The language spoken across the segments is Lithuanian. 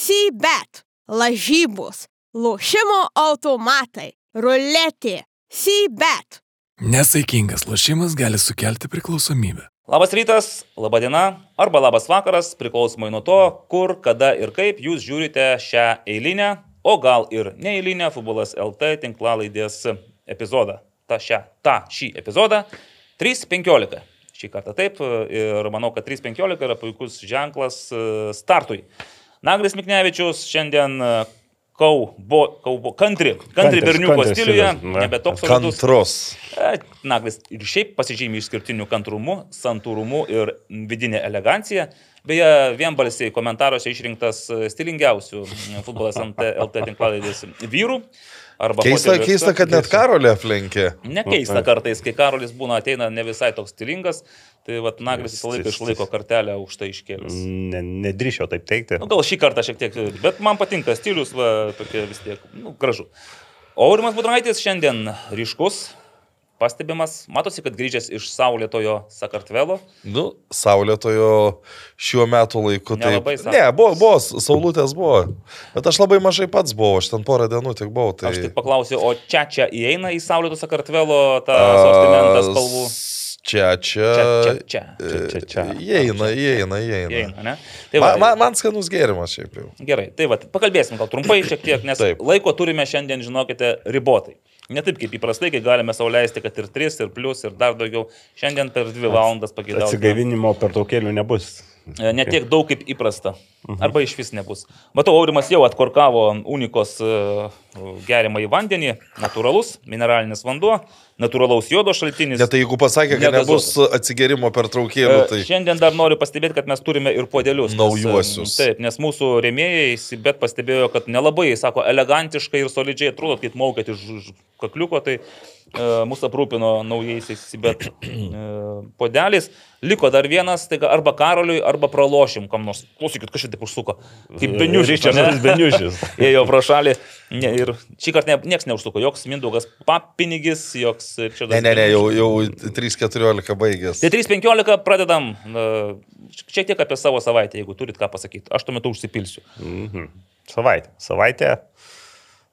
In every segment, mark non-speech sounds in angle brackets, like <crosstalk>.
Sybet, lažybos, lošimo automatai, ruletė, Sybet. Nesaikingas lošimas gali sukelti priklausomybę. Labas rytas, laba diena arba labas vakaras, priklausomai nuo to, kur, kada ir kaip jūs žiūrite šią eilinę, o gal ir neeilinę Futbolas LT tinklalaidės epizodą. Ta šią, tą šį epizodą 3.15. Šį kartą taip ir manau, kad 3.15 yra puikus ženklas e, startui. Naglis Miknevičius šiandien e, kaubo, kaubo, kantri, kantri berniuko stiliuje, nebe toks. Kantrus. E, Naglis ir šiaip pasižymė išskirtiniu kantrumu, santūrumu ir vidinė elegancija. Beje, vienbalsiai komentaruose išrinktas stilingiausių futbolas LT tinklalaidės vyrų. Keista, keista, kad net Karolį aplenkė. Nekeista kartais, kai Karolis būna ateina ne visai toks stilingas, tai vat Naglis visą laiką išlaiko kartelę už tai iškėlęs. Ne, nedrįšiau taip teikti. Nu, gal šį kartą šiek tiek, bet man patinka stilius, va, tokie vis tiek, nu, gražu. Aurimas Budraitis šiandien ryškus, pastebimas, matosi, kad grįžęs iš Saulėtojo Sakartvelo. Nu, Saulėtojo šiuo metu laiku. Tai... Ne, buvo, buvo, Saulutės buvo. Bet aš labai mažai pats buvau, aš ten porą dienų tik buvau. Tai... Aš tik paklausiau, o čia čia įeina į Saulėto Sakartvelo tą sortimentą spalvų? Čia, čia. Čia, čia, čia. čia, čia. Įeina, įeina, įeina. įeina ne? tai va, man, man skanus gėrimas šiaip jau. Gerai, tai va, pakalbėsim gal trumpai šiek tiek, nes Taip. laiko turime šiandien, žinokite, ribotai. Ne taip kaip įprastai, kai galime sauliaisti, kad ir 3, ir plus, ir dar daugiau. Šiandien per 2 valandas pagėdauju. Atsigaivinimo per traukėlių nebus. E, ne tiek daug kaip įprasta. Mhm. Arba iš vis nebus. Matau, Aurimas jau atkorkavo unikos e, gerimą į vandenį, natūralus, mineralinis vanduo, natūralaus jodo šaltinis. Net tai jeigu pasakė, kad nebus atsigerimo per traukėlių, e, tai... Šiandien dar noriu pastebėti, kad mes turime ir podelius. Naujuosius. Nes, taip, nes mūsų rėmėjai, bet pastebėjo, kad nelabai, sako, elegantiškai ir solidžiai atrodo, kaip maukėt iš kakliuko, tai E, mūsų aprūpino naujaisiais bet podeliais. Liko dar vienas, tai arba Karoliui, arba pralošim kam nors. Klausykit, kažkaip taip užsuko. Kaip Beniušis. Ričardas Beniušis. Ėjo <laughs> pro šalį. Ne, ir šį kartą ne, niekas neužsuko. Joks Mindaugas papinigis, joks čia dar. Ne, ne, ne, jau, jau 3.14 baigęs. Tai 3.15 pradedam. Šiek tiek apie savo savaitę, jeigu turit ką pasakyti. Aš tuo metu užsipilsiu. Mhm. Savaitė. Savaitė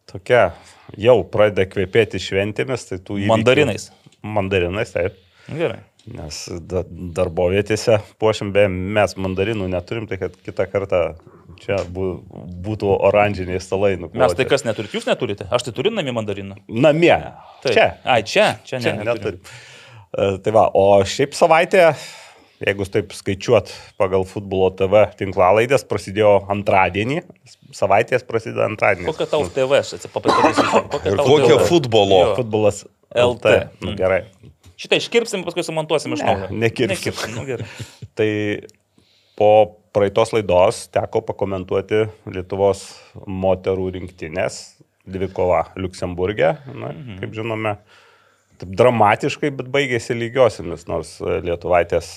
tokia jau pradeda kvepėti šventėmis, tai tų įvykių. Mandarinais. Mandarinais, taip. Gerai. Nes da, darbovietėse puošim, be mes mandarinų neturim, tai kad kitą kartą čia būtų oranžiniai stalai. Nukloti. Mes tai kas neturit, jūs neturite? Aš tai turiu namie mandariną. Namie. Taip. Čia. Ai, čia, čia, čia ne, neturiu. E, tai va, o šiaip savaitė jeigu taip skaičiuot pagal futbolo TV tinklalaidės, prasidėjo antradienį, savaitės prasideda antradienį. Kokia tau TV, aš atsiprašau. Ir kokia futbolo? Jo. Futbolas LT. Nu, gerai. Šitą iškirpsim, paskui sumontuosim iš naujo. Ne, nekirpsim. nekirpsim. Nu, gerai. <laughs> tai po praeitos laidos teko pakomentuoti Lietuvos moterų rinktinės dvikova Luksemburgė. Na, mhm. Kaip žinome, taip dramatiškai, bet baigėsi lygiosiamis, nors Lietuvaitės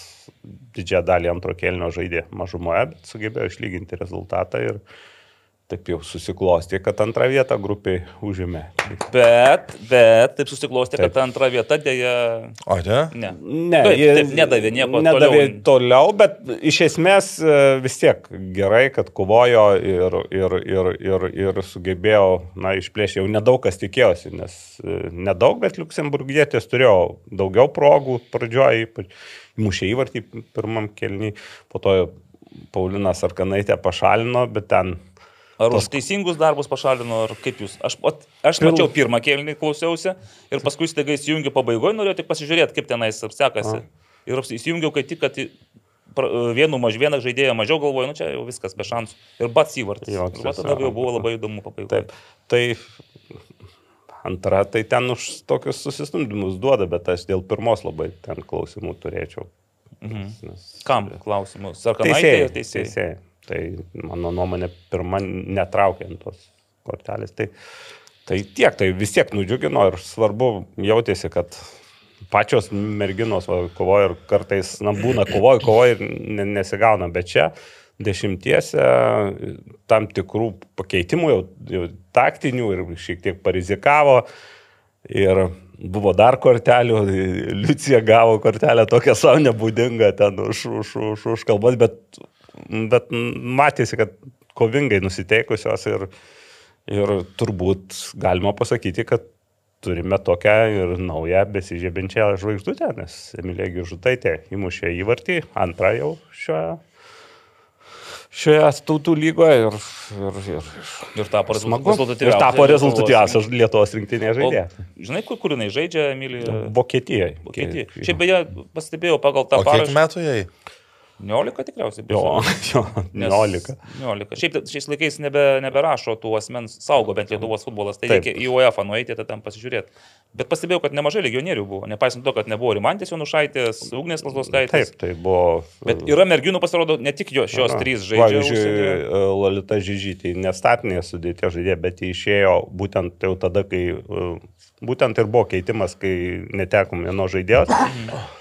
didžiąją dalį antro kelnio žaidė mažumoje, bet sugebėjo išlyginti rezultatą ir taip jau susiklosti, kad antrą vietą grupiai užėmė. Bet, bet taip susiklosti, taip. kad antrą vietą dėja. O ne? Ne, ne taip, taip, nedavė nieko. Nedavė toliau. toliau, bet iš esmės e, vis tiek gerai, kad kovojo ir, ir, ir, ir, ir sugebėjo, na, išplėšti jau nedaug kas tikėjosi, nes e, nedaug, bet Luksemburgietės turėjo daugiau progų pradžioje, mušė įvartį pirmam kelniui, po to Paulinas Arkanaitė pašalino, bet ten Ar už teisingus darbus pašalino, ar kaip jūs? Aš, aš mačiau pirmą kėlinį, klausiausi ir paskui staiga įsijungiu pabaigoje, norėjau tik pasižiūrėti, kaip tenais sekasi. A. Ir įsijungiau, kai tik, kad vienu maž, vieną žaidėją mažiau galvoju, nu čia jau viskas be šansų. Ir bats įvartis. Jo, ir tada jau buvo labai įdomu pabaigoje. Taip. Tai antra, tai ten už tokius susistumdymus duoda, bet aš dėl pirmos labai ten klausimų turėčiau. Mhm. Nes... Kam klausimus? Ar teisėjai? Teisėjai. teisėjai. Tai mano nuomonė pirma netraukiant tos kortelės. Tai, tai tiek, tai vis tiek nudžiugino ir svarbu jautėsi, kad pačios merginos kovoja ir kartais, na, būna kovoja, kovoja ir nesigauna, bet čia dešimtiese tam tikrų pakeitimų, jau, jau taktinių ir šiek tiek parizikavo. Ir buvo dar kortelių, Liucija gavo kortelę tokią savo nebūdingą ten už, už, už, už kalbas, bet bet matėsi, kad kovingai nusiteikusios ir, ir turbūt galima pasakyti, kad turime tokią ir naują besižiebinčią žvaigždutę, nes Emilija Gižutaitė įmušė įvartį, antrą jau šioje, šioje tautų lygoje ir, ir, ir, Ir tapo smagu. rezultatyviausia Ir tapo Lietuvos rezultatyviausias Lietuvos rinktinė žaidėja. žinai, kur, kur jinai žaidžia, Emilija? Vokietijoje. Vokietija. Šiaip beje, pastebėjau pagal tą O kiek parašą. metų jai? 19 tikriausiai. bus. Jo, <laughs> jo, Nes- 19. 19. Šiaip šiais laikais nebe, neberašo tų asmens saugo, bent Lietuvos futbolas. Tai Taip. reikia į UEFA nueiti, tai tam pasižiūrėti. Bet pastebėjau, kad nemažai legionierių buvo. Nepaisant to, kad nebuvo Rimantės Jonušaitės, Ugnės Lasloskaitės. Taip, tai buvo. Bet yra merginų pasirodo, ne tik jo, šios Na, trys žaidžia. Pavyzdžiui, e, Lolita Žyžytė nestatinėje sudėtė žaidė, bet ji išėjo būtent jau tada, kai e, būtent ir buvo keitimas, kai netekom vieno žaidėjos.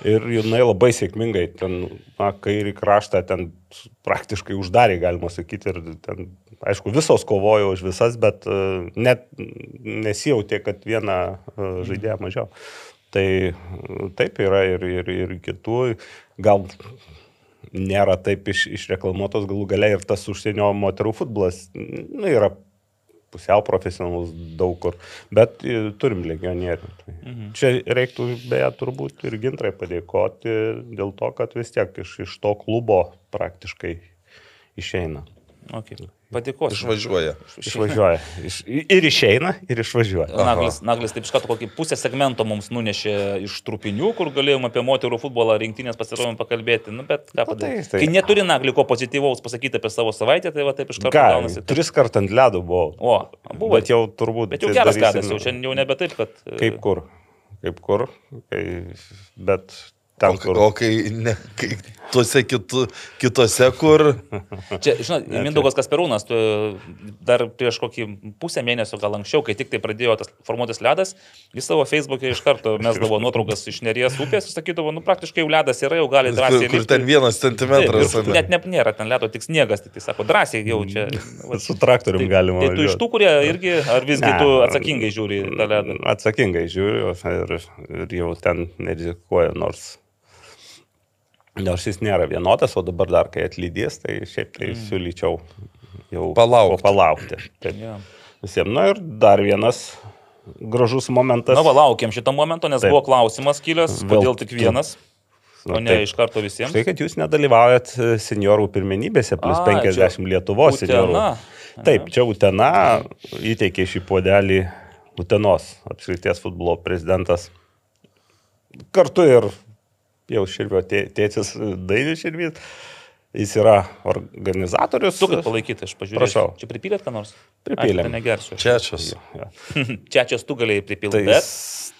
Ir jinai labai sėkmingai ten, na, kairį kraštą ten praktiškai uždarė, galima sakyti. Ir ten, aišku, visos kovojo už visas, bet e, net nesijautė, kad vieną e, žaidėją mažiau. Tai e, taip yra ir, ir, ir kitų. Gal nėra taip iš, išreklamuotos galų gale ir tas užsienio moterų futbolas nu, yra pusiau profesionalus daug kur, bet e, turim legionierių. Tai. Mhm. Čia reiktų beje turbūt ir gintrai padėkoti dėl to, kad vis tiek iš, iš to klubo praktiškai išeina. Okay. Padėkosiu. Išvažiuoja. Išvažiuoja. Iš, ir išeina, ir išvažiuoja. Naglis, Naglis taip iš karto kokį pusę segmento mums nunešė iš trupinių, kur galėjom apie moterų futbolą rinktinės pasirodymą pakalbėti. Nu, bet ką Nu, padaryti. tai- tai- Kai neturi Nagli ko pozityvaus pasakyti apie savo savaitę, tai va taip iš karto Ką, gaunasi. taip. tris kart ant ledo buvau. O, buvo. Bet jau turbūt. Bet jau geras darysim- ledas, jau čia jau nebe taip, kad... e, Kaip kur? Kaip kur? Kai, bet O, ten, kur. o kai, ne, kai tuose kitu, kitose, kur... Čia, žinot, Mindaugas Kasperūnas, tu dar prieš kokį pusę mėnesio, gal anksčiau, kai tik tai pradėjo tas formuotis ledas, jis savo Facebook'e iš karto mesdavo <laughs> nuotraukas iš neries upės ir sakydavo, nu praktiškai jau ledas yra, jau gali Kur, drąsiai. kur lipti. ten vienas Taip, centimetras. ir net ne, nėra ten ledo, tik sniegas, tik tai sako, drąsiai jau čia. <laughs> va, Su traktorium tai, galima. Tai tu iš tų, kurie irgi, ar visgi Ne. tu atsakingai žiūri tą ledą? Atsakingai žiūriu ir, ir jau ten nerizikuoju, nors, nors jis nėra vienodas, o dabar dar kai atlydės, tai šiaip tai mm. siūlyčiau jau Palaukti. palaukti. Taip, Ja. visiems. Na ir dar vienas gražus momentas. Na, laukiam šito momento, nes Taip. buvo klausimas kilęs, Vėl kodėl tik vienas, Na, o ne taip. iš karto visiems. Štai, kad jūs nedalyvaujat e, seniorų pirmenybėse, plus Ai, 50 čia Lietuvos seniorų. Utena. Taip, čia Utena įteikė šį puodelį Utenos apskrities futbolo prezidentas. Kartu ir jau Širvio tė- tėtis Dainis Širvys. Jis yra organizatorius. Tu kaip palaikyti, aš pažiūrėjau. Prašau. Čia pripylėt ką nors? Pripylėm. Ai, negersiu. Čia šios. Ja. <laughs> Čia čia tu galėjai pripildyti, Tai bet...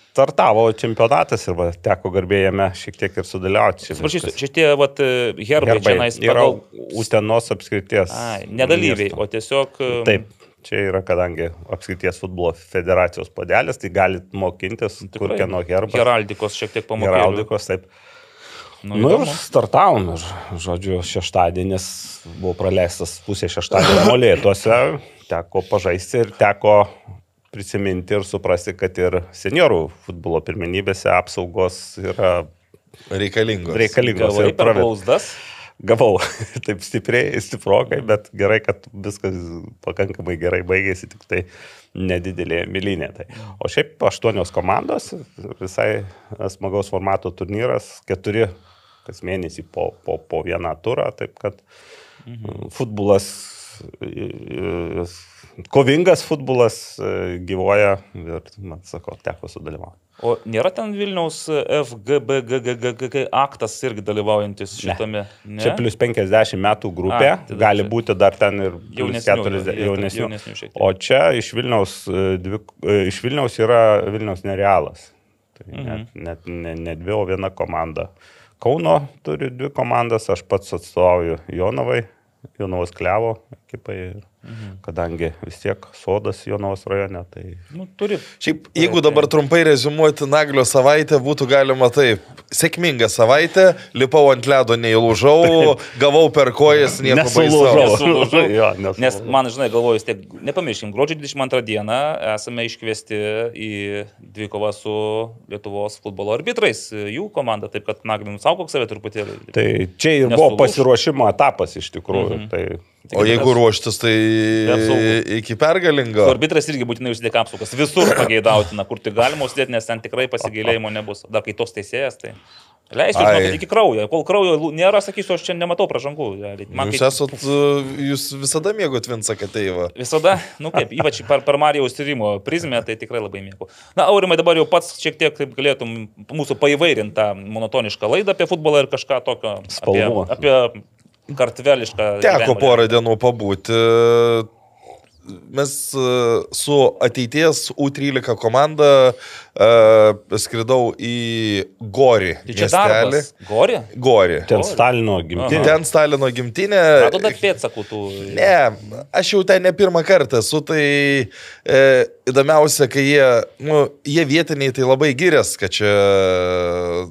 startavo čempionatas ir va, teko garbėjame šiek tiek ir sudalyvauti. Viskas. šitie vat, herbai, Herbai čia nais yra pagal... Utenos apskrities. Ai, nedalyviai, miesto. o tiesiog... um, Taip, čia yra, kadangi apskrities futbolo federacijos padelis, tai galit mokintis, kur kieno herbas. Heraldikos šiek tiek pamokėlių. Heraldikos, taip. Nu, Nu ir startavom ir, žodžiu, šeštadienis buvo praleistas pusė šeštadienio molėtuose, teko pažaisti ir teko prisiminti ir suprasti, kad ir seniorų futbolo pirmenybėse apsaugos yra Reikalingos. reikalingos. Gavai ir per blauzdas. Gavau <laughs> taip stipriai, stiprokai, bet gerai, kad viskas pakankamai gerai baigėsi, tik tai nedidelė milinė. Tai. O šiaip aštuonios komandos, visai smagaus formato turnyras, keturi kas mėnesį po, po, po vieną turą, taip kad mhm. futbolas, kovingas futbolas e, gyvoja ir, man sakau, teko sudalyvauti. O nėra ten Vilniaus FGBGGG aktas irgi dalyvaujantis šitame. Ne? Čia plus 50 metų grupė, A, gali čia- būti dar ten ir Jaunesnių, 40 jie- jaunesnių. jaunesnių. O čia iš Vilniaus, e, dvi, e, iš Vilniaus yra Vilniaus nerealas. Tai Mhm. net, net ne, ne dvi, o viena komanda. Kauno turi dvi komandas, aš pats atstovauju Jonavai, Jonavos Klevo ekipai. Mhm. Kadangi vis tiek sodas Jonavos rajone, tai Nu, turi. Šiaip, jeigu dabar trumpai rezumuoti Naglio savaitę, būtų galima taip. Sėkminga savaitė, lipau ant ledo, neįlūžau, <laughs> gavau per kojas, nieko Nesulūžau. nesulūžau. Nes man, žinai, galvoju, vis tiek, nepamirškim, gruodžio 22 dieną esame iškviesti į dvikovą su Lietuvos futbolo arbitrais, jų komanda, taip kad Naglim saugok save truputėlį. Tai čia ir Nesulūš. buvo pasiruošimo etapas iš tikrųjų. Mhm. Tai O jeigu ruoštis, tai iki pergalingo. Arbitras irgi būtinai užsidėk apsaugas. Visur pageidautina, kur tik galima užsidėti, nes ten tikrai pasigailėjimo nebus. Dar kai tos teisėjas, tai leisiu, Ai. žinokit, iki kraujo. Kol kraujo nėra, sakysiu, aš čia nematau pražangų. Man Jūs kaip- esat, uh, jūs visada mėgot Vinsą Kateivą. Visada, nu kaip, ypač per, per Marijaus tyrimo prizmę, tai tikrai labai mėgau. Na, Aurimai, dabar jau pats šiek tiek taip galėtum mūsų paįvairinti tą monotonišką laidą apie futbolą ir kažką tokio. Spalvų. Apie, apie kartvelišką. Teko porą dienų pabūti. Mes uh, su ateities U13 komanda skridau į Gorį. Tai čia miestelį. darbas. Gori? Gori. Ten. Stalino gimtinė. Ten Stalino gimtinė. Matot, dar pėdsakų tų. Ne, aš jau ten ne pirmą kartą esu, tai e, įdomiausia, kai jie, nu, jie vietiniai tai labai gyrės, kad čia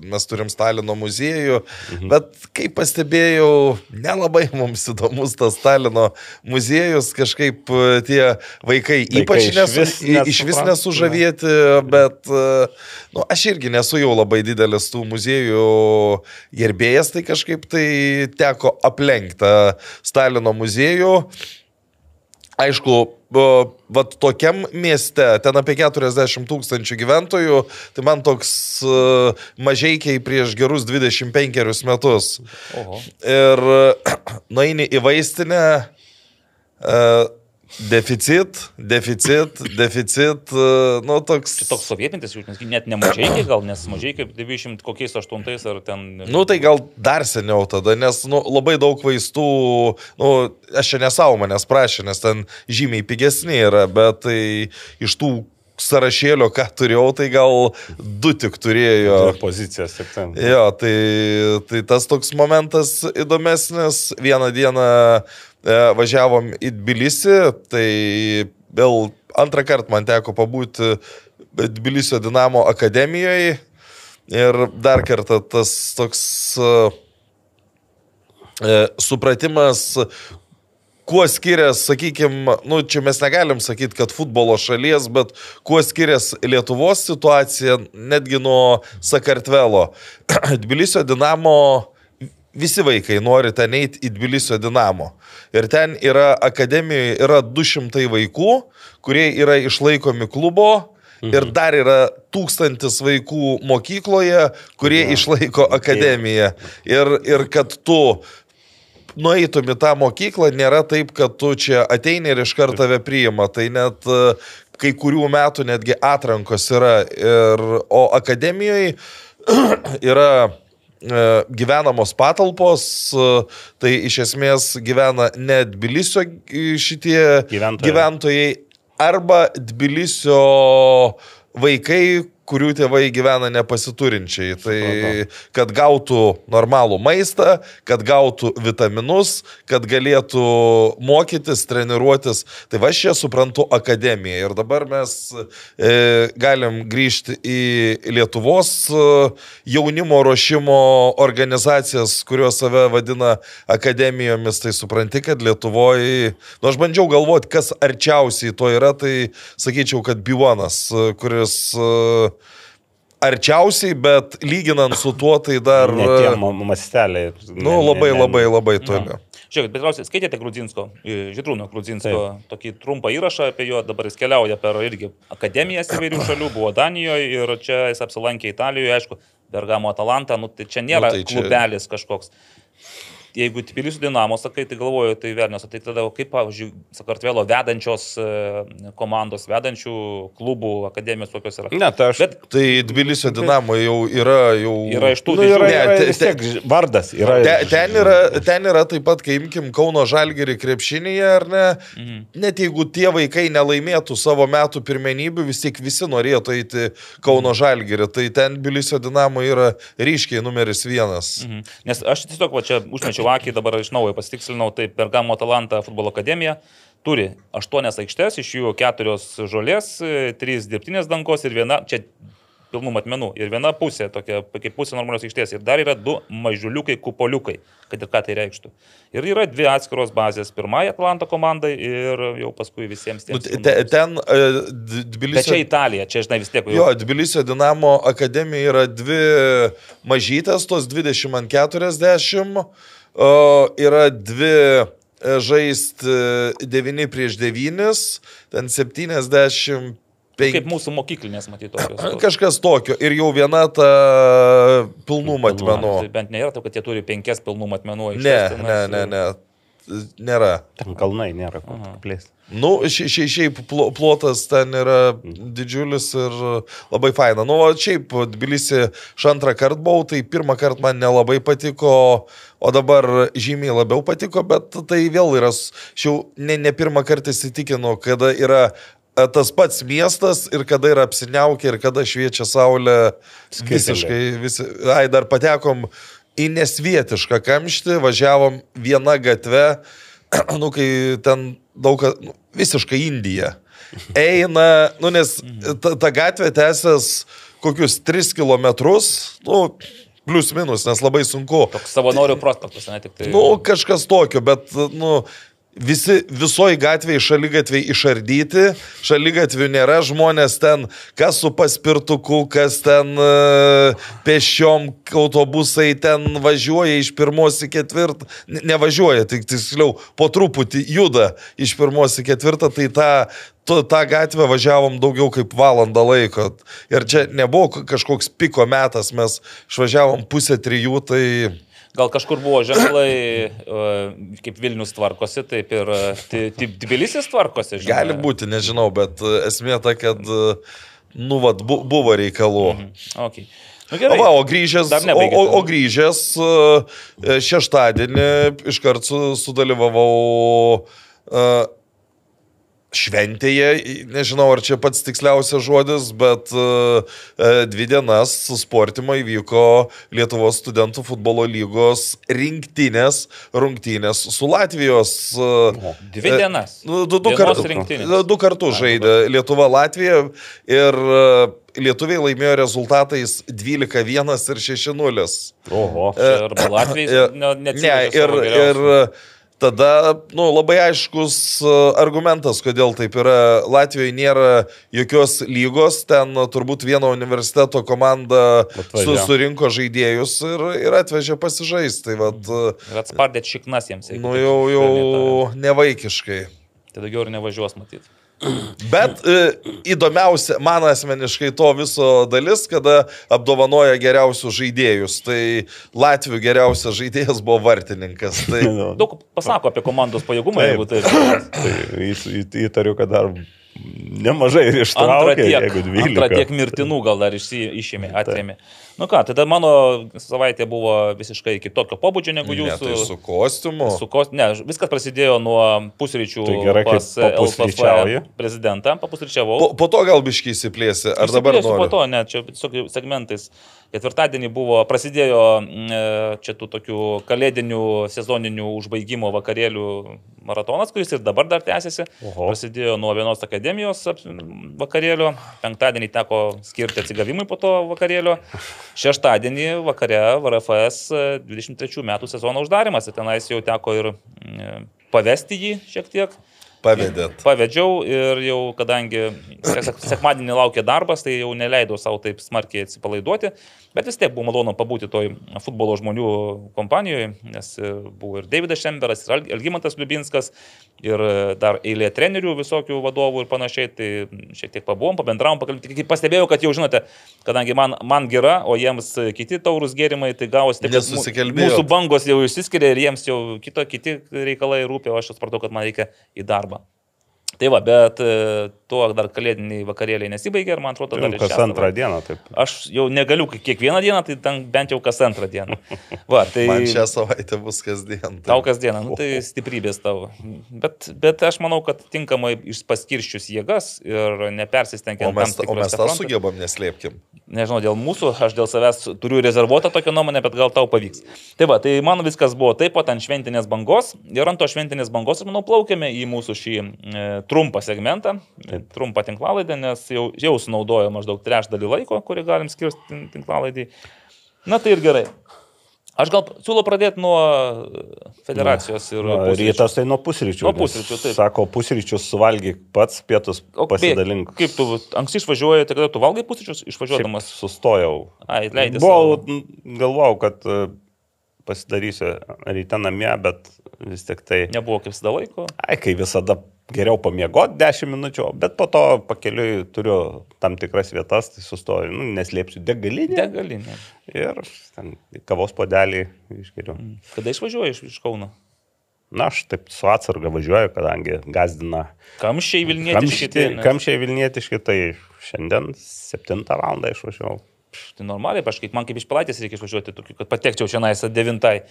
mes turim Stalino muziejų, mhm. bet kaip pastebėjau, nelabai mums įdomus tas Stalino muziejus, kažkaip e, tie vaikai, Vaikai ypač išvis nesu, iš vis nesužavėti, bet e, nu, aš irgi nesu jau labai didelis tų muziejų gerbėjas, tai kažkaip tai teko aplenkti Stalino muziejų. Aišku, o, vat tokiam mieste, ten apie 40 tūkstančių gyventojų, tai man toks uh, mažiekiai prieš gerus 25 metus. Oho. Ir <clears throat> nueini į vaistinę, deficit, deficit, deficit, uh, nu toks... Toks sovietmetis, jau, nes net ne mažai, gal, nes mažai kaip 90 kokiais 8 ar ten... Nu tai gal dar seniau tada, nes nu, labai daug vaistų, nu, aš čia nesau manęs prašė, nes ten žymiai pigesni yra, bet tai iš tų sąrašėlio, ką turėjau, tai gal du tik turėjo. Ir pozicijas tik ten. Jo, tai, tai tas toks momentas įdomesnis. Vieną dieną e, važiavom į Tbilisį, tai vėl antrą kartą man teko pabūti Tbilisio Dinamo akademijoje. Ir dar kartą tas toks e, e, supratimas, kuo skiriasi, sakykime, nu, čia mes negalim sakyti, kad futbolo šalies, bet kuo skiriasi Lietuvos situacija netgi nuo Sakartvelo. <clears throat> Tbilisio Dinamo, visi vaikai nori ten eiti į Tbilisio Dinamo. Ir ten yra akademijoje yra 200 vaikų, kurie yra išlaikomi klubo. Ir dar yra tūkstantis vaikų mokykloje, kurie ja. išlaiko akademiją. Ir, ir kad tu nueitum į tą mokyklą, nėra taip, kad tu čia ateini ir iš karto tave priima. Tai net e, kai kurių metų netgi atrankos yra. Ir, o akademijoje <clears throat> yra e, gyvenamos patalpos, e, tai iš esmės gyvena ne Tbilisio šitie Gyventojai. gyventojai arba Tbilisio vaikai, kurių tėvai gyvena nepasiturinčiai. Tai kad gautų normalų maistą, kad gautų vitaminus, kad galėtų mokytis, treniruotis. Tai va aš čia suprantu akademiją. Ir dabar mes e, galim grįžti į Lietuvos e, jaunimo ruošimo organizacijas, kurios save vadina akademijomis. Tai supranti, kad Lietuvoje, nu aš bandžiau galvoti, kas arčiausiai to yra, tai sakyčiau, kad Bivonas, e, kuris e, arčiausiai, bet lyginant su tuo, tai dar... Ne tie ma- masteliai. Nu, labai, labai, labai toli. Žiūrėkit, bet tikriausiai skaitėte Grudzinsko, e, Židrūno Grudzinsko tokį trumpą įrašą apie jo, dabar jis keliauja per irgi akademijas įvairių šalių, buvo Danijoje ir čia jis apsilankė Italijoje, aišku, Bergamo Atalanta, nu, tai čia nėra Nu, tai nu, čia... klubelis kažkoks. Jeigu Tbilisių dinamo sakai, tai galvoju, tai vernios, tai tada kaip, pavyzdžiui, Sakartvelo vedančios e, komandos, vedančių klubų, akademijos tokios yra. Ne, tai aš. Bet Tai Tbilisio dinamo jau yra, jau... yra iš tų Nu, yra, yra, Ne, te- vis tiek vardas. Yra, Te, ten, yra, ten yra taip pat, kai imkim Kauno Žalgerį krepšinėje, ar ne? Mhm. Net jeigu tie vaikai nelaimėtų savo metų pirmenybių, vis tiek visi norėtų eiti Kauno Žalgerį. Tai ten Bilisio dinamo yra ryškiai numeris vienas. Mhm. Nes aš tiesiog va, čia užmečiau akį, dabar iš naujo pasitikslinau, tai Bergamo Atalanta futbolo akademija turi aštuonias aikštės, iš jų keturios žolės, e, trys dirbtinės dangos ir viena, čia pilnų matmenų, ir viena pusė, tokia kaip pusė normalios aikštės, ir dar yra du mažuliukai kupoliukai, kad ir ką tai reikštų. Ir yra dvi atskiros bazės, pirmąją Atlanto komandai ir jau paskui visiems Nu, tiems. te, te- ten uh, Bet Tbilisio... čia Italija, čia žinai vis tiek Jo, Tbilisio Dinamo akademija yra dvi mažytės, tos 20 ant 40, o yra dvi žaisti 9 prieš 9, ten 70. Kaip mūsų mokyklinės matytos. Kažkas tokio. Ir jau viena ta pilnų matmenų. Tai bent nėra to, kad jie turi penkias pilnų matmenų. Ne, ne, ne, ne. Nėra. Ten kalnai nėra plėsti. Nu, šiaip, šiaip, šiaip plo- plotas ten yra didžiulis ir labai faina. Nu, o šiaip Tbilisi aš antrą kartą buvau, tai pirmą kartą man nelabai patiko, o dabar žymiai labiau patiko, bet tai vėl yra, aš jau ne, ne pirmą kartą įsitikinu, kada yra e, tas pats miestas ir kada yra apsiniaukia ir kada šviečia saulė Skirtingai. visiškai. Visi, ai, dar patekom į nesvietišką kamštį, važiavom vieną gatvę, <clears throat> nu, kai ten daug, nu, visiškai Indija. <laughs> Eina, nu, nes ta, ta gatvė tęsės kokius 3 km, nu, plius minus, nes labai sunku. Toks savanorių prospektas, ne tik tai. Nu, kažkas tokio, bet, nu, visi, visoji gatvėje šalygatviai išardyti, šalygatvių nėra, žmonės ten, kas su paspirtuku, kas ten e, pešiom, autobusai ten važiuoja iš pirmos į ketvirtą, ne, nevažiuoja, tik tiksliau, po truputį juda iš pirmos į ketvirtą, tai tą tu tą gatvę važiavom daugiau kaip valandą laiko. Ir čia nebuvo kažkoks piko metas, mes išvažiavom pusę trijų, tai... Gal kažkur buvo ženklai, e, kaip Vilnius tvarkosi, taip ir e, Tbilisis tvarkosi. žinai. Gali būti, nežinau, bet e, esmė ta, kad, nu, vat, bu- buvo reikalų. Mhm. Okay. Nu, gerai. va, o grįžęs, o, o, o grįžęs šeštadienį iškart su, sudalyvavau e, šventėje, nežinau ar čia pats tiksliausias žodis, bet e, e, dvi dienas sportimo įvyko Lietuvos studentų futbolo lygos rinktinės rungtynės su Latvijos. e, Dvi dienas. Nu, du, du, Dienos kart, du kartus žaidė Lietuva Latvija ir lietuviai laimėjo rezultatais 12-1 ir 6-0. Oho. Arba Latvijai E, ne, ir, ir. Tada, nu, labai aiškus e, argumentas, kodėl taip yra. Latvijoje nėra jokios lygos, ten e, turbūt vieno universiteto komanda su, surinko žaidėjus ir, ir atvežė pasižaisti. Tai vat, e, Ir atspardėt šiknas jiems. nu, jau, jau nevaikiškai. Tai daugiau ir nevažiuos matyti. Bet e, įdomiausia, man asmeniškai to viso dalis, kada apdovanoja geriausius žaidėjus. Tai Latvijų geriausias žaidėjas buvo vartininkas. Tai, Daug pasako apie komandos pajėgumą, jeigu tai. Tai įtariu, kad dar nemažai ir Antra ištraukė, tiek, jeigu antra 12. tiek mirtinų gal dar išėmė, atrėmė. Nu ką, tada mano savaitė buvo visiškai kitokio pobūdžio negu ne, jūsų. tai su kostiumu. Su kos... Ne, viskas prasidėjo nuo pusryčių Tai gerai, pas LFF papusryčiauji. prezidentą. Papusryčiavau. Po, po to gal biškai įsiplėsi. Ar dabar Išsiplėsiu nori? Po to, ne, čia tiesiog segmentais. Ketvirtadienį buvo, prasidėjo mm, e, čia tų tokių kalėdinių sezoninių užbaigimo vakarėlių maratonas, kuris ir dabar dar tęsiasi. Oho. Prasidėjo nuo vienos akademijos vakarėlio, penktadienį teko skirti atsigavimui po to vakarėlio, šeštadienį vakare VRFS 23 metų sezono uždarimas, ir tenais jau teko ir mm, pavesti jį šiek tiek. Pavedėt. Pavedžiau ir jau, kadangi sek- sekmadienį laukia darbas, tai jau neleidau savo taip smarkiai atsipalaiduoti, bet vis tiek buvo malonu pabūti toj futbolo žmonių kompanijoje, nes e, buvo ir Davidas Šemberas, ir Alg- Algymantas Liubinskas, ir e, dar eilė trenerių visokių vadovų ir panašiai, tai šiek tiek pabuvom, pabendravom, pakalbėjom. Pastebėjau, kad jau žinote, kadangi man, man gera, o jiems kiti taurus gėrimai, tai gavosi taip, kad mūsų bangos jau išsiskiria ir jiems jau kito, kiti reikalai rūpia, o aš supratau, kad man reikia į darbą. Tai va, bet e, tuo dar kalėdiniai vakarėliai nesibaigė ir man atrodo, dar ir Kas antrą dieną, taip. Aš jau negaliu kiekvieną dieną, tai ten bent jau kas antrą dieną. <laughs> Va, tai Man šią savaitę bus kasdien. Tai. tau kas dieną, nu, tai stiprybės tavo. Bet, bet aš manau, kad tinkamai paskirščius jėgas ir nepersistengiant. O mes, tam o mes tą frontuose- sugebam, neslėpkim. Nežinau, dėl mūsų, aš dėl savęs turiu rezervuotą tokią nuomonę, bet gal tau pavyks. Tai va, tai man viskas buvo taip pat ant šventinės bangos ir ant to šventinės bangos, manau, plaukėme į mūsų šį e, trumpą segmentą, e, trumpą tinklalaidę, nes jau, jau sunaudojo maždaug trečdalį laiko, kurį galim skirti tin- tinklalaidai. Na tai ir gerai. Aš gal siūlau pradėti nuo federacijos ir Na, pusryčių. Rytas tai nuo pusryčių. Nuo pusryčių, taip. Sako, pusryčius suvalgyk pats, pietus O pasidalink. Kaip tu anksti išvažiuoji, tai kada tu valgai pusryčius Šiaip išvažiuodamas? Sustojau. Ai, leidai. Buvau, galvojau, kad e, pasidarysiu ryte namie, bet vis tik tai... Nebuvo kaip sida laiko. Ai, kai visada geriau pamiegoti 10 minučių, bet po to pakeliui turiu tam tikras vietas, tai sustoju, nu, neslėpsiu degalinę. Degalinė. Ir ten kavos podelį išgeriu. Kada išvažiuoji iš, iš Kauno? Na, aš taip su atsarga važiuoju, kadangi gazdina Kamščiai Vilnietiški. kamščiai, kamščiai Vilnietiški, tai šiandien 7 val. išvažiavau. Tai normaliai, aš kaip man kaip iš pilaitės reikia išvažiuoti, tokiu, kad patekčiau čia naisa devintai.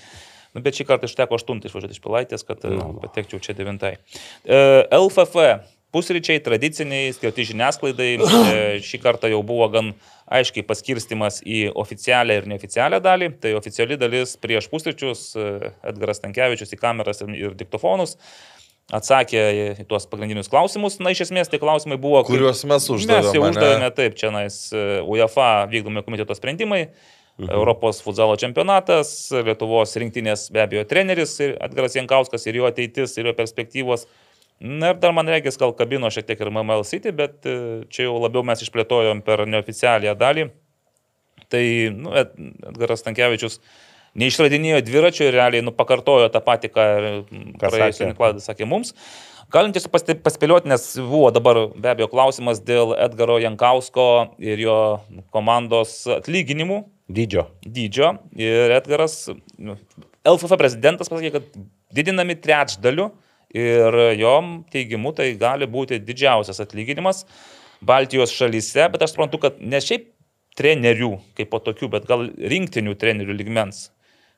Nu, bet šį kartą išteko aštuntai išvažiuoti iš pilaitės, kad Nu, no. patekčiau čia devintai. E, LFF. Pusryčiai tradiciniai, skirti žiniasklaidai. <coughs> E, šį kartą jau buvo gan aiškiai paskirstimas į oficialią ir neoficialią dalį. Tai oficiali dalis prieš pusryčius e, Edgaras Tankievičius į kameras ir, diktofonus atsakė į tuos pagrindinius klausimus. Na, iš esmės, tie klausimai buvo... Kuriuos mes uždavėme, Mes jau uždavėme taip, čia nais UEFA vykdomi komiteto sprendimai, mhm. Europos futzalo čempionatas, Lietuvos rinktinės be abejo treneris Edgaras Jankauskas ir jo ateitis ir jo perspektyvos. Na ir dar man reikės, gal kabino šiek tiek ir MML City, bet e, čia jau labiau mes išplėtojom per neoficialią dalį. Tai nu, Ed- Edgaras Tankievičius neišradinėjo dviračio ir realiai nu, pakartojo tą patį, ką Ką praėjusią sakė. Nikladą sakė mums. Galim tiesiog paspėlioti, nes buvo dabar be abejo klausimas dėl Edgaro Jankausko ir jo komandos atlyginimų Dydžio. dydžio. Ir Edgaras, nu, LFF prezidentas pasakė, kad didinami trečdaliu ir jom teigimu tai gali būti didžiausias atlyginimas Baltijos šalyse, bet aš suprantu, kad ne šiaip trenerių kaip po tokių, bet gal rinktinių trenerių ligmens.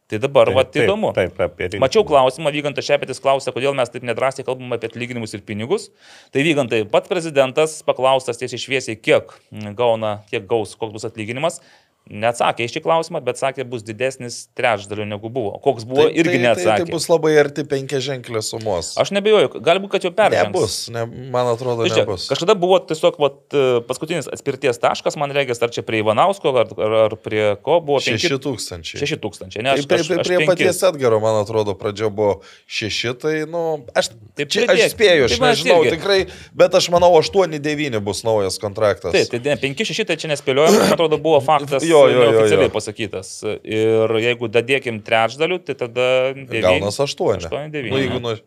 Tai dabar, va, tai įdomu. Taip, taip, apie rinkinį. Mačiau klausimą, Vygantas Šepetis klausė, kodėl mes taip nedrąsiai kalbame apie atlyginimus ir pinigus. Tai Vygantai, pats prezidentas paklaustas tiesiai šviesiai, kiek gauna, kiek gaus, koks bus atlyginimas. Neatsakė iš šį klausimą, bet sakė, bus didesnis trečdaliu negu buvo. Koks buvo, Tai- irgi tai, tai, neatsakė. tai bus labai arti penkia ženklės sumos. Aš nebejoju, galbūt, kad jau peržengs. Nebus, ne, man atrodo, Tai čia, nebus. kažkada buvo tiesiog vat, e, paskutinis atspirties taškas, man reikia, ar čia prie Ivanausko, ar, ar, ar prie ko buvo 6 tūkstančiai. 6 tūkstančiai. Ne, Tai aš, prie, aš, prie, aš prie penki. paties Edgaro, man atrodo, pradžia buvo šeši, tai, nu, aš, Tai čia, aš spėju, aš Tai mes nežinau irgi. tikrai, bet aš manau, 8-9 bus naujas kontraktas. Taip, tai 5-6 tai čia nespėliojom, man atrodo, buvo faktas Jo, jo, jo, oficialiai jo. pasakytas. Ir jeigu dadėkim trečdalių, tai tada... devyni- Gaunas 8. 8-9. Nu, jeigu nuo,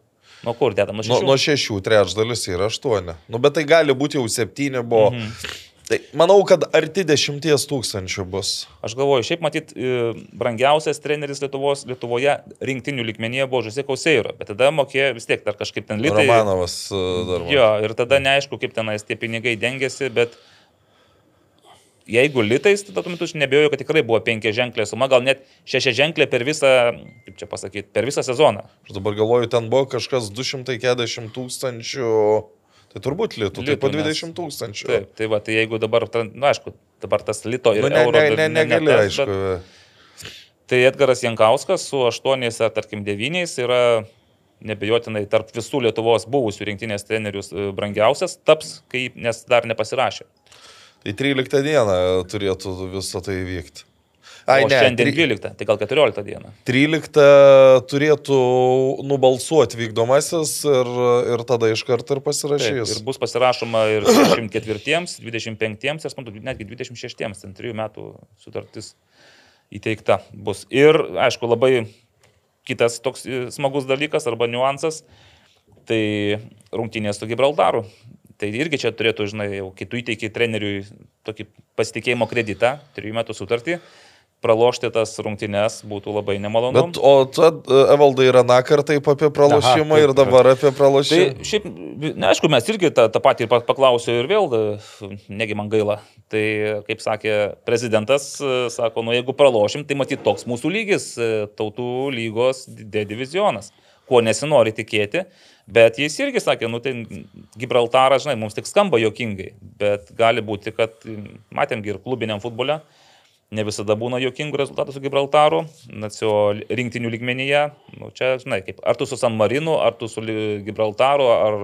Nuo kur dedam? Nuo nuo, 6. nuo 6 trečdalis yra 8. Nu, bet tai gali būti jau 7 buvo. Mhm. Tai manau, kad arti 10 tūkstančių bus. Aš galvoju, šiaip matyt, e, brangiausias treneris Lietuvos, Lietuvoje rinktinių likmenyje buvo Žusė Kauseiro, bet tada mokėjo vis tiek dar kažkaip ten litai. Romanovas e, dar. Jo, ir tada neaišku, kaip tenais tie pinigai dengiasi, bet jeigu litais, tada tuo metu aš nebejoju, kad tikrai buvo penkia ženklė suma, gal net šešia ženklė per visą, kaip čia pasakyti, per visą sezoną. Aš dabar galvoju, ten buvo kažkas 240 tūkstančių. Tai turbūt litų, tai po Litų, nes- 20 tūkstančių. Taip, tai va, tai jeigu dabar, na nu, aišku, dabar tas lito ir Nu, ne, euro ne, ne, negali, netes, aišku. bet- Tai Edgaras Jankauskas su 8 ar tarkim 9 yra nebejotinai tarp visų Lietuvos buvusių rinktinės trenerius e, brangiausias, taps, kai, nes dar nepasirašė. Tai 13 dieną turėtų visą tai vykti. Ai, o ne, šiandien tri- 12, tai gal 14 dieną. 13 turėtų nubalsuoti vykdomasis ir, ir tada iš karto ir Taip, pasirašys. ir bus pasirašoma ir 24, 25, ir netgi 26, ten 3 metų sutartis įteikta bus. Ir, aišku, labai kitas toks smagus dalykas arba niuansas, tai rungtynės su Gibraltaru. Tai irgi čia turėtų, žinai, jau kitų įteikiai treneriui tokį pasitikėjimo kreditą, 3 metų sutartį, pralošti tas rungtynės būtų labai nemalonu. Bet, o tad, Evaldai, yra na kartai apie pralašymą Aha, taip, ir dabar apie Tai pralašymą. šiaip, na, aišku, mes irgi tą, tą patį paklausiau ir vėl, e, negi man gaila. Tai, kaip sakė prezidentas, e, sako, nu jeigu pralošim, tai matyt toks mūsų lygis, e, tautų lygos D divizionas, kuo nesinori tikėti. Bet jis irgi sakė, nu tai Gibraltaras, žinai, mums tik skamba jokingai, bet gali būti, kad matėmgi ir klubiniam futbole, ne visada būna jokingų rezultatų su Gibraltaru, nacio rinktinių lygmenyje. Nu, čia, žinai, kaip, ar tu su San Marinu, ar tu su Gibraltaru, ar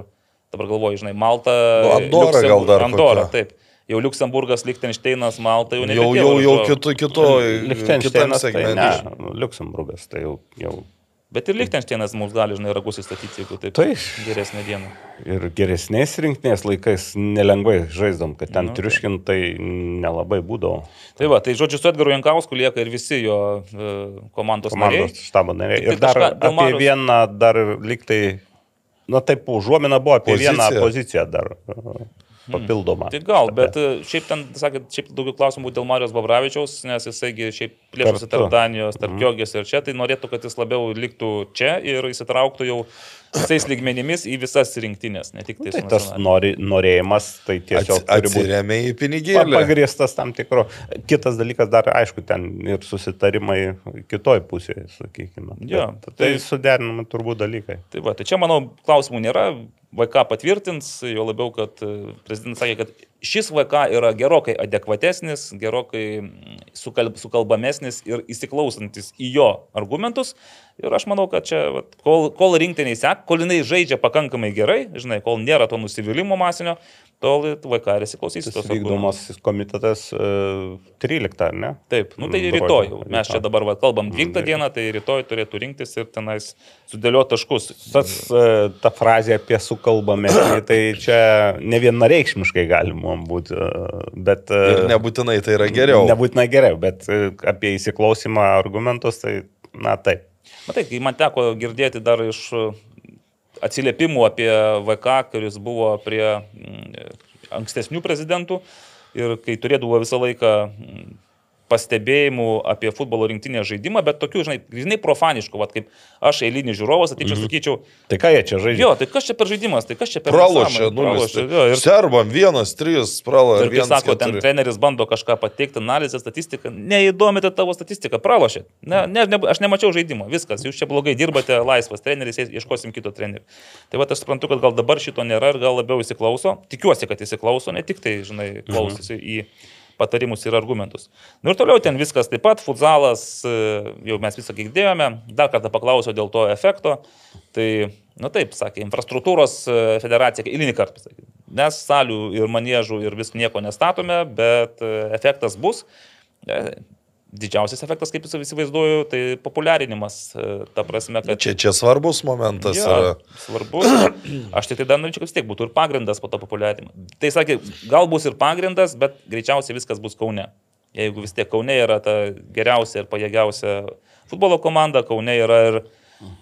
dabar galvoju, žinai, Malta. Nu, Andorra gal dar kokia. taip. Jau Liuksemburgas, Liechtensteinas, Malta jau Jau, nebe tie jau, jau varžovai. kitu, kitu, kitam Liechtensteinas, tai ne, nu, Liuksemburgas, tai jau, jau Bet ir Lichtensteinas mums gali, žinai, ragus įstatyti, jeigu taip Taip. geresnė diena. Ir geresnės rinktinės laikais nelengvai žaisdom, kad ten Nu, triuškintai nelabai būdavo. Tai va, tai žodžiu, su Edgaru Jankausku lieka ir visi jo e, komandos, Komandos nariai. štabo nariai. Tik Ir dar kažką apie Mariaus- vieną, dar liktai, na taip, užuomina buvo apie Poziciją. vieną poziciją dar papildomą. Tai gal, bet e, šiaip ten, sakėt, šiaip daugiau klausimų dėl Marijos Babravičiaus, nes jisaigi šiaip plėšosi tarp Danijos, tarp Kiogės ir čia, tai norėtų, kad jis labiau liktų čia ir įsitrauktų jau visais lygmenimis į visas rinktinės, ne tik tai Tai tas nori, norėjimas, tai tiesiog turi būti Atsiriamė į pinigėlį. pagristas tam tikro. Kitas dalykas dar, aišku, ten ir susitarimai kitoj pusėje, sakykime. Jo, tai- tai suderinami turbūt dalykai. Tai va, tai čia, manau, klausimų nėra. VK patvirtins, jo labiau, kad e, prezidentas sakė, kad šis VK yra gerokai adekvatesnis, gerokai mm, sukalb, sukalbamesnis ir įsiklausantis į jo argumentus. Ir aš manau, kad čia, vat, kol, kol rinktiniai sek, kol jinai žaidžia pakankamai gerai, žinai, kol nėra to nusivylimų masinio, tol VK ir įsiklausys į tos argumentus. Vykdomas komitetas uh, 13, ar ne? Taip, nu tai Mm, rytoj. Mes čia rytoj. dabar va, kalbam 12 dieną, tai rytoj turėtų rinktis ir tenais sudėlioti taškus. Tas, e, ta frazė apie sukalbame, tai čia ne vienareikšmiškai galima būti, e, bet... e, Ir nebūtinai tai yra geriau. Nebūtinai geriau, bet e, apie įsiklausimą argumentus, tai, na taip. Matai, kai man teko girdėti dar iš uh, atsiliepimų apie VK, kuris buvo prie mm, ankstesnių prezidentų. Ir kai turėdavo visą laiką mm, pastebėjimų apie futbolo rinktinės žaidimą, bet tokių, žinai, žinai profaniškų, vat, kaip aš eilinis žiūrovas, ateičiau, mhm. sakyčiau, Tai ką jie čia žaidžia? jo, tai kas čia per žaidimas, tai kas čia per Pralošė, jo, ir Serbam vienas, trys, pralošė. Ir kai sako, ten treneris bando kažką pateikti, analizę, statistiką, neįdomi ta tavo statistika, pralošė. Ne, ne, ne, aš nemačiau žaidimo, viskas, jūs čia blogai dirbate, laisvas treneris, ieškosim kito trenerio. Tai va, aš suprantu, kad gal dabar šito nėra ir gal labiau įsiklauso, tikiuosi, kad įsiklauso, ne tik tai, žinai, klausosi į patarimus ir argumentus. Nu ir toliau ten viskas taip pat, futsalas, e, jau mes visą girdėjome, dar kartą paklausiau dėl to efekto. Tai, nu taip, sakė, infrastruktūros e, federacija, eilinį kartą pasakė. Mes salių ir manėžų ir vis nieko nestatome, bet e, efektas bus. E, Didžiausias efektas, kaip jūs įsivaizduoju, tai populiarinimas. e, Ta prasme, kad Čia, čia svarbus momentas. Jo, yra. svarbus. Aš tik tai dar norėčiau, kad vis tiek būtų ir pagrindas po to populiarinimo. Tai sakė, gal bus ir pagrindas, bet greičiausiai viskas bus Kaune. Jeigu vis tiek Kaune yra ta geriausia ir pajėgiausia futbolo komanda, Kaune yra ir,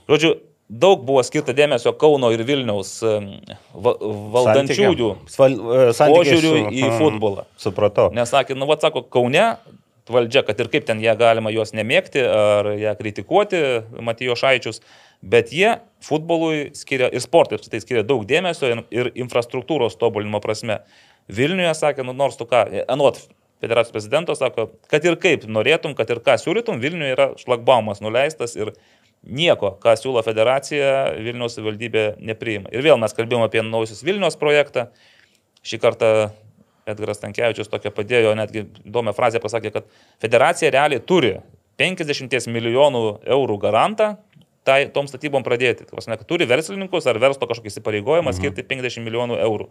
žodžiu, daug buvo skirta dėmesio Kauno ir Vilniaus va, valdančiųjų. Požiūriu į futbolą. Supratau. Nes sakė, nu, vad sako, Kaune valdžia, kad ir kaip ten ją galima juos nemėgti ar ją kritikuoti, Matijo Šaičius, bet jie futbolui skiria ir sportui apskritai skiria daug dėmesio ir, infrastruktūros tobulinimo prasme. Vilniuje sakė, nu nors tu ką, anot federacijos prezidento sako, kad ir kaip norėtum, kad ir ką siūlytum, Vilniuje yra šlagbaumas nuleistas ir nieko, ką siūlo federacija, Vilniaus valdybė nepriima. Ir vėl mes kalbėjome apie naujusius Vilnius projektą. Šį kartą Edgaras Tankievičius tokia padėjo, netgi įdomią frazę pasakė, kad federacija realiai turi 50 milijonų eurų garantą tai, tom statybom pradėti. Tai prasme, turi verslininkus ar verslo kažkokį įsipareigojimą Mhm. skirti 50 milijonų eurų.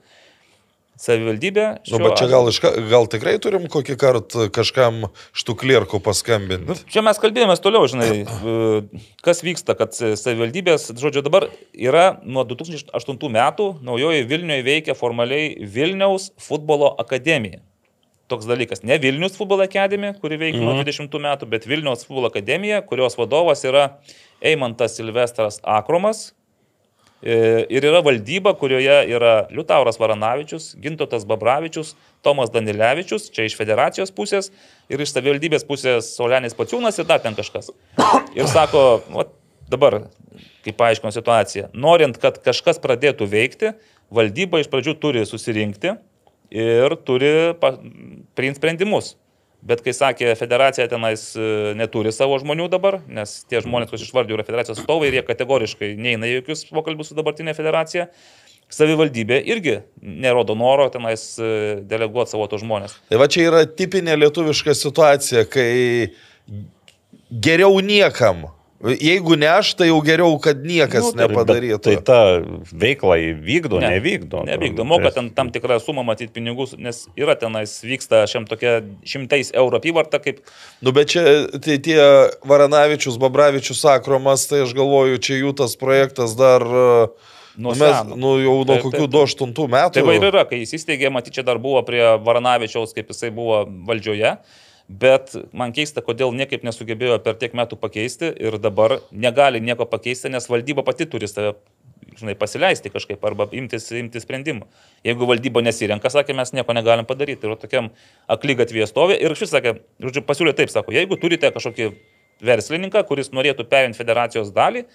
Savivaldybė. Nu, šiuo bet čia gal, iška, gal tikrai turim kokį kartą kažkam šitų klierkų paskambinti. Čia mes kalbėjomės toliau, žinai, e, kas vyksta, kad savivaldybės, žodžiu, dabar yra nuo 2008 metų naujoji Vilniuje veikia formaliai Vilniaus futbolo akademija. Toks dalykas, ne Vilnius futbolo akademija, kuri veikia nuo 20 metų, bet Vilniaus futbolo akademija, kurios vadovas yra Eimantas Silvestras Akromas. E, Ir yra valdyba, kurioje yra Liutauras Varanavičius, Gintotas Babravičius, Tomas Danilevičius, čia iš federacijos pusės ir iš savivaldybės pusės Saulenis Paciūnas ir dar ten kažkas. Ir sako, va, dabar, kaip paaiškino situaciją, norint, kad kažkas pradėtų veikti, valdyba iš pradžių turi susirinkti ir turi priimti sprendimus. Bet kai sakė, federacija tenais e, neturi savo žmonių dabar, nes tie žmonės, kuriuos išvardėjau, yra federacijos atstovai ir jie kategoriškai neina į jokius pokalbius su dabartinė federacija, savivaldybė irgi nerodo noro tenais e, deleguoti savo tos žmonės. Tai va čia yra tipinė lietuviška situacija, kai geriau niekam Jeigu ne aš, tai jau geriau, kad niekas Nu, nu, tai- nepadarytų. Tai ta veikla įvykdo, ne, nevykdo. Nevykdo, moka ten tam tikrą sumą matyti pinigus, nes yra tenais vyksta šiam tokia šimtais eurų apyvarta, kaip Nu, bet čia tai tie Varanavičius, Babravičius, Akromas, tai aš galvoju, čia jų tas projektas dar... uh, Nuo nu, mes, seno. nu, jau nuo Taip, kokių taip, 28 metų. Tai va ir yra, kai jis įsteigė, matyt, čia dar buvo prie Varanavičiaus, kaip jisai buvo valdžioje, bet man keista, kodėl niekaip nesugebėjo per tiek metų pakeisti ir dabar negali nieko pakeisti, nes valdyba pati turi save žinai, pasileisti kažkaip arba imtis, imtis sprendimų. Jeigu valdyba nesirenka, sakė, mes nieko negalim padaryti. Ir tokiam aklygatvėje stovi ir šis sakė, žodžiu, pasiūlė taip, sako, jeigu turite kažkokį verslininką, kuris norėtų perimti federacijos dalį,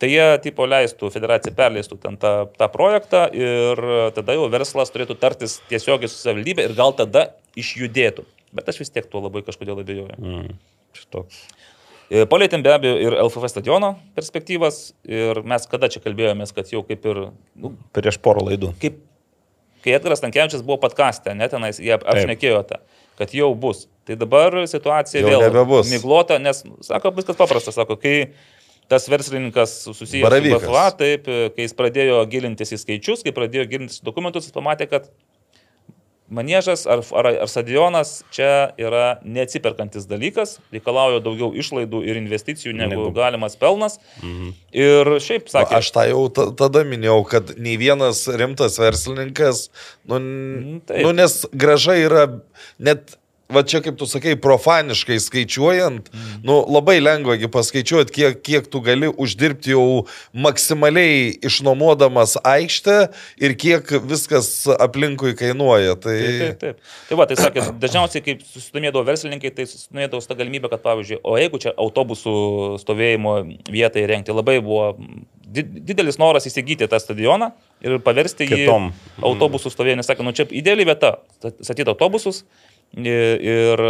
Tai jie tipo leistų, federacija perleistų ten tą, tą projektą ir tada jau verslas turėtų tartis tiesiogiai su savivaldybė ir gal tada išjudėtų. Bet aš vis tiek tuo labai kažkodėl abejoju. Mm, šitoks. E, Palėtėm be abejo ir LFF stadiono perspektyvas ir mes kada čia kalbėjomės, kad jau kaip ir, nu, Prieš porą laidų. kaip, kai Edgaras Tankievičius buvo podkastė, net tenais jie apšnekėjote, kad jau bus. Tai dabar situacija Jau vėl nebebus. miglota, nes, sako, viskas paprasta, sako, kai tas verslininkas susijęs Baravykas. su BFA, taip, kai jis pradėjo gilintis į skaičius, kai pradėjo gilintis į dokumentus, jis pamatė, kad maniežas ar, ar, ar stadionas čia yra neatsiperkantis dalykas, reikalauja daugiau išlaidų ir investicijų negu, Negu- galimas pelnas. Mhm. Ir šiaip, sakė, Aš tą jau ta- tada minėjau, kad nei vienas rimtas verslininkas, nu, Mm, taip. nu nes graža yra net, va čia kaip tu sakai, profaniškai skaičiuojant, Mm. nu labai lengva gi paskaičiuoti, kiek, kiek tu gali uždirbti jau maksimaliai išnuomodamas aikštę ir kiek viskas aplinkui kainuoja. Tai... Taip, taip, taip. Tai va, tai sakė, dažniausiai, kai susidomėdavo verslininkai, tai susidomėdavo su tą galimybę, kad, pavyzdžiui, o jeigu čia autobusų stovėjimo vietai rengti, labai buvo di- didelis noras įsigyti tą stadioną ir paversti jį Kitom. autobusų stovėjimą. Nes sakė, nu čia ideali vieta statyti autobusus. Ir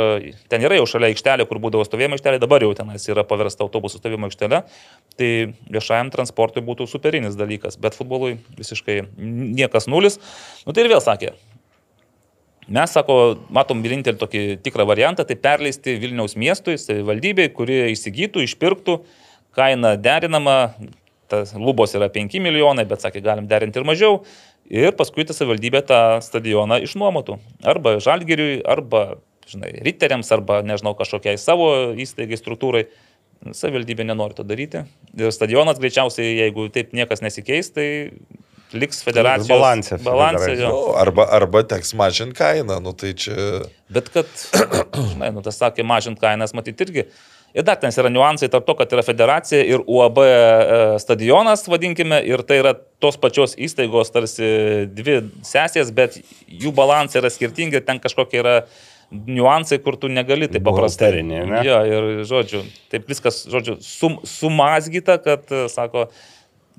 ten yra jau šalia aikštelė, kur būdavo stovėjimo aikštelė, dabar jau tenais yra paversta autobusų stovėjimo aikštelė. Tai viešajam transportui būtų superinis dalykas, bet futbolui visiškai niekas nulis. Nu tai ir vėl sakė, Mes, sako, matom vienintelį tokį tikrą variantą, tai perleisti Vilniaus miestui, savivaldybei, kuri įsigytų, išpirktų, kaina derinama, tas lubos yra 5 milijonai, bet sakė, galim derinti ir mažiau. Ir paskui ta savivaldybė tą stadioną išnuomotų. Arba žalgiriui, arba, žinai, riteriams, arba, nežinau, kažkokiai savo įstaigai, struktūrai. Savivaldybė nenori to daryti. Ir stadionas greičiausiai, jeigu taip niekas nesikeis, tai liks federacijos Balanse, federacijos. jo. Nu, arba, arba teks mažinti kainą, nu tai čia... Bet kad, <clears throat> žinai, nu tas sakė, mažint kainas, matyti irgi. Ir dar ten yra niuansai tarp to, kad yra federacija ir UAB e, stadionas, vadinkime, ir tai yra tos pačios įstaigos tarsi dvi sesės, bet jų balansai yra skirtingi ir ten kažkokie yra niuansai, kur tu negali taip paprastai. Ne? Jo, ir, žodžiu, taip viskas, žodžiu, sum, sumazgyta, kad, e, sako,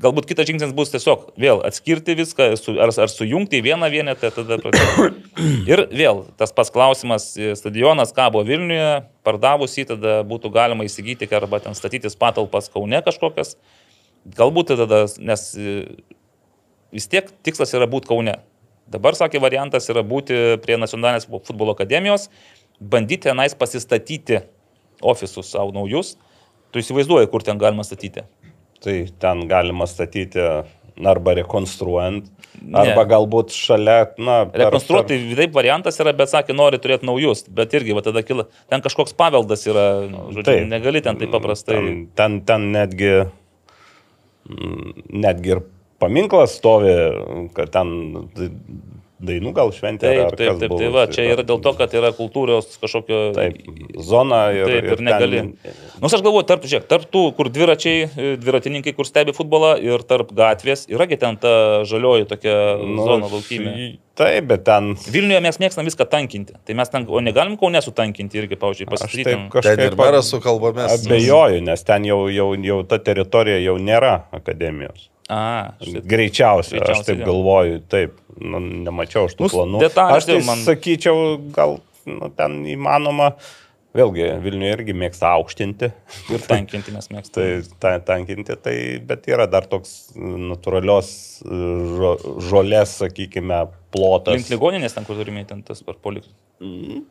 galbūt kitas žingsnis bus tiesiog vėl atskirti viską, su, ar, ar sujungti į vieną vienetą. Ir vėl tas pats klausimas, e, stadionas kabo Vilniuje, pardavus jį, tada būtų galima įsigyti arba ten statytis patalpas Kaune kažkokias. Galbūt tada, nes e, vis tiek tikslas yra būti Kaune. Dabar, sakė, variantas yra būti prie Nacionalinės futbolo akademijos, bandyti tenais pasistatyti ofisus savo naujus. Tu įsivaizduoji, kur ten galima statyti. Tai ten galima statyti arba rekonstruojant, Ne. arba galbūt šalia, na, per- Rekonstruoti taip variantas yra, bet sakė, nori turėti naujus, bet irgi va, tada kila, ten kažkoks paveldas yra, žodžiu, Taip. negali ten taip paprastai. Ten, ten, ten netgi, mm, netgi ir paminklas stovi, kad ten dainų gal šventė. Taip, ar taip, kas taip, tai va, čia yra dėl to, kad yra kultūros kažkokio... Taip, zona ir, Taip, ir ten- negali. Na, aš galvoju, tarp, žiūrėk, tarp tų, kur dviračiai, e, dviratininkai, kur stebi futbolą ir tarp gatvės, yragi ten ta žalioji tokia nu, zona laukinė. Taip, bet ten... Vilniuje mes mėgstam viską tankinti. Tai mes ten, o negalim kaune sutankinti irgi, pavyzdžiui, ten- Ten kažkaip ir meras su kalbomis. Abejoju, nes ten jau, jau, jau ta teritorija jau nėra akademijos. A, šit. Greičiausiai, aš Greičiausiai, taip jo. galvoju, taip, nu, nemačiau aš tų Nu, planų. Aš tai jau man- sakyčiau, gal nu, ten įmanoma Vėlgi, Vilniuje irgi mėgsta aukštinti. Ir tankinti mes mėgstame. Tai ta, tankinti, tai, bet yra dar toks natūralios žo, žolės, sakykime, plotas. Link ligoninės ten, kur turime ten tas per poliklių.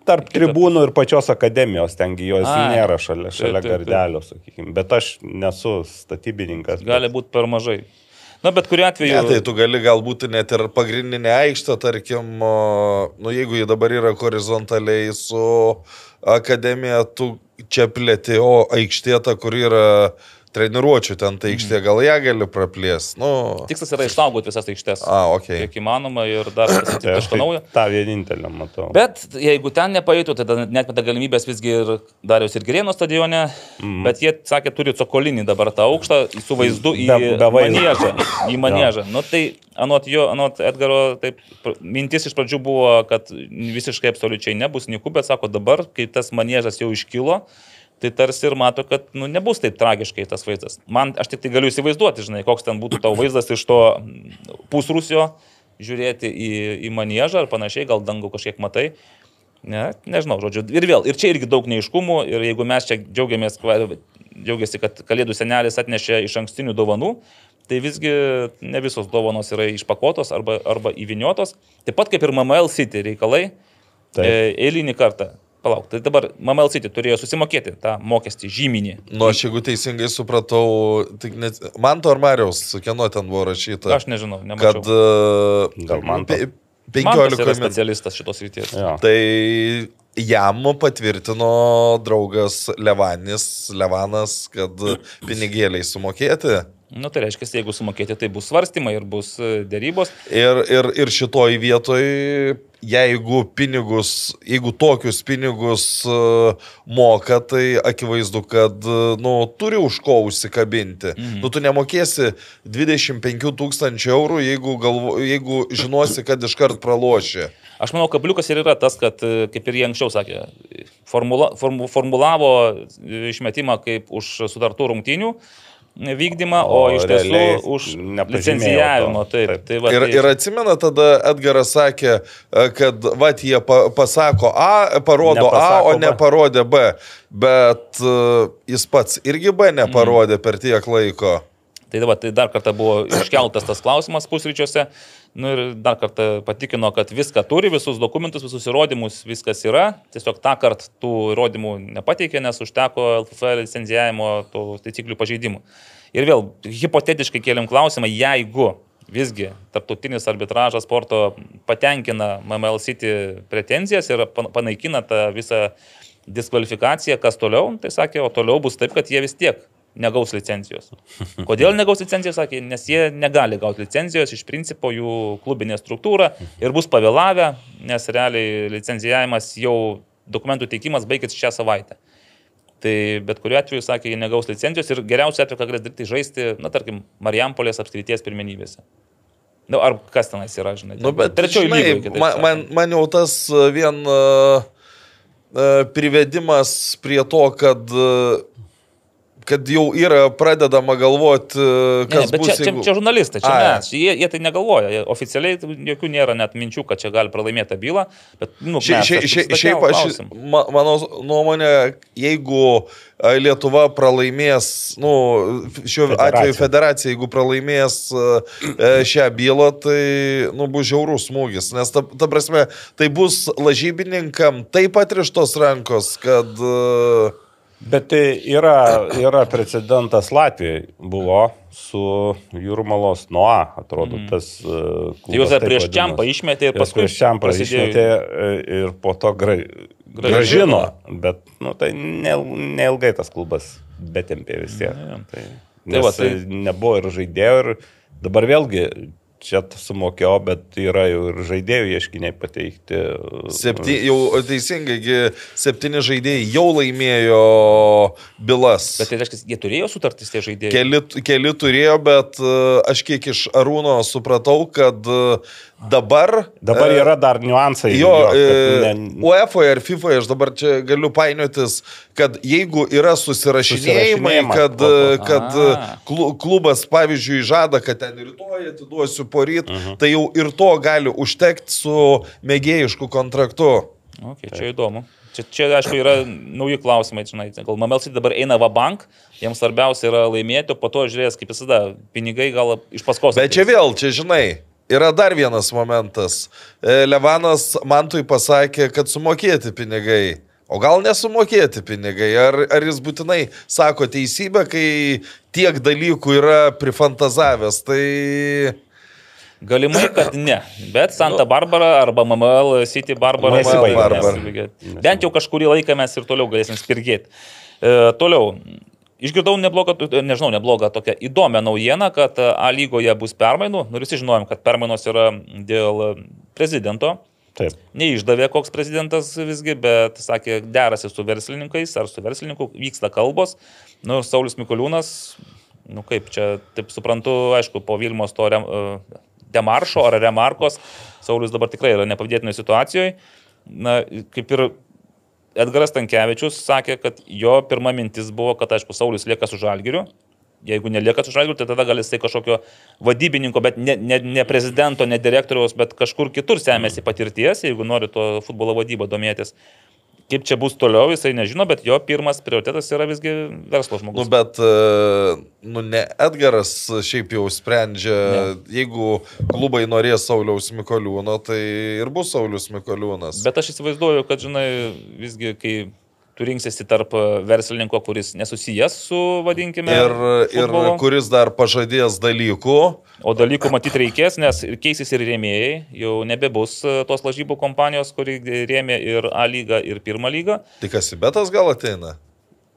Tarp tribūnų ir pačios akademijos, tengi jos Ai. nėra šalia, šalia taip, taip. gardelio, sakykime. Bet aš nesu statybininkas. Gali būti per mažai. Na, bet kuriu atveju. Ne, tai tu gali galbūt net ir pagrindinę aikštę, tarkim, nu jeigu ji dabar yra horizontaliai su akademija, tu čia plėti, o aikštė ta, kur yra treniruočių ten, tai aikštė gal ją gali praplės. Nu, Tikslas yra išsaugoti visas aikštes. a, okei. Kiek įmanoma ir dar <coughs> statyti Tai aš kažką naujo. tą vienintelę matau. Bet jeigu ten nepaeitų, tai tada net meta galimybės visgi ir Dariaus ir Gerėno stadione. Mm. Bet jie sakė, turi cokolinį dabar tą aukštą su vaizdu į Be- be manėžą. Į manėžą. Nu, tai anot jo, anot Edgaro, taip, mintis iš pradžių buvo, kad visiškai absoliučiai nebus nikų, bet sako dabar, kai tas manėžas jau iškilo, tai tarsi ir mato, kad nu, nebus taip tragiškai tas vaizdas. Man, aš tik tai galiu įsivaizduoti, žinai, koks ten būtų tavo vaizdas iš to mm, pusrusio žiūrėti į, į manėžą ar panašiai, gal dangų kažkiek matai. Ne, nežinau, žodžiu. Ir vėl, ir čia irgi daug neiškumų, ir jeigu mes čia džiaugiamės, džiaugiasi, kad Kalėdų senelis atnešė iš ankstinių dovanų, tai visgi ne visos dovanos yra išpakotos arba, arba įviniotos. Taip pat kaip ir MML City reikalai, Taip. e, eilinį kartą. Palauk, tai dabar MML City turėjo susimokėti tą mokestį žyminį. Nu, aš jeigu teisingai supratau, tik net, man to ar Marijos, kieno ten buvo rašyta, Aš nežinau, nemačiau. kad e, Gal man to? pe- Man tas 15 yra min. specialistas šitos ryties. Jo. Tai jam patvirtino draugas Levanis, Levanas, kad <clears throat> pinigėliai sumokėti. Nu, tai reiškia, jeigu sumokėti, tai bus svarstymai ir bus e, dėrybos. Ir, ir, ir šitoj vietoj, jeigu pinigus, jeigu tokius pinigus e, moka, tai akivaizdu, kad e, nu, turi už ko užsikabinti. Mhm. Nu, tu nemokėsi 25 tūkstančių eurų, jeigu, galvo, jeigu žinosi, kad iškart praloši. Aš manau, kabliukas ir yra tas, kad, kaip ir jie anksčiau sakė, formula, formu, formulavo išmetimą kaip už sutartų rungtynių vykdymą, o, O iš tiesų už licencijavimo. Taip, Taip. tai va, Ir, tai- ir atsimena tada Edgaras sakė, e, kad va, jie pa, pasako A, parodo Nepasako A, o B. neparodė B. Bet uh, jis pats irgi B neparodė per tiek laiko. Tai, va, tai dar kartą buvo iškeltas tas klausimas pusryčiuose. Nu, ir dar kartą patikino, kad viską turi, visus dokumentus, visus įrodymus, viskas yra. Tiesiog tą kartą tų įrodymų nepateikė, nes užteko LFF licenzijavimo tų taisyklių pažeidimų. Ir vėl, hipotetiškai keliam klausimą, jeigu visgi tarptautinis arbitražas sporto patenkina MML City pretenzijas ir pan- panaikina tą visą diskvalifikaciją, kas toliau, tai sakė, o toliau bus taip, kad jie vis tiek negaus licencijos. Kodėl negaus licencijos, sakė, nes jie negali gauti licencijos, iš principo jų klubinė struktūra ir bus pavėlavę, nes realiai licencijavimas jau dokumentų teikimas baigėsi šią savaitę. Tai bet kuriuo atveju, sakė, jie negaus licencijos ir geriausia atveju, ką galės daryti, žaisti, na, tarkim, Marijampolės apskrities pirmenybėse. Na, nu, ar kas tenais yra, žinai. Nu, bet trečioji kitaip man, man, man jau tas uh, vien uh, privedimas prie to, kad, uh, kad jau yra pradedama galvoti, uh, Ne, kas ne, bet bus. čia, čia, jeigu- čia žurnalistai, čia Ai. mes. Jie, jie tai negalvoja. Jie, oficialiai jokių nėra net minčių, kad čia gali pralaimėti bylą. Bet, nu, Šia, mes šia, šia, šiaip aš, ma, mano nuomonė, jeigu a, Lietuva pralaimės, nu, šiuo Federacija. atveju federacija, jeigu pralaimės a, e, šią bylą, tai, nu, bus žiaurus smūgis. Nes, ta, ta prasme, tai bus lažybininkam taip atrištos rankos, kad... a, Bet tai yra, yra precedentas Latvijai buvo su Jūrmalos Noa, atrodo, mm. tas uh, Jūs prieš čiampą išmetė ir paskui prieš čiampą prasidėjo- išmetė e, ir po to gra, gražino, bet nu, tai neil- neilgai tas klubas betempė vis tiek. Tai, Tai va, tai... nebuvo ir žaidėjų ir dabar vėlgi čia sumokėjo, bet yra jau ir žaidėjų ieškiniai pateikti. Septy, jau teisingai, gi septyni žaidėjai jau laimėjo bylas. Bet tai reiškia, jie turėjo sutartis tie žaidėjai. Keli, keli turėjo, bet e, aš kiek iš Arūno supratau, kad e, dabar... Dabar e, yra dar niuansai. Jo, kad e, ne- UEFA ir FIFA, aš dabar čia galiu painiotis, kad jeigu yra susirašinėjimai, kad, o, kad klubas, pavyzdžiui, žada, kad ten rytoj atiduosiu poryt, Mhm. tai jau ir to gali užtekti su mėgėjišku kontraktu. Okay, čia įdomu. Čia Čia, čia, aišku, yra nauji klausimai, žinai, gal Mamelsi dabar eina va bank, jiems svarbiausia yra laimėti, o po to žiūrės, kaip visada, pinigai gal iš paskos. Bet čia vėl, čia žinai, yra dar vienas momentas. E, Levanas Mantui pasakė, kad sumokėti pinigai. O gal nesumokėti pinigai? Ar, ar jis būtinai sako teisybę, kai tiek dalykų yra prifantazavęs? Tai... Galimai, kad ne. Bet Santa Barbara arba MML City Barbara nesibaigė. Bent jau kažkurį laiką mes ir toliau galėsim spirgėti. E, toliau. Išgirdau neblogą, nežinau, neblogą tokią įdomią naujieną, kad A lygoje bus permainų. Nu, visi žinojom, kad permainos yra dėl prezidento. Taip. Neišdavė koks prezidentas visgi, bet sakė, derasi su verslininkais ar su verslininku, vyksta kalbos. Nu, Saulis Mikoliūnas, nu kaip čia, taip suprantu, aišku, po Vilmos to rem, e, demaršo ar remarkos, Saulis dabar tikrai yra nepavydėtinoje situacijoje. Na, kaip ir Edgaras Tankievičius sakė, kad jo pirma mintis buvo, kad, aišku, Saulis lieka su žalgiriu. Jeigu nelieka su žalgiriu, tai tada gali jisai kažkokio vadybininko, bet ne, ne, ne prezidento, ne direktoriaus, bet kažkur kitur semėsi patirties, jeigu nori to futbolo vadybą domėtis. Kaip čia bus toliau, jisai nežino, bet jo pirmas prioritetas yra visgi verslo Nu, žmogus. bet, e, nu, ne Edgaras šiaip jau sprendžia, Ne. jeigu klubai norės Sauliaus Mikoliūno, tai ir bus Saulius Mikoliūnas. Bet aš įsivaizduoju, kad, žinai, visgi, kai tu rinksiesi tarp verslininko, kuris nesusijęs su, vadinkime, Ir, ir futbolu, kuris dar pažadės dalykų, o dalykų matyti reikės, nes ir keisis ir rėmėjai, jau nebebus e, tos lažybų kompanijos, kuri rėmė ir A lygą, ir pirmą lygą. tai kas į betas gal ateina?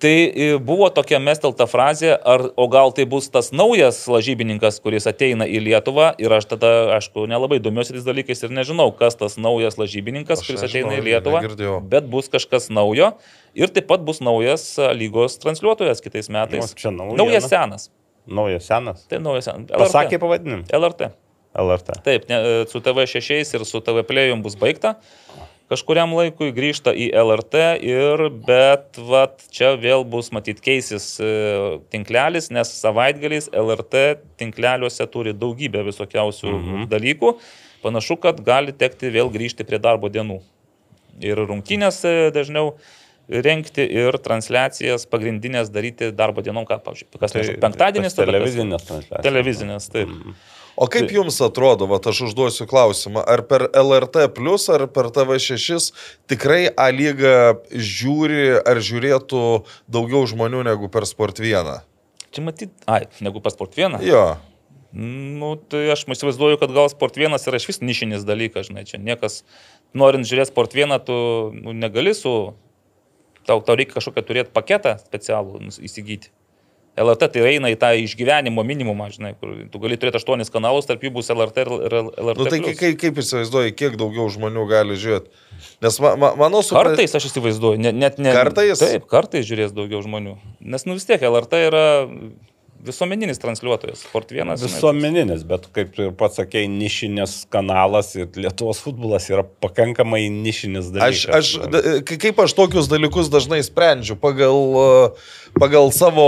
Tai e, buvo tokia mestelta frazė, ar, o gal tai bus tas naujas lažybininkas, kuris ateina į Lietuvą ir aš tada, aišku, nelabai domiuosi tais dalykais ir nežinau, kas tas naujas lažybininkas, Aš kuris nežinau, ateina į Lietuvą, negirdėjau. bet bus kažkas naujo ir taip pat bus naujas lygos transliuotojas kitais O, metais. čia naujiena. Naujas senas. Naujas senas. Tai naujas senas. Pasakė pavadinimą. LRT. LRT. Taip, ne, e, su TV6 ir su TV Playum bus baigta. Kažkuriam laikui grįžta į LRT ir, bet vat, čia vėl bus matyt keisis e, tinklelis, nes savaitgaliais LRT tinkleliuose turi daugybę visokiausių mhm. dalykų. Panašu, kad gali tekti vėl grįžti prie darbo dienų. Ir rungtynės e, dažniau renkti ir transliacijas pagrindinės daryti darbo dienom, ką, pavyzdžiui, kas tai, penktadienis, tada kas- Televizinės transliacijos. Televizinės, taip. O kaip jums atrodo, va, aš užduosiu klausimą, ar per LRT plus ar per TV6 tikrai A lyga žiūri ar žiūrėtų daugiau žmonių negu per Sport 1? Čia matyt, ai, negu pas Sport 1. Jo. Nu, tai aš įsivaizduoju, kad gal Sport 1 yra iš vis nišinis dalykas, žinai, čia niekas, norint žiūrėti Sport 1, tu nu, negali su, tau, tau reikia kažkokią turėti paketą specialų įsigyti. LRT tai eina į tą išgyvenimo minimumą, žinai, kur tu gali turėti aštuonis kanalus, tarp jų bus LRT ir LRT. Nu, tai kaip, kaip įsivaizduoji, kiek daugiau žmonių gali žiūrėti? Nes ma, ma, mano supra- Kartais aš įsivaizduoju, ne, net ne. Kartais? Taip, kartais žiūrės daugiau žmonių. Nes, nu vis tiek, LRT yra visuomeninis transliuotojas. Sport 1. žinai, Visuomeninis, bet kaip ir pats sakėjai, nišinis kanalas ir Lietuvos futbolas yra pakankamai nišinis Aš, dalykas. aš, k- kaip aš tokius dalykus dažnai sprendžiu pagal, uh, pagal savo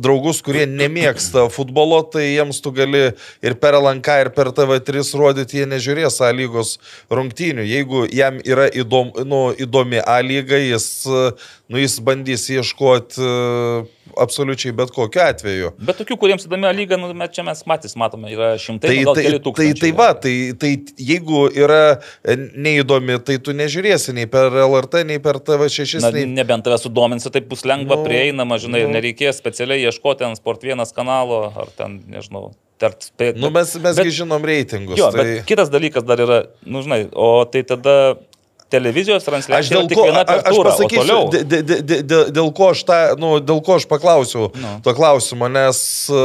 draugus, kurie nemėgsta futbolo, tai jiems tu gali ir per LNK, ir per TV3 rodyti, jie nežiūrės A lygos rungtynių. Jeigu jam yra įdom, nu, įdomi A lyga, jis, uh, nu, jis bandys ieškoti uh, absoliučiai bet kokiu atveju. Bet tokių, kuriems įdomi lyga, nu, čia mes patys matome, yra šimtai, Tai, gal tai, keli tai, tūkstančiai. tai va, tai, tai jeigu yra e, neįdomi, tai tu nežiūrėsi nei per LRT, nei per TV6, Na, nei... nebent tave sudominsi, tai bus lengva, Nu, prieinama, žinai, nu. nu. nereikės specialiai ieškoti ant Sport 1 kanalo, ar ten, nežinau, tarp spėti. Nu, mes, mesgi žinom reitingus. Jo, tai... bet kitas dalykas dar yra, nu, žinai, o tai tada televizijos Aš transliacija dėl yra tik ko, viena a- aš apertūra, o pasakysiu, toliau. dė- dė- dė- dė- dė- dėl ko aš, tą, nu, dėl ko aš paklausiau Nu. to klausimo, nes e,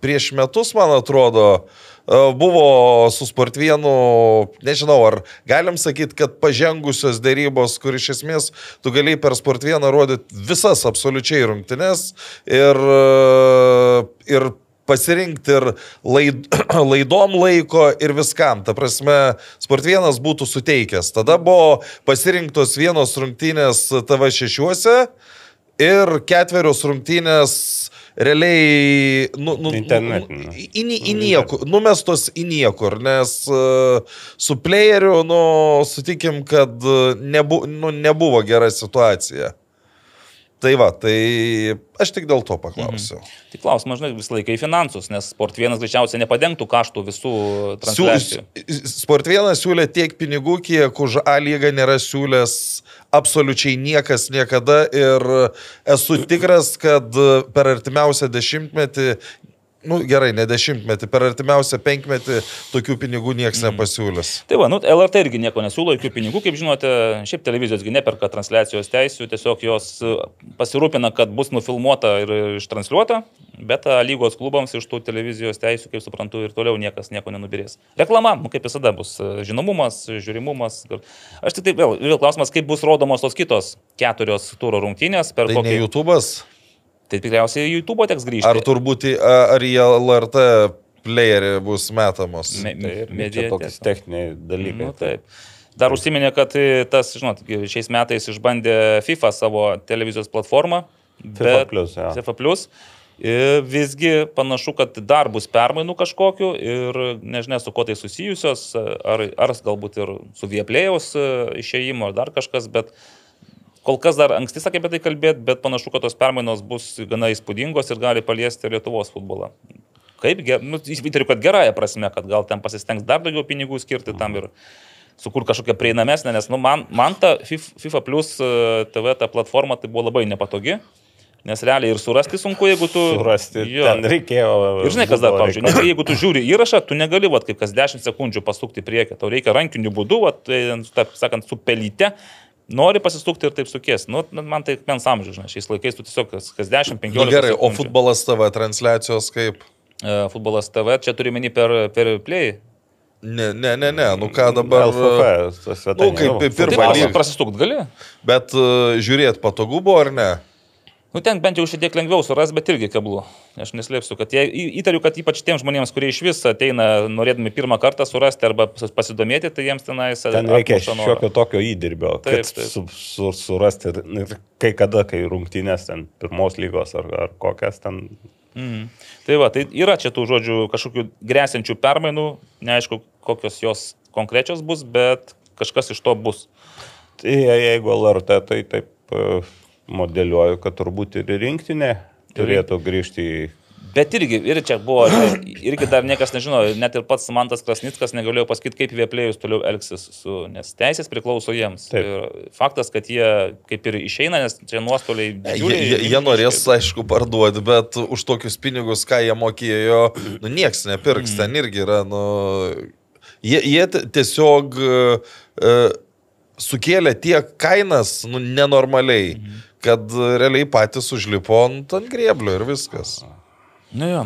prieš metus, man atrodo, e, buvo su Sportvienu, nežinau, ar galim sakyti, kad pažengusios dėrybos, kur iš esmės tu galėjai per Sportvieną rodyti visas absoliučiai rungtynes ir, e, ir pasirinkti ir laid, <clears throat> laidom laiko ir viskam. Ta prasme, Sport 1 būtų suteikęs. Tada buvo pasirinktos vienos rungtynės TV6 ir ketverios rungtynės realiai, nu, nu, Internetinė. nu, į, į, į niekur, numestos į niekur, nes uh, su playeriu, nu, sutikim, kad uh, nebu, nu, nebuvo gera situacija. Tai va, tai aš tik dėl to paklausiu. Mhm. Tai klausimas, žinai, visą laiką į finansus, nes Sport 1 greičiausiai nepαδengtų kaštų visų transliacijų. Sport 1 siūlė tiek pinigų, kiek už A lygą nėra siūlęs absoliučiai niekas niekada ir esu tikras, kad per artimiausią dešimtmetį, nu gerai, ne dešimtmetį, per artimiausią penkmetį tokių pinigų niekas nepasiūlys. Tai va, nu, LRT irgi nieko nesiūlo, jokių pinigų, kaip žinote, šiaip televizijosgi neperka transliacijos teisų, tiesiog jos e, pasirūpina, kad bus nufilmuota ir ištransliuota, bet a, lygos klubams iš tų televizijos teisų, kaip suprantu, ir toliau niekas nieko nenubirės. Reklama, nu, kaip visada, bus e, žinomumas, žiūrimumas. Aš tik taip vėl, vėl klausimas, kaip bus rodomos tos kitos keturios turo rungtynės, per Tai kokį... YouTube'as? Tai tikriausiai YouTube teks grįžti. Ar turbūt ar į LRT playerį bus metamos? Me, Tai irgi čia tokie techniniai dalykai. Nu, taip. Dar užsiminė, kad e, tas, žinot, šiais metais išbandė FIFA savo televizijos platformą. FIFA Plus, jo. FIFA Plus. Ir visgi panašu, kad dar bus permainų kažkokiu ir nežinia, su kuo tai susijusios, ar, ar galbūt ir su Vieplėjaus išėjimo, ar dar kažkas, bet kol kas dar anksti sakė apie tai kalbėti, bet panašu, kad tos permainos bus gana įspūdingos ir gali paliesti Lietuvos futbolą. Kaip, nu, įtariu, kad gerąją prasme, kad gal ten pasistengs dar daugiau pinigų skirti tam ir sukur kažkokią prieinamesnę, nes nu, man, man ta Fif- FIFA Plus e, TV ta platforma tai buvo labai nepatogi, nes realiai ir surasti sunku, jeigu tu... Surasti. Jo. Ten reikėjo. Ir žinai, kas dar, pavyzdžiui, net jeigu tu žiūri įrašą, tu negali, vat, kaip kas 10 sekundžių pasukti priekį, tau reikia rankiniu būdu, vat, tai, taip sakant, su pelyte, nori pasisukti ir taip sukės. Nu, nu, man tai mens amžius, žinai, šiais laikais tu tiesiog kas, kas 10-15 Nu, gerai, o futbolas TV transliacijos kaip? Futbolas TV, čia turi menį per, per play. Ne, ne, ne, ne, nu ką dabar. LFF, tas Nu, kaip pirmą lygą. prasisukt gali. Bet uh, žiūrėt patogu buvo ar ne? Nu, ten bent jau šiek tiek lengviau suras, bet irgi keblu. Aš neslėpsiu, kad jie, įtariu, kad ypač tiems žmonėms, kurie iš vis ateina norėdami pirmą kartą surasti arba pas- pasidomėti, tai jiems tenais... Ten reikia šiokio tokio įdirbio, Taip, kad taip. su, su, surasti ir, kai kada, kai rungtynės ten pirmos lygos ar, ar kokias ten. Mhm. Tai va, tai yra čia tų žodžių kažkokių grėsiančių permainų, neaišku, kokios jos konkrečios bus, bet kažkas iš to bus. Tai jeigu LRT, tai taip e, modeliuoju, kad turbūt ir rinktinė turėtų grįžti į... Bet irgi, ir čia buvo, irgi dar niekas nežino, net ir pats Mantas Krasnickas negalėjo pasakyti, kaip vieplėjus toliau elgsis, su, nes teisės priklauso jiems. Taip. Ir faktas, kad jie kaip ir išeina, nes čia nuostoliai. Jie, didžiuliai, jie, jie norės, aišku, parduoti, bet už tokius pinigus, ką jie mokėjo, nu nieks nepirks, ten irgi yra, nu... Jie, jie tiesiog uh, sukėlė tiek kainas, nu, nenormaliai, kad realiai patys užlipo ant, ant grėblio ir viskas. Nu, jo.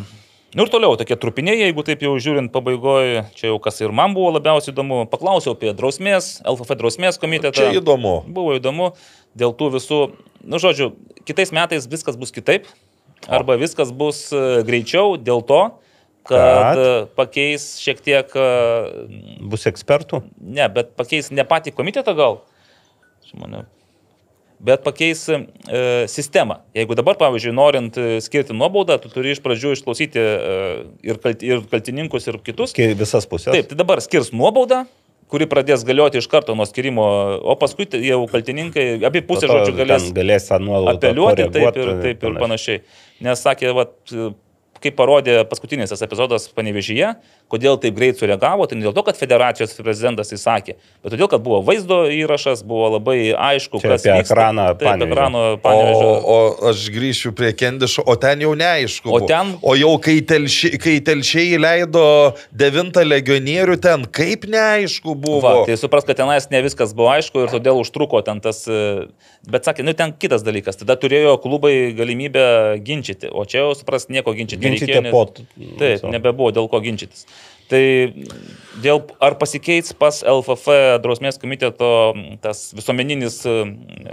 Nu ir toliau tokie trupiniai, jeigu taip jau žiūrint pabaigoje, čia jau kas ir man buvo labiausiai įdomu, paklausiau apie drausmės, LFF drausmės komitetą. Čia įdomu. Buvo įdomu dėl tų visų, nu žodžiu, kitais metais viskas bus kitaip, arba viskas bus e, greičiau dėl to, kad, Kad? kad pakeis šiek tiek, e, Bus ekspertų? ne, bet pakeis ne patį komitetą gal, čia mane, bet pakeis e, sistemą. Jeigu dabar, pavyzdžiui, norint e, skirti nuobaudą, tu turi iš pradžių išklausyti e, ir, kalt, ir kaltininkus, ir kitus. Kai visas pusės. Taip, tai dabar skirs nuobaudą, kuri pradės galioti iš karto nuo skirimo, o paskui jau kaltininkai, abi pusės, žodžiu, galės galės apeliuoti taip ir, taip ir panašiai. Nes sakė, vat, kaip parodė paskutinis tas epizodas panevežyje, kodėl taip greit sureagavo, tai ne dėl to, kad federacijos prezidentas įsakė, bet todėl, kad buvo vaizdo įrašas, buvo labai aišku, Čia kas apie vyksta. ekraną Taip, Panevėžio. ekrano O, panevežio. o aš grįšiu prie Kendišo, o ten jau neaišku. O buvo. ten- o jau kai, telši, kai telšiai leido devintą legionierių ten, kaip neaišku buvo. Va, tai supras, kad tenais ne viskas buvo aišku ir todėl užtruko ten tas, e, bet sakė, nu ten kitas dalykas, tada turėjo klubai galimybę ginčyti, o čia jau supras, nieko ginčyti Ginčyti nes- po- Taip, so. nebebuvo dėl ko ginčytis. Tai dėl, ar pasikeis pas LFF drausmės komiteto tas visuomeninis e,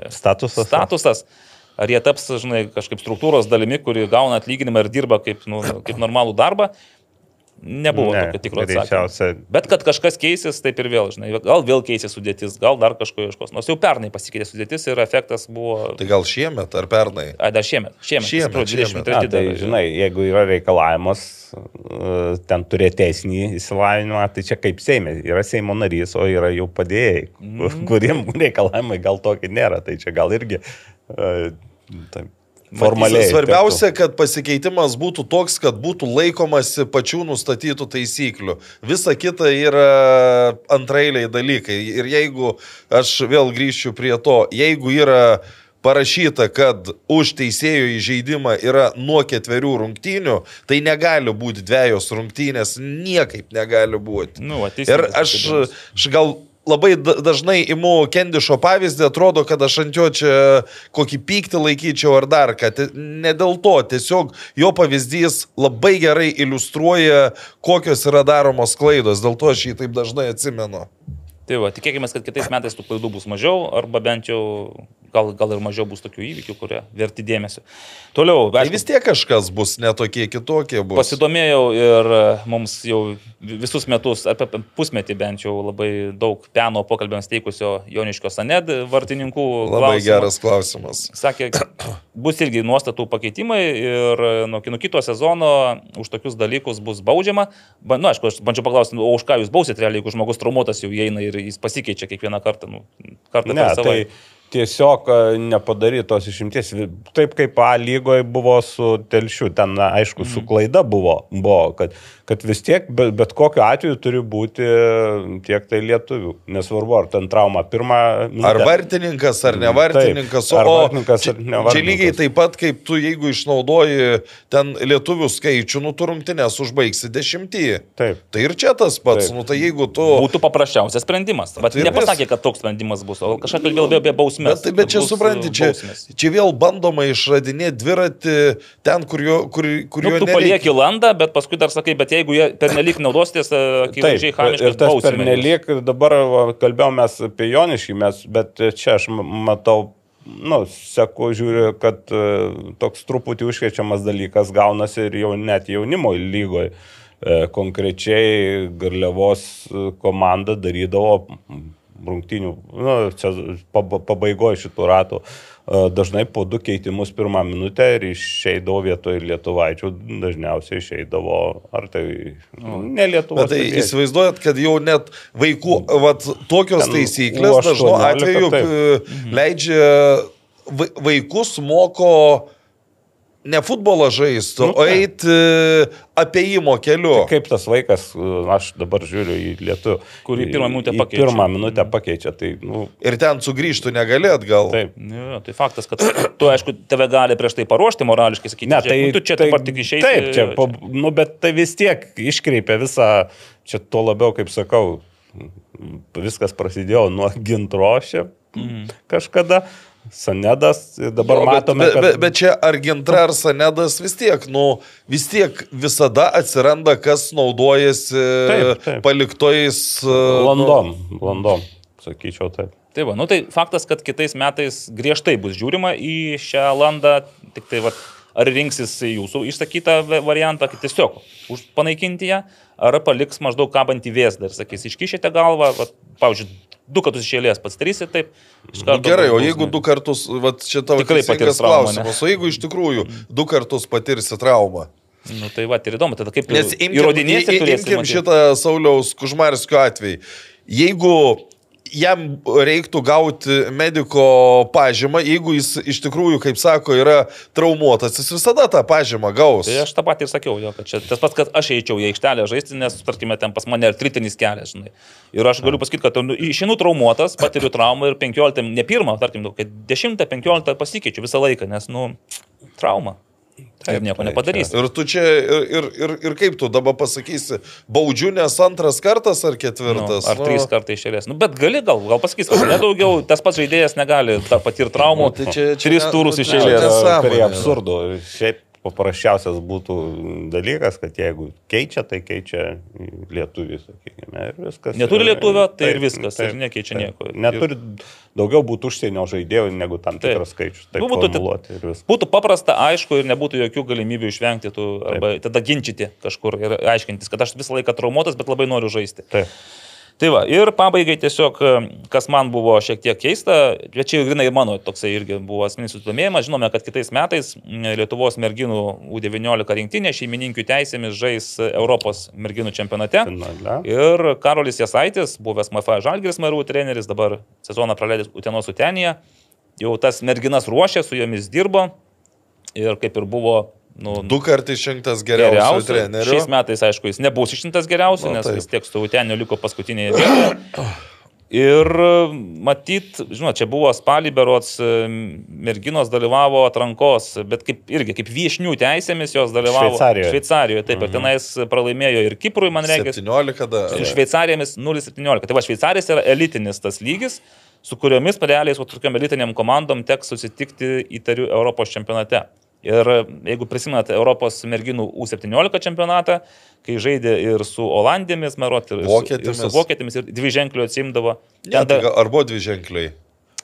Statusas. statusas, ar jie taps, žinai, kažkaip struktūros dalimi, kuri gauna atlyginimą ir dirba kaip, nu, kaip normalų darbą. Nebuvo Ne, tokio tikro atsakymo. Bet kad kažkas keisis, taip ir vėl, žinai, gal vėl keisis sudėtis, gal dar kažko ieškos. Nors jau pernai pasikeitė sudėtis ir efektas buvo... Tai gal šiemet ar pernai? Ai, dar šiemet. Šiemet. Šiemet, atsiprašau, šiemet. 23 Na, tai, žinai, jeigu yra reikalavimas e, ten turėti teisinį įsilavinimą, tai čia kaip Seimė. Yra Seimo narys, o yra jau padėjėjai, mm. kuriem reikalavimai gal tokie nėra. Tai čia gal irgi e, taip, formaliai. Svarbiausia, kad pasikeitimas būtų toks, kad būtų laikomasi pačių nustatytų taisyklių. Visa kita yra antrailiai dalykai. Ir jeigu, aš vėl grįšiu prie to, jeigu yra parašyta, kad už teisėjo įžeidimą yra nuo ketverių rungtynių, tai negali būti dviejos rungtynės, niekaip negali būti. Nu, va, Ir aš, aš gal labai da- dažnai imu Kendišo pavyzdį, atrodo, kad aš ant jo čia kokį pyktį laikyčiau ar dar ką. Ne dėl to, tiesiog jo pavyzdys labai gerai iliustruoja, kokios yra daromos klaidos, dėl to aš jį taip dažnai atsimenu. Tai va, tikėkime, kad kitais metais tų klaidų bus mažiau, arba bent jau gal, gal ir mažiau bus tokių įvykių, kurie verti dėmesio. Toliau, Tai aišku, vis tiek kažkas bus netokie kitokie bus. Pasidomėjau ir e, mums jau visus metus, apie pusmetį bent jau labai daug peno pokalbėms teikusio Joniškio Saned vartininkų. Labai klausimų. geras klausimas. Sakė, bus irgi nuostatų pakeitimai ir nuo, nuo kito sezono už tokius dalykus bus baudžiama. Ba, nu, aišku, aš bandžiau paklausti, o už ką jūs bausit realiai, jeigu žmogus traumuotas jau įeina ir jis pasikeičia kiekviena kartą, nu, kartą Ne, tai. Tiesiog e, nepadaryti tos išimties. Taip kaip A lygoje buvo su telšiu, ten aišku, Mhm. su klaida buvo, buvo kad, kad vis tiek, bet, bet kokiu atveju turi būti tiek tai lietuvių. Nesvarbu, ar ten trauma pirmą. Ar minutę. vartininkas, ar ne vartininkas. Taip, ar vartininkas, ar ne čia lygiai taip pat, kaip tu, jeigu išnaudoji ten lietuvių skaičių, nu tu rungtynės užbaigsi dešimtį. Taip. Tai ir čia tas pats, Taip. nu tai jeigu tu... Būtų paprasčiausias sprendimas. Bet tai nepasakė, kad toks sprendimas bus, o kažką kalbėjau apie bausmės. Bet, bet čia supranti, čia, bausmės. čia vėl bandoma išradinėti dviratį ten, kur jo, kur, kur Nu, jo tu palieki landą, bet paskui dar sakai, bet jeigu jie pernelyg naudositės, akivaizdžiai ir chamiškai tas per nelik, dabar kalbėjome apie Joniškį, mes, bet čia aš matau, nu, seku, žiūriu, kad e, toks truputį užkrečiamas dalykas gaunasi ir jau net jaunimo lygoje. Konkrečiai Garliavos e, komanda darydavo rungtinių, nu, pabaigoje šitų ratų, e, dažnai po du keitimus pirmą minutę ir išeidavo vietoj lietuvaičių, dažniausiai išeidavo, ar tai ne lietuvos. Bet tai piliečiai. įsivaizduojat, kad jau net vaikų, vat, tokios Ten taisyklės U18 dažnu atveju taip. e, leidžia vai- vaikus moko ne futbolą žaisti, Nu, o eiti e, apieimo keliu. Kaip tas vaikas, aš dabar žiūriu į lietų. Kurį pirmą minutę pakeičia. Pirmą minutę pakeičia. Tai, nu, Ir ten sugrįžtų negali atgal. taip. Ne, tai faktas, kad <coughs> tu, aišku, tave gali prieš tai paruošti morališkai, sakyti, Ne, "Žiūrėk, tai, nu, tu čia tai, dabar tik išeisi. Taip, čia, po, nu, bet tai vis tiek iškreipia visą, čia tuo labiau, kaip sakau, viskas prasidėjo nuo gintrošė mm. kažkada. Sanedas, ir dabar O, bet, matome, bet, kad... bet, bet čia Argintra ar Sanedas vis tiek, nu, vis tiek visada atsiranda, kas naudojasi Taip, taip. paliktojais. e, Landom, landom, sakyčiau taip. Tai va, nu tai faktas, kad kitais metais griežtai bus žiūrima į šią landą, tik tai va, ar rinksis jūsų išsakytą va- variantą, kad tiesiog už panaikinti ją, ar paliks maždaug kabantį vėzdą ir sakys, iškišite galvą, va, pavyzdžiui, du kartus išėlės pats darysi taip. Nu, gerai, o jeigu du kartus, va, čia tavo Tikrai patirs klausimas, o jeigu iš tikrųjų du kartus patirsi traumą. Nu tai va, ir įdomu, tada kaip Nes imkim, įrodinėsi, imkim šitą Sauliaus Kužmarskio atvejį. Jeigu jam reiktų gauti mediko pažymą, jeigu jis iš tikrųjų, kaip sako, yra traumuotas, jis visada tą pažymą gaus. Tai aš tą patį ir sakiau, jo, kad čia tas pats, kad aš eičiau į aikštelę žaisti, nes, tarkime, ten pas mane ir tritinis kelias, žinai. Ir aš galiu pasakyti, kad nu, išinu traumuotas, patiriu traumą ir 15, ne pirmą, tarkim, nu, kad 10-15 pasikeičiu visą laiką, nes, nu, trauma. Taip, ir nieko nepadarysi. Ir tu čia, ir, ir, ir, ir kaip tu dabar pasakysi, baudžiu nes antras kartas ar Nu, ketvirtas? ar trys kartai išėlės. Nu, bet gali gal, gal pasakys, kad nedaugiau, tas pats žaidėjas negali patirti traumų. Nu, tai čia- čia tris turus nu, iš tai prie absurdo. Šiaip paprasčiausias būtų dalykas, kad jeigu keičia, tai keičia lietuvių, sakykime, ir viskas. Neturi lietuvio, tai ir Taip, viskas, taip, ir nekeičia taip. nieko. Neturi daugiau būti užsienio žaidėjų negu tam Taip. tikras skaičius. Taip, Nu, būtų ir. Būtų paprasta, aišku, ir nebūtų jokių galimybių išvengti tų, arba tada ginčyti kažkur ir aiškintis, kad aš visą laiką traumuotas, bet labai noriu žaisti. Taip. Tai va, ir pabaigai tiesiog, kas man buvo šiek tiek keista, bet čia jau grinai mano toksai irgi buvo asmeninis susidomėjimas, žinome, kad kitais metais Lietuvos merginų U19 rinktinė šeimininkių teisėmis žais Europos merginų čempionate. Finale. Ir Karolis Jasaitis, buvęs MFA Žalgiris Marų treneris, dabar sezoną praleidęs Utenos Utenėje, jau tas merginas ruošė, su jomis dirbo ir kaip ir buvo nu, Du kartai išrinktas geriausiu treneriu. Šiais metais, aišku, jis nebus išrinktas geriausiu, Na, nes taip. vis tiek su Uteniu liko paskutinėje vietoje. Ir matyt, žinot, čia buvo spalį berots e, merginos dalyvavo atrankos, bet kaip, irgi kaip viešnių teisėmis jos dalyvavo Šveicarijoje. Šveicarijoje, taip, ir tenais pralaimėjo ir Kiprui, man reikia. 17 dar. Su Šveicarijomis 0,17. Tai va, Šveicarijas yra elitinis tas lygis, su kuriomis realiai su tokiam elitiniam komandom teks susitikti, įtariu, Europos čempionate. Ir jeigu prisimenate Europos merginų U17 čempionatą, kai žaidė ir su Olandijomis, Marot, ir, su- ir Vokietėmis. su Vokietėmis, ir dvi ženklių atsimdavo. Ne, tai da- gal- ar buvo dvi ženkliai?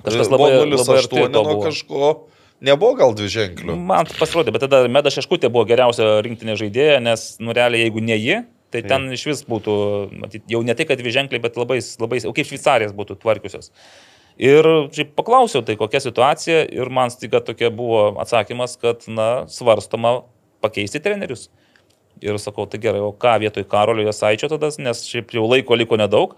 Kažkas Buvo labai- 0,8 labai arti to buvo. kažko. Nebuvo gal dvi ženklių. Man pasirodė, bet tada Meda Šeškutė buvo geriausia rinktinė žaidėja, nes, nu, realiai, jeigu ne ji, tai ten iš vis būtų, matyt, jau ne tai, kad dvi ženkliai, bet labai, labai, o kaip Šveicarijas būtų tvarkiusios. Ir šiaip paklausiau, tai kokia situacija ir man staiga tokia buvo atsakymas, kad, na, svarstoma pakeisti trenerius. Ir sakau, tai gerai, o ką vietoj Karolio Jasaičio tada, nes šiaip jau laiko liko nedaug.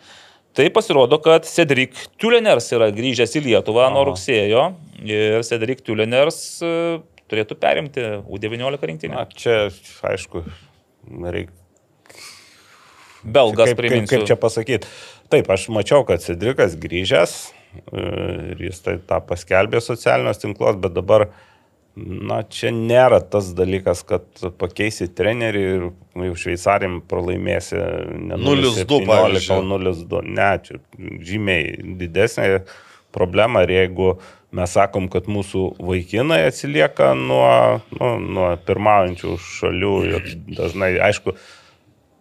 Tai pasirodo, kad Cedric Tuleners yra grįžęs į Lietuvą nuo Aha. rugsėjo ir Cedric Tuleners e, turėtų perimti U19 rinktinę. Na, čia, aišku, reikia Belgas, kaip, kaip, priminsiu. kaip čia pasakyti. Taip, aš mačiau, kad Cedrikas grįžęs ir jis tai tą paskelbė socialinios tinklos, bet dabar, na, čia nėra tas dalykas, kad pakeisi trenerį ir jau šveicarim pralaimėsi ne 0:2 0,17, pavyzdžiui. o 0,2. Ne, čia žymiai didesnė problema ir jeigu mes sakom, kad mūsų vaikinai atsilieka nuo, nu, nuo pirmaujančių šalių ir dažnai, aišku,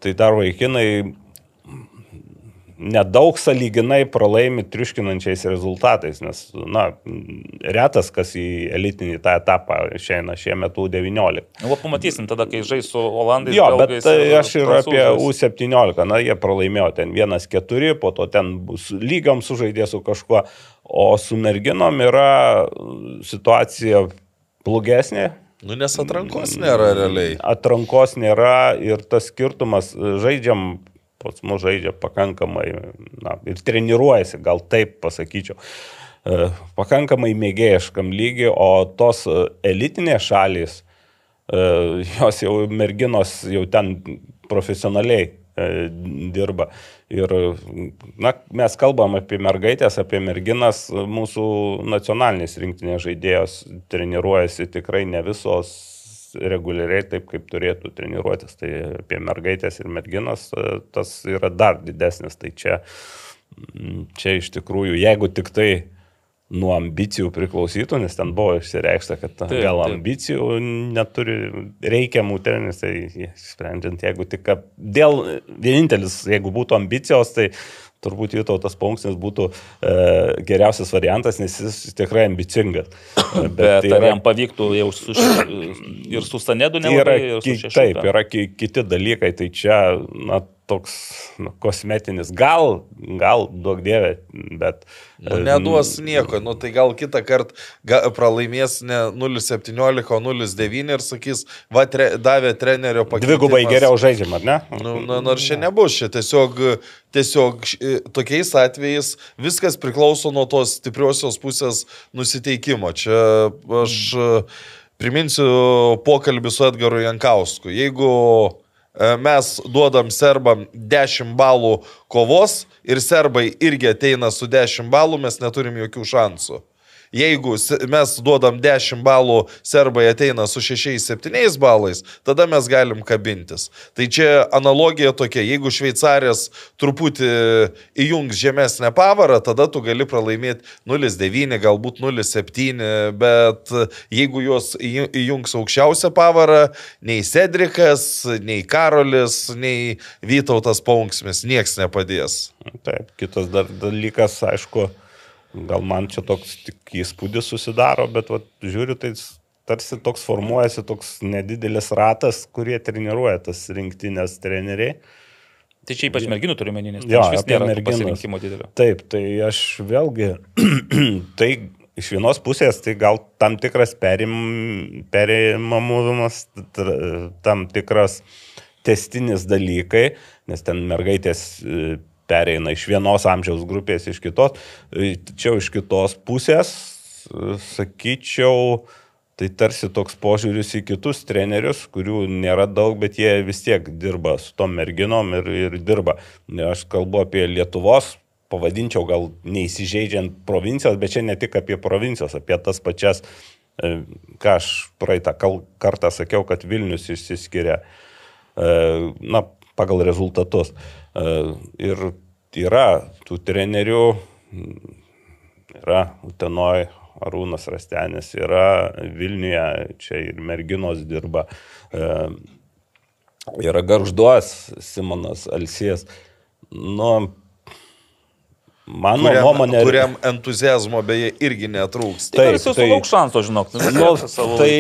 tai dar vaikinai nedaug saliginai pralaimi triuškinančiais rezultatais, nes, na, retas, kas į elitinį tą etapą išeina šiemet U19. Nu, va, pamatysim tada, kai žais su Olandais. Jo, bet belgais tai ir aš ir apie prancūzais. U17, na, jie pralaimėjo ten 1-4, po to ten lygiam sužaidė su kažkuo, o su merginom yra situacija blogesnė, Nu, nes atrankos nėra realiai. atrankos nėra ir tas skirtumas žaidžiam, pats mus žaidžia pakankamai na, ir treniruojasi, gal taip pasakyčiau, e, pakankamai mėgėjiškam lygiui, o tos e, elitinės šalys, e, jos jau merginos jau ten profesionaliai dirba. Ir na, mes kalbam apie mergaitės, apie merginas, mūsų nacionalinės rinktinės žaidėjos treniruojasi tikrai ne visos reguliariai taip, kaip turėtų treniruotis. Tai apie mergaitės ir merginas e, tas yra dar didesnis. Tai čia, čia iš tikrųjų, jeigu tik tai nuo ambicijų priklausytų, nes ten buvo išsireikšta, kad Taip, gal taip. ambicijų neturi reikiamų treneris, tai sprendžiant, jeigu tik dėl vienintelis, jeigu būtų ambicijos, tai turbūt Vytautas Paunksnis būtų e, geriausias variantas, nes jis tikrai ambicingas. E, Bet tai ar yra- jam pavyktų jau su, ši- ir su Stanedu Tai yra, nelabai, ir su ki, Šešuka? taip, yra ki, kiti dalykai, tai čia, na, toks nu, kosmetinis, gal, gal daug dievė, bet... Nu, neduos nieko, nu, tai gal kitą kartą ga, pralaimės ne 0,17, o 0,9 ir sakys, va, tre, davė trenerio pakeitimas. Dvigubai geriau žaidžiam, ar ne? Nu, na, nors čia nebus, čia tiesiog, tiesiog š- tokiais atvejais viskas priklauso nuo tos stipriosios pusės nusiteikimo. Čia aš e, priminsiu pokalbį su Edgaru Jankausku. Jeigu e, mes duodam serbam 10 balų kovos ir serbai irgi ateina su 10 balų, mes neturim jokių šansų. Jeigu mes duodam 10 balų, serbai ateina su 6-7 balais, tada mes galim kabintis. Tai čia analogija tokia, jeigu šveicarės truputį įjungs žemesnę pavarą, tada tu gali pralaimėti 0,9, galbūt 0,7, bet jeigu įju- įjungs aukščiausią pavarą, nei Cedrikas, nei Karolis, nei Vytautas Paunksmis, nieks nepadės. Taip, kitas dar dalykas, aišku, gal man čia toks tik įspūdis susidaro, bet vat, žiūriu, tai tarsi toks formuojasi toks nedidelis ratas, kurie treniruoja tas rinktinės treneriai. Tai čia ypač merginų turiu meninės. Jo, iš vis nėra pasirinkimo didelio. Taip, tai aš vėlgi, <clears throat> tai iš vienos pusės tai gal tam tikras perim, perimamumas, tam tikras testinis dalykai, nes ten mergaitės e, pereina iš vienos amžiaus grupės iš kitos, E, tačiau iš kitos pusės, e, sakyčiau, Tai tarsi toks požiūris į kitus trenerius, kurių nėra daug, bet jie vis tiek dirba su tom merginom ir, ir dirba. Aš kalbu apie Lietuvos, pavadinčiau gal neįsižeidžiant provincijos, bet čia ne tik apie provincijos, apie tas pačias, e, ką aš praeitą kartą sakiau, kad Vilnius išsiskiria, na, pagal rezultatus. E, Ir yra tų trenerių, yra Utenoj, Arūnas Rastenis, yra Vilniuje, čia ir merginos dirba, e, yra Garžduos, Simonas Alsijas. Nu, mano Kuriam, nuomonė. kuriam entuzijazmo beje irgi netrūks. Tai Taip, jis jau tai- sulauks šanso, žinok. Nu, savo tai,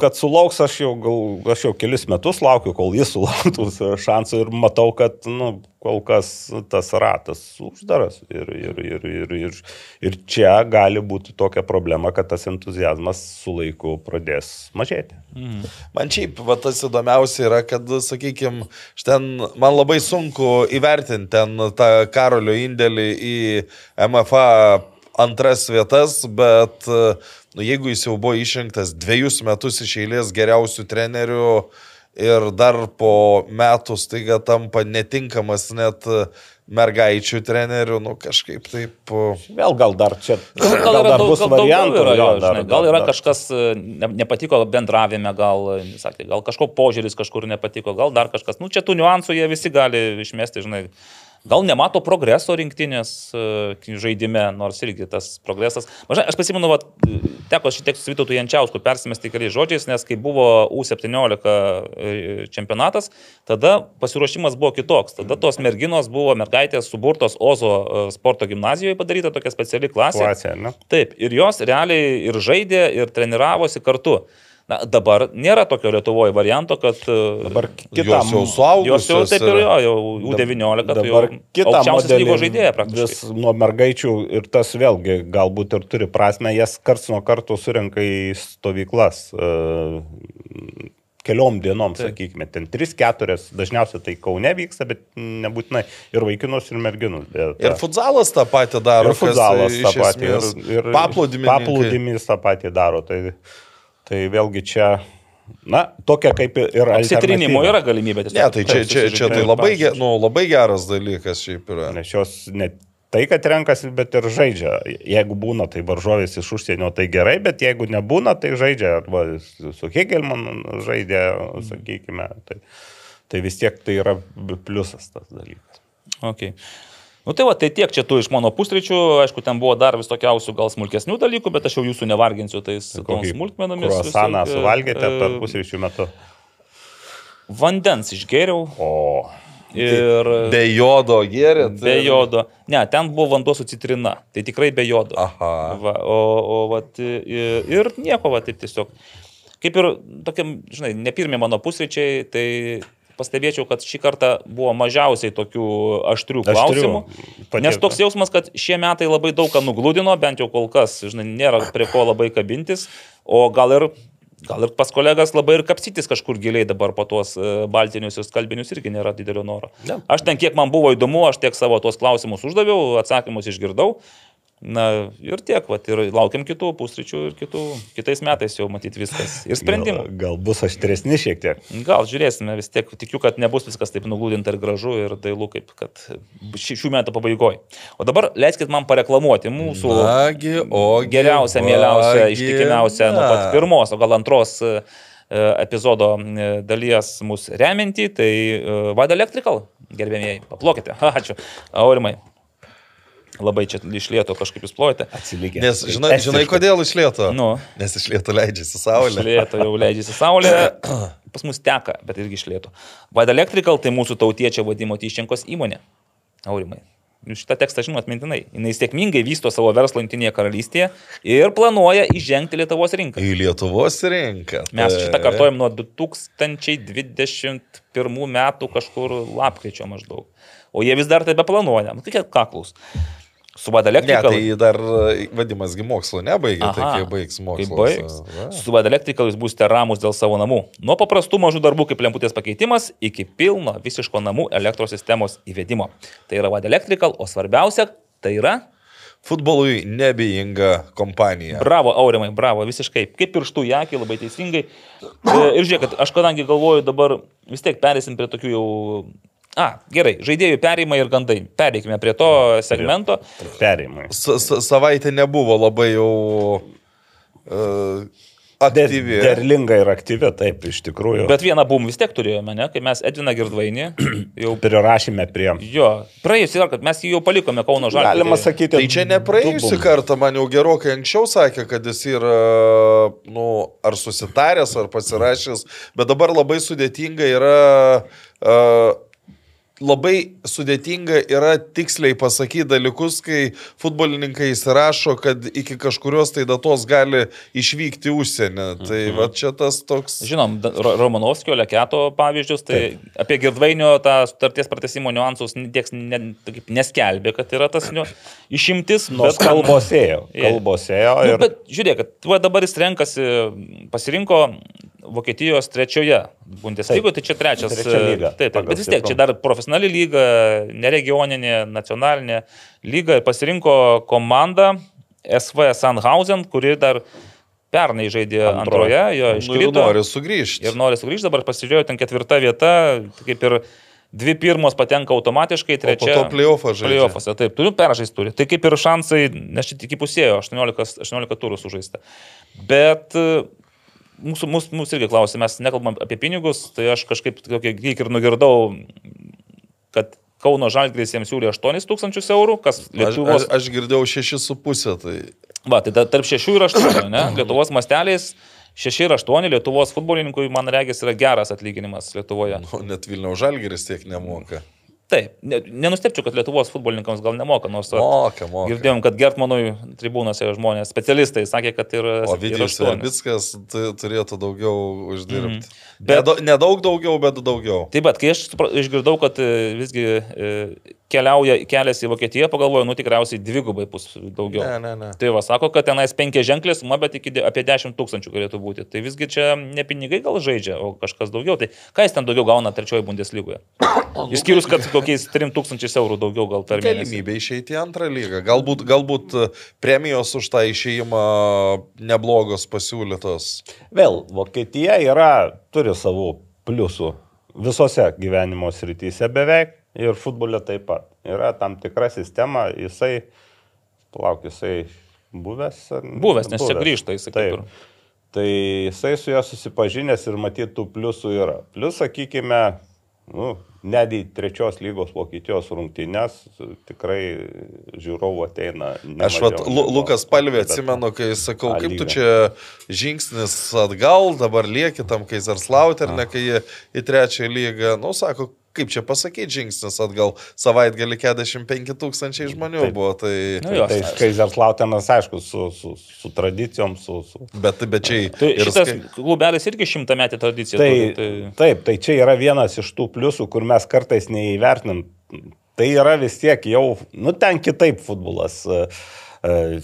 kad sulauks, aš jau, gal, aš jau kelis metus laukiu, kol jis sulauktų <laughs> šansų ir matau, kad nu, kol kas tas ratas uždaras. Ir, ir, ir, ir, ir, ir čia gali būti tokia problema, kad tas entuzijazmas su laiku pradės mažėti. Man šiaip va, tas įdomiausia yra, kad, sakykime, ten man labai sunku įvertinti ten tą Karolio indėlį į MFA antras vietas, bet nu, jeigu jis jau buvo išrinktas dviejus metus iš eilės geriausių trenerių ir dar po metų staiga tampa netinkamas net mergaičių trenerių, nu kažkaip taip. Vėl gal dar čia Gal, gal yra dar daug, bus gal variantų. yra, jo, dar- žinai, gal yra dar. kažkas e, ne, nepatiko bendravime, gal, e, sakė, gal kažko požiūris kažkur nepatiko, gal dar kažkas. Nu, čia tų niuansų jie visi gali išmesti, žinai. Gal nemato progreso rinktinės e, žaidime, nors irgi tas progresas. Mažai, aš prisimenu, vat, teko šiek tiek su Vytautu Jančiausku persimesti keliais žodžiais, nes kai buvo U17 e, čempionatas, tada pasiruošimas buvo kitoks. Tada tos merginos buvo mergaitės suburtos Ozo e, sporto gimnazijoje padaryta tokia speciali klasė. Ne? Taip, ir jos realiai ir žaidė, ir treniravosi kartu. Na, dabar nėra tokio Lietuvoje varianto, kad e, Dabar Jos kitam jau suaugusios. jos jau taip ir yra. jo, jau U19, tai jau Dabar kitą aukščiausias lygos žaidėja praktiškai. Vis nuo mergaičių ir tas vėlgi galbūt ir turi prasme, jas karts nuo karto surenka į stovyklas. e, Keliom dienom, Taip. sakykime, ten 3-4, dažniausiai tai Kaune vyksta, bet nebūtinai ir vaikinus, ir merginus. bet, Ir futsalas tą patį daro. ir futsalas tą patį. Ir, ir paplūdimininkai. paplūdimis tą patį daro. Tai, tai vėlgi čia, na, tokia kaip ir Apsitrinimo yra galimybė. tiesiog. Ne, tai čia, čia, čia tai labai, ge, nu, labai geras dalykas šiaip yra. Nes jos ne tai, kad renkasi, bet ir žaidžia. Jeigu būna, tai varžovės iš užsienio, tai gerai, bet jeigu nebūna, tai žaidžia. Arba su Hegelman žaidė, sakykime. Tai, tai vis tiek tai yra pliusas tas dalykas. Okay. Nu tai va, tai tiek čia tų iš mano pusryčių, aišku, ten buvo dar visokiausių gal smulkesnių dalykų, bet aš jau jūsų nevarginsiu tais smulkmenomis. Kruasaną suvalgėte e, per pusryčių metu. Vandens išgėriau O. ir... Be jodo gėrėt. Be jodo. Ne, ten buvo vanduo su citrina. Tai tikrai be jodo. Aha. Va, o, o vat, ir, ir nieko, va, taip tiesiog. Kaip ir, tokiam, žinai, ne pirmie mano pusryčiai, tai pastebėčiau, kad šį kartą buvo mažiausiai tokių aštrių Aštrių. klausimų. Patie- Nes toks jausmas, kad šie metai labai daug ką nuglūdino, bent jau kol kas, žinai, nėra prie ko labai kabintis, o gal ir, gal ir pas kolegas labai ir kapsytis kažkur giliai dabar po tuos e, baltinius ir skalbinius irgi nėra didelio noro. Ne. Aš ten kiek man buvo įdomu, aš tiek savo tuos klausimus uždaviau, atsakymus išgirdau. Na ir tiek, vat, ir laukiam kitų pusryčių ir kitų, kitais metais jau matyti viskas. Ir sprendimų. Gal, gal bus aštresni šiek tiek. Gal žiūrėsime, vis tiek tikiu, kad nebus viskas taip nuglūdinta ir gražu ir dailu, kaip kad ši, šių metų pabaigoje. O dabar leiskit man pareklamuoti mūsų Nagi, o geriausią, mieliausią, ištikimiausią nuo pat pirmos, o gal antros e, e, epizodo e, dalies mūsų remiantį, tai Vada Electrical, gerbėmėjai, paplokite. <laughs> Ačiū. Aurimai. Labai čia iš lieto kažkaip jūs plojate. Atsilikė. Nes žinai, žinai kodėl iš lieto? Nu. Nes iš lieto leidžiasi saulė. Iš lieto jau leidžiasi saulė, <coughs> pas mus teka, bet irgi iš lieto. Vada Electrical tai mūsų tautiečio vadimo Tyščenkos įmonė. Aurimai. Jūs šitą tekstą žinot mintinai. Jis sėkmingai vysto savo verslą Junktinėje karalystėje ir planuoja įžengti Lietuvos rinką. Į Lietuvos rinką. Mes šitą Taip. kartuojam nuo 2021 metų kažkur lapkričio maždaug. O jie vis dar tebe planuoja. Nu, Tokie kaklus. Su Vada Ne, tai dar e, vadimasgi mokslo nebaigė, tai kai baigs Kai mokslo. baigs. Su Vada Electrical jūs būsite ramus dėl savo namų. Nuo paprastų mažų darbų kaip lemputės pakeitimas iki pilno visiško namų elektros sistemos įvedimo. Tai yra Vada Electrical, o svarbiausia, tai yra Futbolui nebejinga kompanija. Bravo, Aurimai, bravo, visiškai. Kaip pirštų į akį, labai teisingai. E, Ir žiūrėk, aš kadangi galvoju dabar, vis tiek perėsim prie tokių jau... A, gerai, žaidėjų perėjimai ir gandai. Pereikime prie to segmento. -s Savaitė nebuvo labai jau uh, aktyvi. Derlinga ir aktyvi, taip, iš tikrųjų. Bet vieną bum vis tiek turėjome, ne? Kai mes Edviną Girdvainį <clears throat> jau... prirašėme prie. Jo, praėjusį kartą mes jį jau palikome Kauno Žalgirį. Galima sakyti. Tai čia ne praėjusią du kartą, man jau gerokai anksčiau sakė, kad jis yra, nu, ar susitaręs, ar pasirašęs, bet dabar labai sudėtinga yra, uh, labai sudėtinga yra tiksliai pasakyti dalykus, kai futbolininkai įsirašo, kad iki kažkurios tai datos gali išvykti užsienį. Tai Mhm. va čia tas toks... Žinom, Romanovskio, Leketo pavyzdžius, tai Taip. apie Girdvainio tą sutarties pratesimo niuansus nieks ne, neskelbė, kad yra tas niu, išimtis. Nors bet- kalbos ėjo. Jo. Kalbos ėjo Nu, ir bet žiūrėk, kad va, dabar jis renkasi, pasirinko Vokietijos trečioje Bundeslygoje, tai čia trečias. Trečia lyga, Taip, taip, pagal bet vis tiek, čia dar profesionali lyga, neregioninė, nacionalinė lyga ir pasirinko komandą SV Sandhausen, kuri dar pernai žaidė Antroje. jo Nu, ir iškrito. nori sugrįžti. Ir nori sugrįžti, dabar pasižiūrėjau, ten ketvirta vieta, kaip ir dvi pirmos patenka automatiškai, O po trečia. to playoffą žaidžia. Playoffuose, taip, turiu peržaisti turi. Tai kaip ir šansai, nes čia tik įpusėjo, 18, 18 turų sužaista. Bet e, mūsų, mūsų, mūsų irgi klausė, mes nekalbam apie pinigus, tai aš kažkaip lyg ir nugirdau, kad Kauno Žalgris jiems siūlė 8 tūkstančius eurų, kas Aš, aš, Lietuvos... aš girdėjau 6,5, tai Va, tai ta- tarp 6 ir 8, ne? Lietuvos masteliais 6 ir 8 Lietuvos futbolininkui, man regis, yra geras atlyginimas Lietuvoje. nu, net Vilniaus žalgeris tiek nemoka. Taip, ne, nenustepčiau, kad Lietuvos futbolininkams gal nemoka, nors Moka, moka. girdėjom, kad Gertmanui tribūnose žmonės, specialistai sakė, kad ir, O Vidijus 8. Verbickas tu- turėtų daugiau uždirbti. Mm. Bet- Bet... Nedaug daugiau, bet daugiau. Taip, bet kai aš išgirdau, kad e, visgi e, keliauja kelias į Vokietiją, pagalvojau, nu tikriausiai dvigubai bus daugiau. Ne, ne, ne. Tai va, sako, kad tenais penkia ženklės suma, bet iki apie 10 tūkstančių galėtų būti. Tai visgi čia ne pinigai gal žaidžia, o kažkas daugiau. Tai ką jis ten daugiau gauna trečiojo Bundeslygoje? <coughs> Išskyrus, kad kokiais 3 tūkstančiais eurų daugiau gal per mėnesį. Galimybė išeiti į antrą lygą. Galbūt, galbūt e, premijos už tą išėjimą neblogos pasiūlytos. vėl Vokietija yra, turi savų pliusų visose gyvenimo srityse beveik ir futbole taip pat. Yra tam tikra sistema, jisai, palauk, jisai buvęs. Buvęs, nes čia grįžta jisai kaip Taip. ir. Tai jisai su juo susipažinęs ir matytų pliusų yra. Plius, sakykime, nu, net į trečios lygos Vokietijos rungtynės tikrai žiūrovų ateina. Aš vat, Lukas Palvė atsimenu, kai sakau, A kaip tu čia žingsnis atgal, dabar lieki tam Kaiserslauterne, kai į trečią lygą, nu, sako, kaip čia pasakyti žingsnis atgal, savaitgalį 45 tūkstančiai žmonių Taip. buvo, tai... Nu jo, Tai Kaiserslautenas, aišku, su, su, su tradicijom, su... su... Bet, bet čia Tai ir šitas skai- klubelis irgi šimtametį tradiciją Tai, turi. Tai... taip, tai čia yra vienas iš tų pliusų, kur mes kartais neįvertinam tai yra vis tiek jau, nu ten kitaip futbolas. e,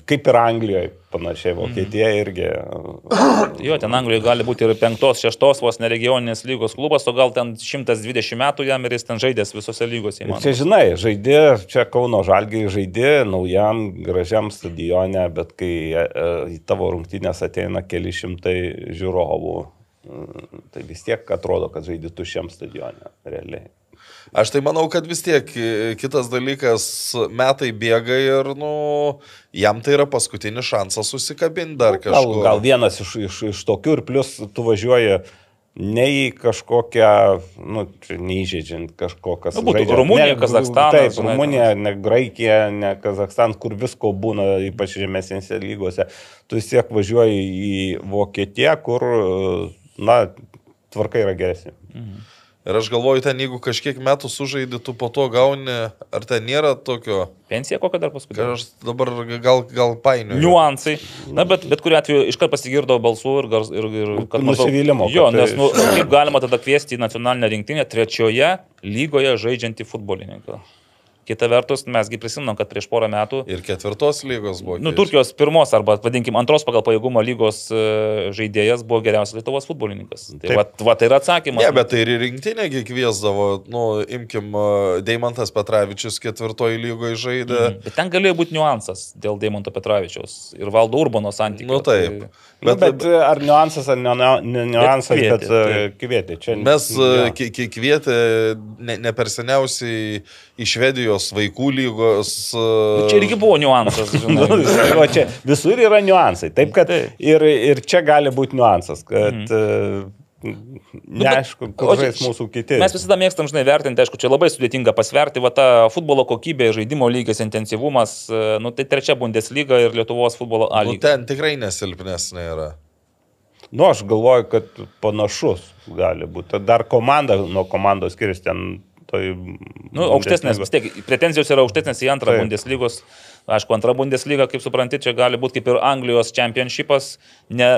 Kaip ir Anglijoje, panašiai, Vokietija irgi. e, Jo, ten Anglijoje gali būti ir penktos, šeštos vos neregioninės lygos klubas, o gal ten 120 metų jam ir jis ten žaidęs visose lygose. Čia žinai, žaidė, čia Kauno Žalgiai žaidė naujam gražiam stadione, bet kai e, e, į tavo rungtynės ateina keli šimtai žiūrovų, mm, tai vis tiek atrodo, kad žaidži tušiam stadione, realiai. Aš tai manau, kad vis tiek e, kitas dalykas, metai bėga ir, nu, jam tai yra paskutinis šansas susikabinti dar Gal, kažkur. gal vienas iš, iš, iš tokių ir plus tu važiuoji ne į kažkokią, nu, neįžeidžiant kažkokias. Nu, būtų Rumunija, Kazachstanas, Taip, žinai, Rumunija, ne Graikija, ne Kazachstan, kur visko būna, ypač žemesnėse lygose. Tu vis tiek važiuoji į Vokietiją, kur, na, tvarka yra geresnė. Ir aš galvoju, ten jeigu kažkiek metų sužaidži, tu po to gauni, ar ten nėra tokio, Pensija kokia dar paskutinė? aš dabar gal, gal painiu. Niuansai. Na, bet, bet kuriu atveju iškart pasigirdo balsų ir, ir, ir Nusivylimo, Jo, kad nes tai- nu, kaip galima tada kviesti į nacionalinę rinktinę trečioje lygoje žaidžiantį futbolininką. Kita vertus, mesgi prisimenam, kad prieš porą metų Ir ketvirtos lygos buvo. Nu. Turkijos pirmos arba, vadinkim, antros pagal pajėgumo lygos e, žaidėjas buvo geriausias Lietuvos futbolininkas. Tai va, va tai yra atsakymas. Ne, bet tai ir į rinktinę gi kviesdavo, nu, imkim, uh, Deimantas Petravičius ketvirtoji lygoje žaidė. Mhm. Bet ten galėjo būti niuansas dėl Deimonto Petravičiaus ir Valdo Urbano santykių. Nu, taip. Bet, bet, bet ar niuansas, ar ne, ne, niuansas, kvietė, bet, bet kvietė. Čia, Mes ki- kvietė ne, ne per seniausiai į Švedijos vaikų lygos. Nu, uh, Čia irgi buvo niuansas, Nu, <laughs> žinai. o čia visur yra niuansai. Taip, kad ir, ir čia gali būti niuansas, kad mm. neaišku, kur o čia- žais mūsų kiti. Mes visada mėgstam, žinai, vertinti, aišku, čia labai sudėtinga pasverti, va ta futbolo kokybė, žaidimo lygis, intensyvumas, e, nu tai trečia Bundesliga ir Lietuvos futbolo A Nu, ten tikrai nesilpnesnė yra. Nu, aš galvoju, kad panašus gali būti. Dar komanda nuo komandos skiriasi ten. Toj Nu, aukštesnės, vis tiek, pretenzijos yra aukštesnės į antrą Taip. Bundeslygos. Aišku, antra Bundeslyga, kaip supranti, čia gali būti kaip ir Anglijos čempionšipas, ne,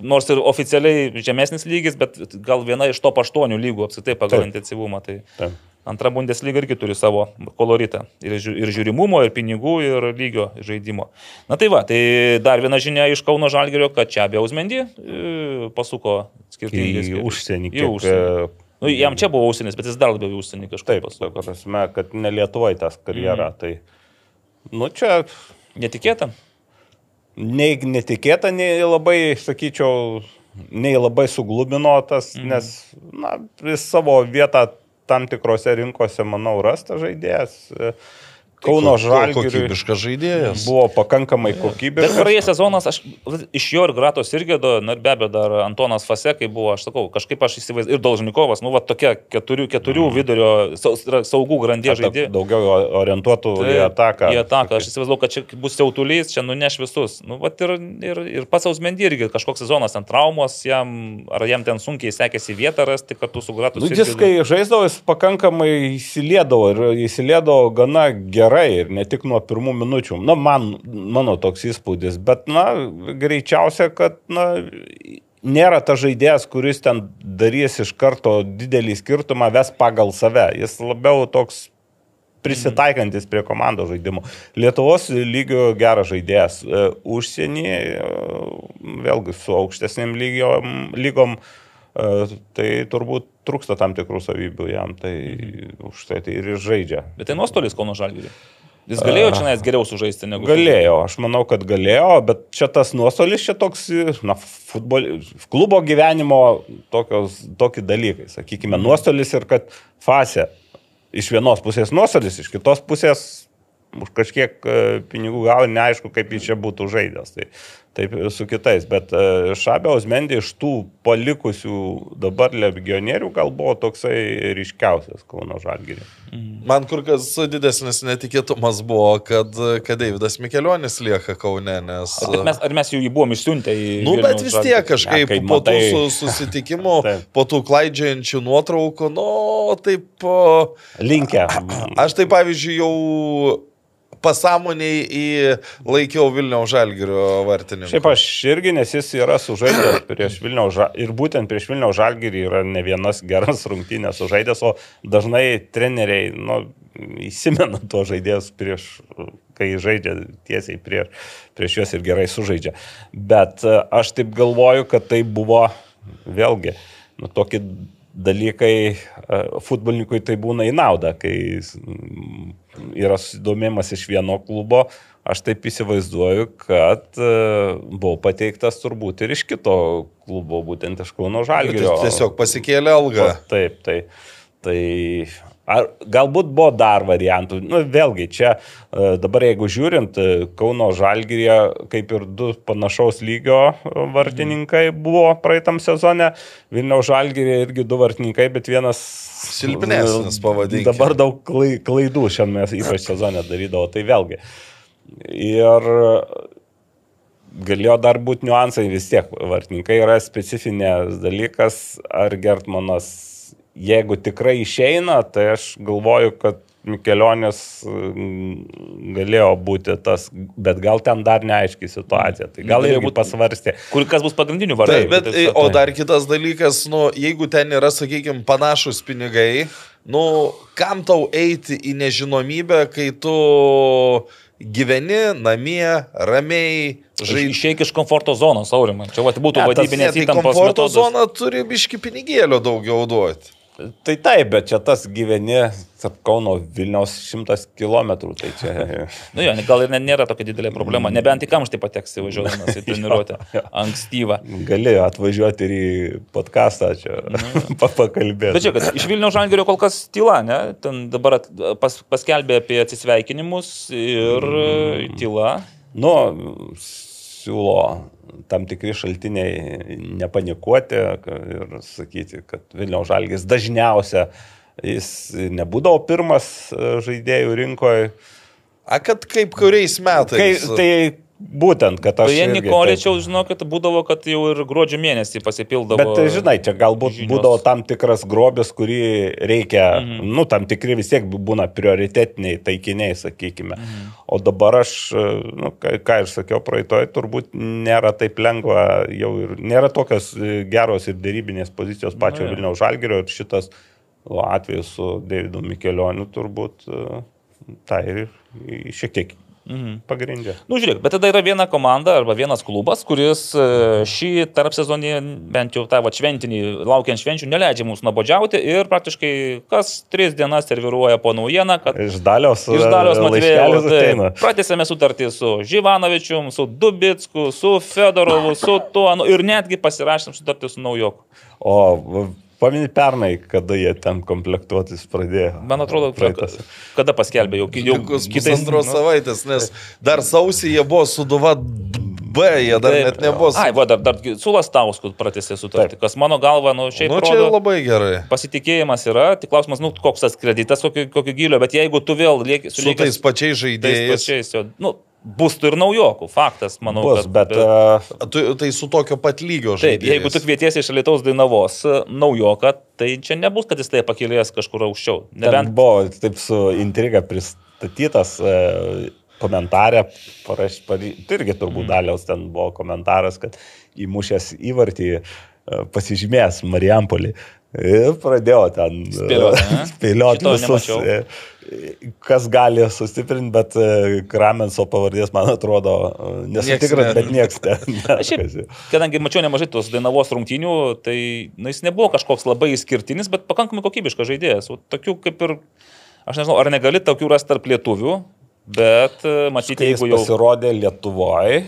nors ir oficialiai žemesnis lygis, bet gal viena iš top 8 lygų apskritai pagal intensyvumą. Tai Taip. antra Bundeslyga irgi turi savo koloritą. Ir, ir žiūrimumo, ir pinigų, ir lygio žaidimo. Na tai va, tai dar viena žinia iš Kauno Žalgerio, kad čia Biausmendi pasuko skirtingai. Į užsienį. Į užsienį. Nu, jam čia buvo užsienis, bet jis dar labiau užsienį kažkaip Taip, pasuko. prasme, kad ne Lietuvoje tas karjera. Mm. Tai, nu, čia Netikėta. nei netikėta, nei labai, sakyčiau, nei labai suglumino tas, mm. nes, na, vis savo vietą tam tikrose rinkose, manau, rastas žaidėjas. E, Kauno Žalgiriui Kokybiškas žaidėjas. buvo pakankamai Bet kokybiškas. praėjęs sezonas, aš iš jo ir Gratos irgi, na ir be abejo dar Antonas Fase, kai buvo, aš sakau, kažkaip aš įsivaizduoju, ir Dolžnikovas, nu, va tokia keturių, keturių vidurio sau- yra saugų grandė žaidėjai. Daugiau orientuotų į ataką. Į ataką. Aš įsivaizduoju, kad čia bus siautulys, čia nuneš visus. Nu, vat ir, ir, ir pats Ausmendy irgi kažkoks sezonas ant traumos, jam, ar jam ten sunkiai sekėsi vietą rasti kartu su Gratus. Nu, jis, kai žaisdavo, jis pakankamai įsiliedavo ir įsiliedavo gana gerai ir ne tik nuo pirmų minučių. Na, man, mano toks įspūdis, bet, na, greičiausia, kad, na, nėra ta žaidėjas, kuris ten darys iš karto didelį skirtumą, ves pagal save. Jis labiau toks prisitaikantis prie komandos žaidimo. Lietuvos lygių geras žaidėjas. E, Užsienį, e, vėlgi su aukštesnėm lygiom, lygom, e, tai turbūt trūksta tam tikrų savybių jam, tai už tai, tai ir žaidžia. Bet tai nuostolis Kauno Žalgiriui. Jis galėjo čia net geriau sužaisti negu. Galėjo, aš manau, kad galėjo, bet čia tas nuostolis, čia toks, na, futbol, klubo gyvenimo tokios, tokie dalykai, sakykime, nuostolis ir kad fase iš vienos pusės nuostolis, iš kitos pusės už kažkiek e, pinigų gauni, neaišku, kaip jis čia būtų žaidęs. Tai taip su kitais, bet e, Šabiaus Mendė iš tų palikusių dabar legionierių gal buvo toksai ryškiausias Kauno Žalgirį. Man kur kas didesnis netikėtumas buvo, kad, kad Davidas Mikelionis lieka Kaune, nes... Bet mes, ar mes jau jį buvom išsiuntę į... Nu, bet Vilniaus vis Žalgirį? tiek kažkaip Ne, po tų matai- su, susitikimų, <laughs> po tų klaidžiančių nuotraukų, nu, taip, Linkę. aš tai pavyzdžiui jau pasąmoniai į laikiau Vilniaus Žalgirio vartininką. Šiaip aš irgi, nes jis yra sužaidęs <coughs> prieš Vilniaus Žalgirį ir būtent prieš Vilniaus Žalgirį yra ne vienas geras <laughs> rungtynės sužaidęs, o dažnai treneriai nu, įsimena to žaidėjus prieš, kai žaidžia tiesiai prieš, prieš juos ir gerai sužaidžia. Bet e, aš taip galvoju, kad tai buvo vėlgi nu, tokie dalykai e, futbolininkui tai būna į naudą, kai yra susidomėjimas iš vieno klubo, aš taip įsivaizduoju, kad e, buvo pateiktas turbūt ir iš kito klubo, būtent iš Kauno Žalgirio. Tiesiog pasikėlė algą. Taip, tai, tai Ar galbūt buvo dar variantų. Nu, vėlgi, čia e, dabar jeigu žiūrint, e, Kauno Žalgirė kaip ir du panašaus lygio e, vartininkai buvo praeitam sezone, Vilniaus Žalgirė irgi du vartininkai, bet vienas silpnesnis pavadinimas. Dabar daug klaidų šiame ypač sezone darydavo, tai vėlgi. Ir galėjo dar būti niuansai vis tiek, vartininkai yra specifinės dalykas, ar Gertmanas jeigu tikrai išeina, tai aš galvoju, kad Mikelionis mm, galėjo būti tas, bet gal ten dar neaiškiai situacija. Tai gal ir būtų pasvarstė. Kur kas bus pagrindinių variantų. Taip, bet, taip, o dar kitas dalykas, nu, jeigu ten yra, sakykime, panašus pinigai, nu, kam tau eiti į nežinomybę, kai tu gyveni namie, ramiai, žaidži. Išeik iš komforto zonos, aurimai. Čia vat, būtų vadybinės tai įtampos. Komforto zona turi biški pinigėlio daugiau duoti. Tai taip, bet čia tas gyveni tarp Kauno Vilniaus šimtas kilometrų. Tai čia... <laughs> nu jo, gal ir nėra tokia didelė problema, nebent į kamštį pateksi važiuodamas į <laughs> treniruotę ankstyvą. Gali atvažiuoti ir į podcastą čia pakalbėti. Čia, kad iš Vilniaus žalgerio kol kas tyla, ne? Ten dabar pas, paskelbė apie atsisveikinimus ir mm. tyla. Nu, siūlo tam tikri šaltiniai nepanikuoti ir sakyti, kad Vilniaus žalgis dažniausia jis nebūdavo pirmas žaidėjų rinkoje. A, kad kaip kuriais metais? Kai, tai Būtent, kad aš. Beje, Nikoličiau, žinokit, būdavo, kad jau ir gruodžio mėnesį pasipildavo. Bet, tai, žinai, čia galbūt žinios. būdavo tam tikras grobis, kurį reikia, mhm. nu, tam tikri vis tiek būna prioritetiniai taikiniai, sakykime. Mhm. O dabar aš, nu, ką, ką ir sakiau praeitoj, turbūt nėra taip lengva, jau ir nėra tokios geros ir dėrybinės pozicijos pačio nu, Vilniaus Žalgerio ir šitas atvejis su Davidu Mikelioniu turbūt tai ir šiek tiek Mhm. Pagrindė. Nu, žiūrėk, bet tada yra viena komanda arba vienas klubas, kuris e, šį tarp sezonį, bent jau tą va, šventinį, laukiant švenčių, neleidžia mums nabodžiauti ir praktiškai kas tris dienas serviruoja po naujieną, kad iš dalios, iš dalios Matvėjų pratėsėme sutartį su Živanovičium, su Dubitsku, su Fedorovu, su tuo nu, ir netgi pasirašėm sutartį su Naujoku. O Pamini pernai, kada jie ten komplektuotis pradėjo. Man atrodo, praeitas. kada paskelbė jau, jau kitais antros nu. savaitės, nes dar sausį jie buvo suduva B, jie dar Taip, net nebuvo. Ai, va, dar, dar su Lastausku pratėsi sutartį, kas mano galva, nu, šiaip. Nu, čia rodo, labai gerai. Pasitikėjimas yra, tik klausimas, nu, koks tas kreditas, kokio, kokio gilio, bet jeigu tu vėl lieki su, su tais pačiais žaidėjais. Tais pačiais, jo, nu, bus tu ir naujokų, faktas, manau. Bus, kad, bet, bet uh, tu, tai su tokio pat lygio žaidėjais. Taip, jeigu tu kvietiesi iš Lietuvos Dainavos e, naujoką, tai čia nebus, kad jis tai pakilės kažkur aukščiau. Nebent Ten buvo taip su intriga pristatytas. E, komentarė, paraš, tai irgi turbūt mm. daliaus ten buvo komentaras, kad įmušęs įvartį e, pasižymės Marijampolį. Ir pradėjau ten spėlioti, spėlioti visus, kas gali sustiprinti, bet e, Kramenso pavardės, man atrodo, e, nesu tikras, bet nieks ten. <laughs> Šiaip, kadangi mačiau nemažai tos Dainavos rungtynių, tai nu, jis nebuvo kažkoks labai išskirtinis, bet pakankamai kokybiškas žaidėjas. O tokių kaip ir, aš nežinau, ar negali tokių rasti tarp lietuvių, bet e, matyti, jeigu jau... pasirodė Lietuvoje,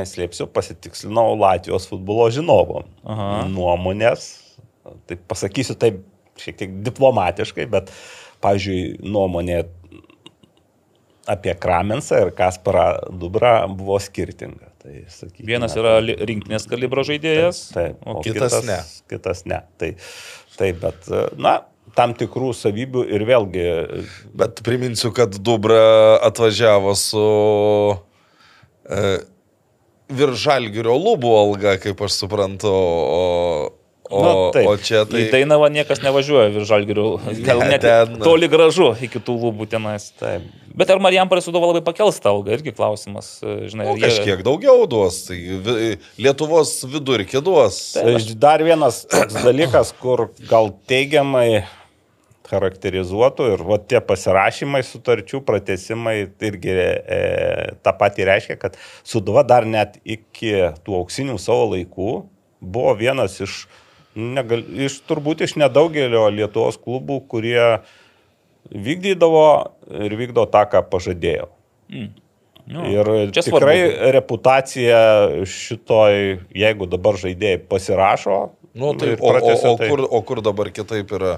neslėpsiu, pasitikslinau Latvijos futbolo žinovo nuomonės. Tai pasakysiu taip šiek tiek diplomatiškai, bet pavyzdžiui, nuomonė apie Kramensą ir Kasparą Dubrą buvo skirtinga. Tai, sakykime, Vienas yra rinktinės kalibro žaidėjas, taip, taip, o kitas, kitas ne. Kitas ne. Tai, taip, bet, na, tam tikrų savybių ir vėlgi. Bet priminsiu, kad Dubra atvažiavo su e, viržalgirio lubų alga, kaip aš suprantu, o O, Nu, taip. o čia Tai... Į. Dainavą niekas nevažiuoja virš žalgirių. Gal Ne, net ten- toli gražu iki tų lubų tenais. Taip. Bet ar Marijampolė suduva labai pakels tą algą, irgi klausimas. e, Žinai, Nu, jie- kažkiek daugiau duos, tai Lietuvos vidurkį duos. Dar vienas dalykas, kur gal teigiamai charakterizuotų ir va, tie pasirašymai sutarčių, pratesimai irgi e, tą patį reiškia, kad Suduva dar net iki tų auksinių savo laikų buvo vienas iš, negal, iš turbūt iš nedaugelio Lietuvos klubų, kurie vykdydavo ir vykdo tą, ką pažadėjo. Nu, Ir tikrai svarbu. reputacija šitoj, jeigu dabar žaidėjai pasirašo, Nu, tai, ir o, o, o, tai- kur, o kur dabar kitaip yra?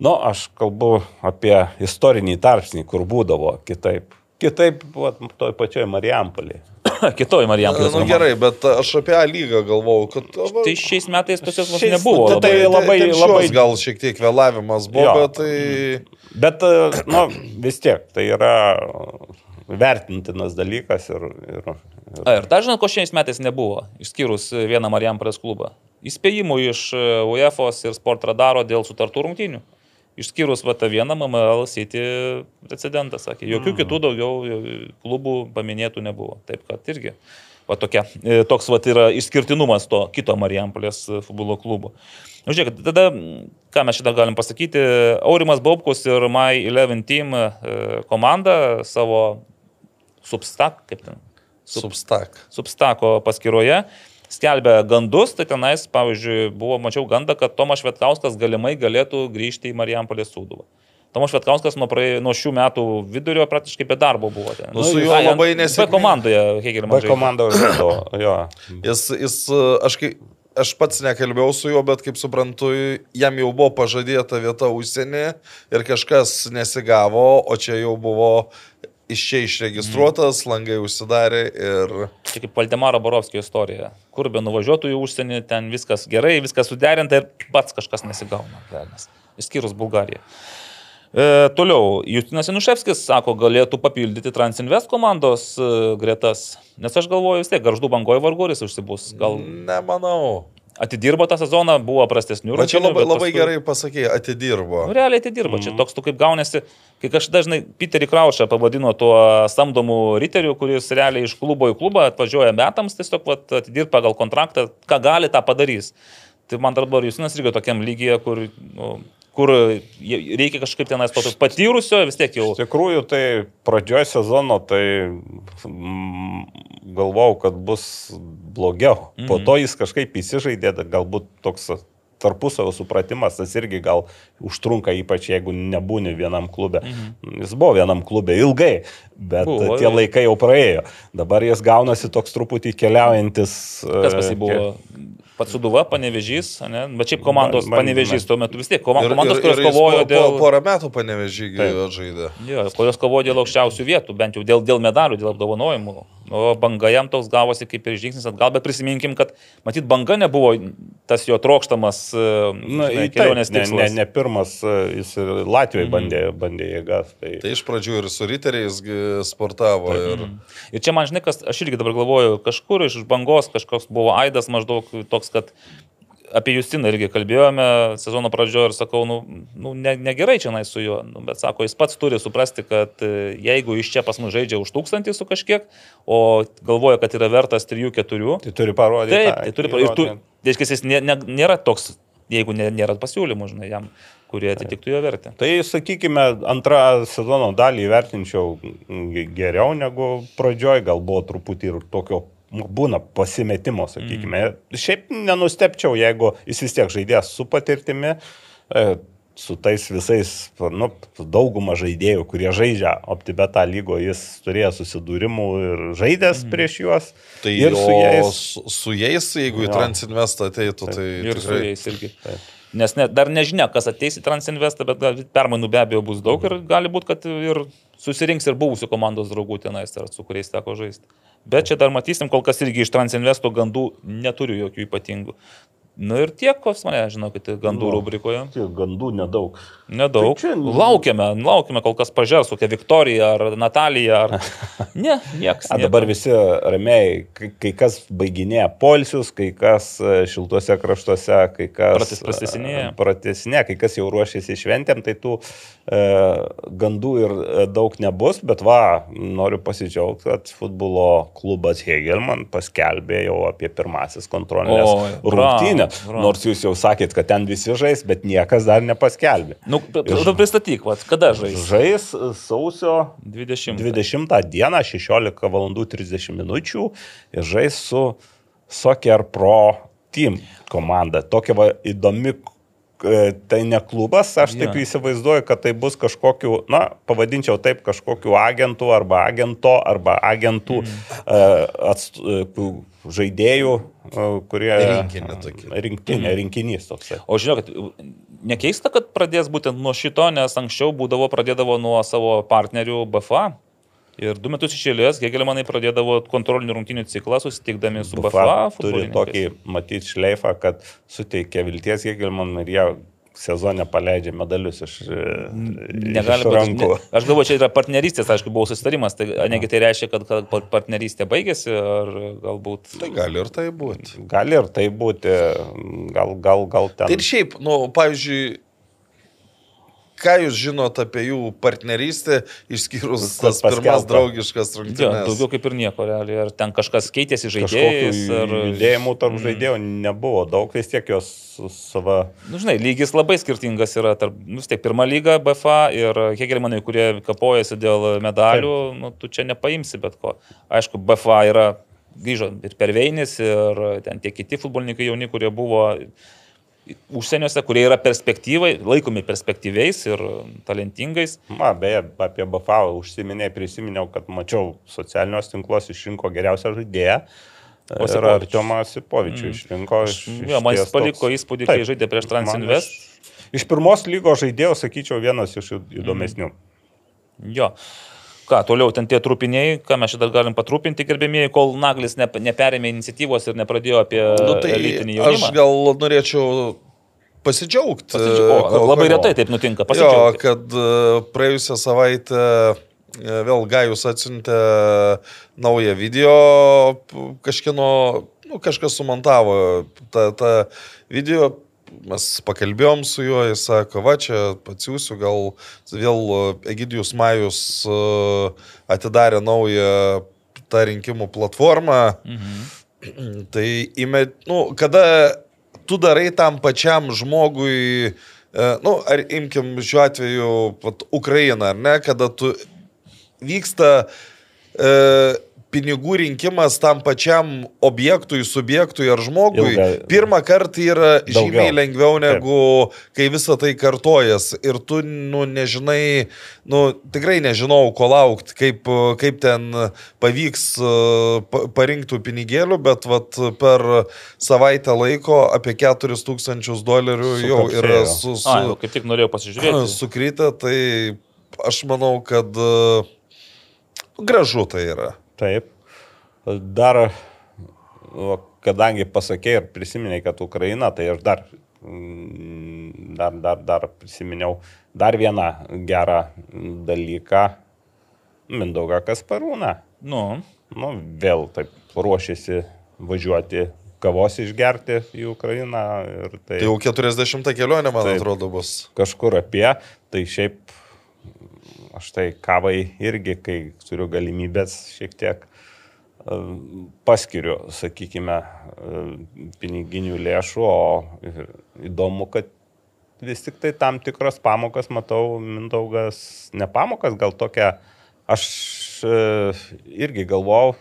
Nu, aš kalbu apie istorinį tarpsnį, kur būdavo kitaip. Kitaip, va, toj pačioj Marijampolėje. <laughs> Kitoji Marijampolė. Na nu, gerai, bet aš apie A lygą galvojau, kad... va, Tai šiais metais pas juos vos Šiais- nebuvo. tai- labai. tai labai- šios labai- Gal šiek tiek vėlavimas buvo, Jo. bet tai... Bet, e, nu, vis tiek, tai yra vertintinas dalykas ir... ir, ir A, ir dar žinot, ko šiais metais nebuvo, išskyrus e, vieną Marijampolės klubą. Įspėjimų iš e, UEFA ir Sport Radaro dėl sutartų rungtynių. Išskyrus va tą vieną MML City precedentą, sakė. Jokių kitų daugiau klubų paminėtų nebuvo. Taip kad irgi. Va tokia, e, toks va yra išskirtinumas to kito Marijampolės e, futbolo klubo. Nu, žiūrėk, tada, ką mes šitą galim pasakyti, Aurimas Baubkus ir My 11 Team e, komanda savo substak, kaip ten, Substak. Substako paskyroje skelbia gandus, tai tenais, pavyzdžiui, buvo, mačiau gandą, kad Tomas Švetkauskas galimai galėtų grįžti į Marijampolės sūduvą. Tomas Švetkauskas nuo, praė, nuo šių metų vidurio praktiškai be darbo buvo ten. Nu, su juo ai, labai ant- nesėkmingai. B komandoje, Hegelio B komanda užduodo, jo. Jis, jis aš, aš pats nekalbėjau su juo, bet kaip suprantu, jam jau buvo pažadėta vieta užsienį ir kažkas nesigavo, o čia jau buvo iš čia išregistruotas, langai užsidarė ir... Čia kaip Valdemaro Borovskio istorija. Kur be nuvažiuotų į užsienį, ten viskas gerai, viskas suderinta ir pats kažkas nesigauna. velnias. Išskyrus Bulgariją. E, toliau, Justinas Januševskis sako, galėtų papildyti Transinvest komandos e, gretas. Nes aš galvoju, vis tiek, garždų bangoje vargoris užsibus. Gal Nemanau. Atidirbo tą sezoną, buvo prastesnių Bet čia rungtynių, labai, labai paskui- gerai pasakė, atidirbo. Nu, realiai atidirba. Čia toks tu kaip gaunasi, kai aš dažnai Peterį Kraušą pavadino tuo samdomu riteriu, kuris realiai iš klubo į klubą atvažiuoja metams, tiesiog vat, atidirba pagal kontraktą, ką gali, tą padarys. Tai man atrodo, Jusinas irgi tokiam lygyje, kur, nu, kur jie- reikia kažkaip tenais patyrusio, vis tiek jau. Iš tikrųjų, tai pradžioje sezono, tai mm, galvojau, kad bus blogiau. Po Mhm. to jis kažkaip įsižaidė, galbūt toks tarpusavio supratimas, tas irgi gal užtrunka, ypač jeigu nebūni vienam klube. Mhm. Jis buvo vienam klube ilgai, bet Buvo, tie laikai jau praėjo. Dabar jis gaunasi toks truputį keliaujantis. Kas e, pas jį buvo? Pats suduva, panevežys, ne? bet šiaip komandos Man- man- panevežys tuo metu vis tiek. koma- Ir- Komandos, ir- kurios ir jis kovojo po, dėl... Po, porą metų panevežį Taip. žaidė. Jo, kurios kovojo dėl aukščiausių vietų, bent jau dėl, dėl medalių, dėl apdovanojimų. O banga jam toks gavosi kaip ir žingsnis atgal, bet prisiminkim, kad matyt banga nebuvo tas jo trokštamas e, Na, žinai, taip, kelionės ne, ne, tikslas. ne pirmas, e, jis ir Latvijoje Mhm. bandė, bandė jėgas. Tai... Tai iš pradžių ir su riteriais sportavo. Ir... Ir čia man žinai, kas, aš irgi dabar galvoju, kažkur iš bangos kažkoks buvo aidas maždaug toks, kad apie Justiną irgi kalbėjome sezono pradžioje ir sakau, nu, nu ne, negerai čia nai su juo, nu, bet sako, jis pats turi suprasti, kad e, jeigu iš čia pas mus žaidžia už tūkstantį su kažkiek, o galvoja, kad yra vertas 3-4, Tai turi parodyti. taip, tai turi, tu, įrodymą. reiškia, jis nė, nė, nėra toks, jeigu nė, nėra pasiūlymų, žinai, jam, kurie atitiktų jo vertę. Tai, sakykime, antrą sezono dalį įvertinčiau g- geriau negu pradžioj, gal buvo truputį ir tokio būna pasimetimo, sakykime. Mm. Šiaip nenustepčiau, jeigu jis vis tiek žaidės su patirtimi, e, su tais visais, nu, dauguma žaidėjų, kurie žaidžia OptiBeta lygo, jis turėjo susidūrimų ir žaidęs mm. prieš juos. Tai ir su jais. su, su jais, jeigu į Jo. Transinvestą ateitų, tai Ir su tikrai... jais irgi. Taip. Nes ne, dar nežinia, kas ateis į Transinvestą, bet gal, permainų be abejo bus daug ir gali būti, kad ir susirinks ir buvusių komandos draugų tenais, ar su kuriais teko žaisti. Bet čia dar matysim, kol kas irgi iš Transinvesto gandų neturiu jokių ypatingų. Nu ir tiek, kos mane, žinokit, gandų Nu. rubrikoje. Tiek gandų nedaug. Nedaug. Tai čia- Laukiame, laukiame kol kas pažiūrės, kokia Viktorija ar Natalija. Ar... <laughs> Ne, niekas. A, dabar visi ramiai, kai, kas baiginėja polsius, kai kas e, šiltuose kraštuose, kai kas... Prates- pratesinėja. e, Pratesinėja, kai kas jau ruošiasi šventėm, tai tų e, gandų ir e, daug nebus, bet va, noriu pasidžiaugti, kad futbolo klubas Hegelman paskelbė jau apie pirmasis kontrolinės Oi, rungtynės. bravo. Nors jūs jau sakėt, kad ten visi žais, bet niekas dar nepaskelbė. Nu, tu pristatyk, vat, kada žais? Žais e, sausio 20. 20 dieną 16 val. 30 minučių ir žais su Soccer Pro Team komanda. Tokia va, įdomi, e, tai ne klubas, aš taip Jo. įsivaizduoju, kad tai bus kažkokiu, na, pavadinčiau taip, kažkokiu agentų arba agento arba agentų mm. atst, e, tų žaidėjų, kurie... Rinkinį tokį. Rinktinė, rinkinys toksai. O žinokit, nekeista, kad pradės būtent nuo šito, nes anksčiau būdavo, pradėdavo nuo savo partnerių BFA. Ir du metus išėlės, Hegelmanai pradėdavo kontrolinių rungtynių ciklą, susitikdami su BFA. BFA turi tokį, matyti, šleifą, kad suteikia vilties Hegelman ir jie sezone paleidžia medalius iš, Negali iš rankų. Ne, aš galvoju, čia yra partnerystės, aišku, buvo susitarimas, tai negi tai reiškia, kad, kad par- partnerystė baigėsi, ar galbūt... Tai gali ir tai būti. Gali ir tai būti, gal, gal, gal ten. Tai ir šiaip, nu, pavyzdžiui, ką jūs žinot apie jų partnerystę, išskyrus Kas tas pirmas paskelbta. draugiškas Jo, rungtynes? daugiau kaip ir nieko, realiai. Ar ten kažkas keitėsi žaidėjais, ar... judėjimų tarp žaidėjų nebuvo daug, vis tiek jos su sava. Nu, žinai, lygis labai skirtingas yra tarp, nu, taip, pirma lyga BFA ir Hegelmanai, kurie kapojasi dėl medalių, nu, tu čia nepaimsi bet ko. Aišku, BFA yra, grįžo ir per Veinis, ir ten tie kiti futbolininkai jauni, kurie buvo užsieniuose, kurie yra perspektyvai, laikomi perspektyviais ir talentingais. Na, beje, apie BFA užsiminėjau, prisiminiau, kad mačiau socialiniuose tinkluose išrinko geriausią žaidėją. Ir. Artiomą Sipovičių mm. išrinko. iš- Jo, man jis paliko toks- įspūdį, Taip, kai žaidė prieš Transinvest. Iš, iš pirmos lygos žaidėjų, sakyčiau, vienas iš įdomesnių. Jo. Ką, toliau ten tie trupiniai, ką mes dar galim patrupinti, gerbėmieji, kol Naglis ne, neperėmė iniciatyvos ir nepradėjo apie Nu, tai elitinį aš jaunimą. gal norėčiau pasidžiaugti. Pasidžiau- o, ko- labai ko- retai taip nutinka. Jo, kad e, praėjusią savaitę e, vėl Gajus atsiuntė naują video, kažkieno, nu, kažkas sumontavo tą, tą video, mes pakalbėjom su juo, jis sako, va čia atsiųsiu, gal vėl e, Egidijus Majus e, atidarė naują tą rinkimų platformą. Mhm. Tai įmet, nu, kada tu darai tam pačiam žmogui, e, nu, ar imkim šiuo atveju vat, Ukrainą, ar ne, kada tu vyksta e, pinigų rinkimas tam pačiam objektui, subjektui ar žmogui, Ilga- pirmą kartą yra žymiai Daugiau. lengviau negu kai visa tai kartojas. Ir tu, nu, nežinai, nu, tikrai nežinau, ko laukti, kaip, kaip ten pavyks e, pa- parinkti tų pinigėlių, bet vat, per savaitę laiko apie 4000 dolerių jau yra su, A, jau su, kaip tik norėjau pasižiūrėti. <clears throat> sukryta, tai aš manau, kad e, gražu tai yra. Taip. Dar, o, kadangi pasakė ir prisiminiai, kad Ukraina, tai aš dar, mm, dar, dar, dar prisiminiau dar vieną gerą dalyką. Mindaugą Kasparūną. Nu, Nu, vėl taip ruošiasi važiuoti kavos išgerti į Ukrainą. Ir tai Tai jau 40 kelionė, man Taip. atrodo, bus. kažkur apie. Tai šiaip aš tai kavai irgi, kai turiu galimybės šiek tiek paskiriu, sakykime, piniginių lėšų, o įdomu, kad vis tik tai tam tikras pamokas, matau, Mindaugas, ne pamokas, gal tokia, aš e, irgi galvojau,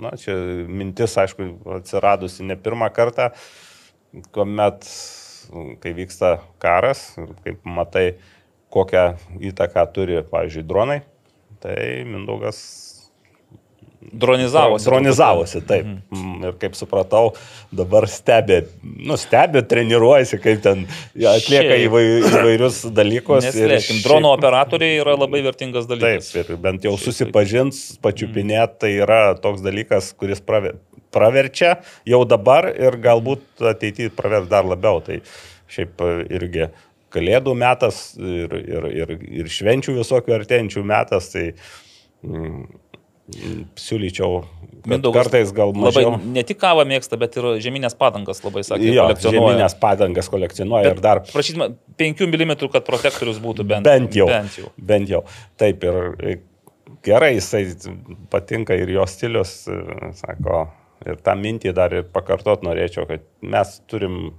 na, čia mintis, aišku, atsiradusi ne pirmą kartą, kuomet, kai vyksta karas, kaip matai, kokią įtaką turi, pavyzdžiui, dronai, tai Mindaugas dronizavosi. Dronizavosi, taip. Mhm. Ir kaip supratau, dabar stebė, nu, stebė, treniruojasi, kaip ten atlieka įvai, įvairius dalykus. ir Neslėkim, šiaip- drono operatoriai yra labai vertingas Taip, dalykas. ir bent jau susipažins, pačiupinėt, tai yra toks dalykas, kuris prave, praverčia jau dabar ir galbūt ateityje pravers dar labiau. Tai šiaip irgi kalėdų metas ir, ir, ir, ir švenčių visokių artenčių metas, tai mm, siūlyčiau Mindaugas kartais gal Labai mažiau. ne tik kavą mėgsta, bet ir žemynės padangas labai sakė. Jo, žeminės padangas kolekcionuoja ir dar Prašytume 5 mm, kad protektorius būtų bent, bent jau. Bent jau. Bent jau. Taip ir e, gerai, jisai patinka ir jo stilius, e, sako, ir tą mintį dar ir pakartot norėčiau, kad mes turim,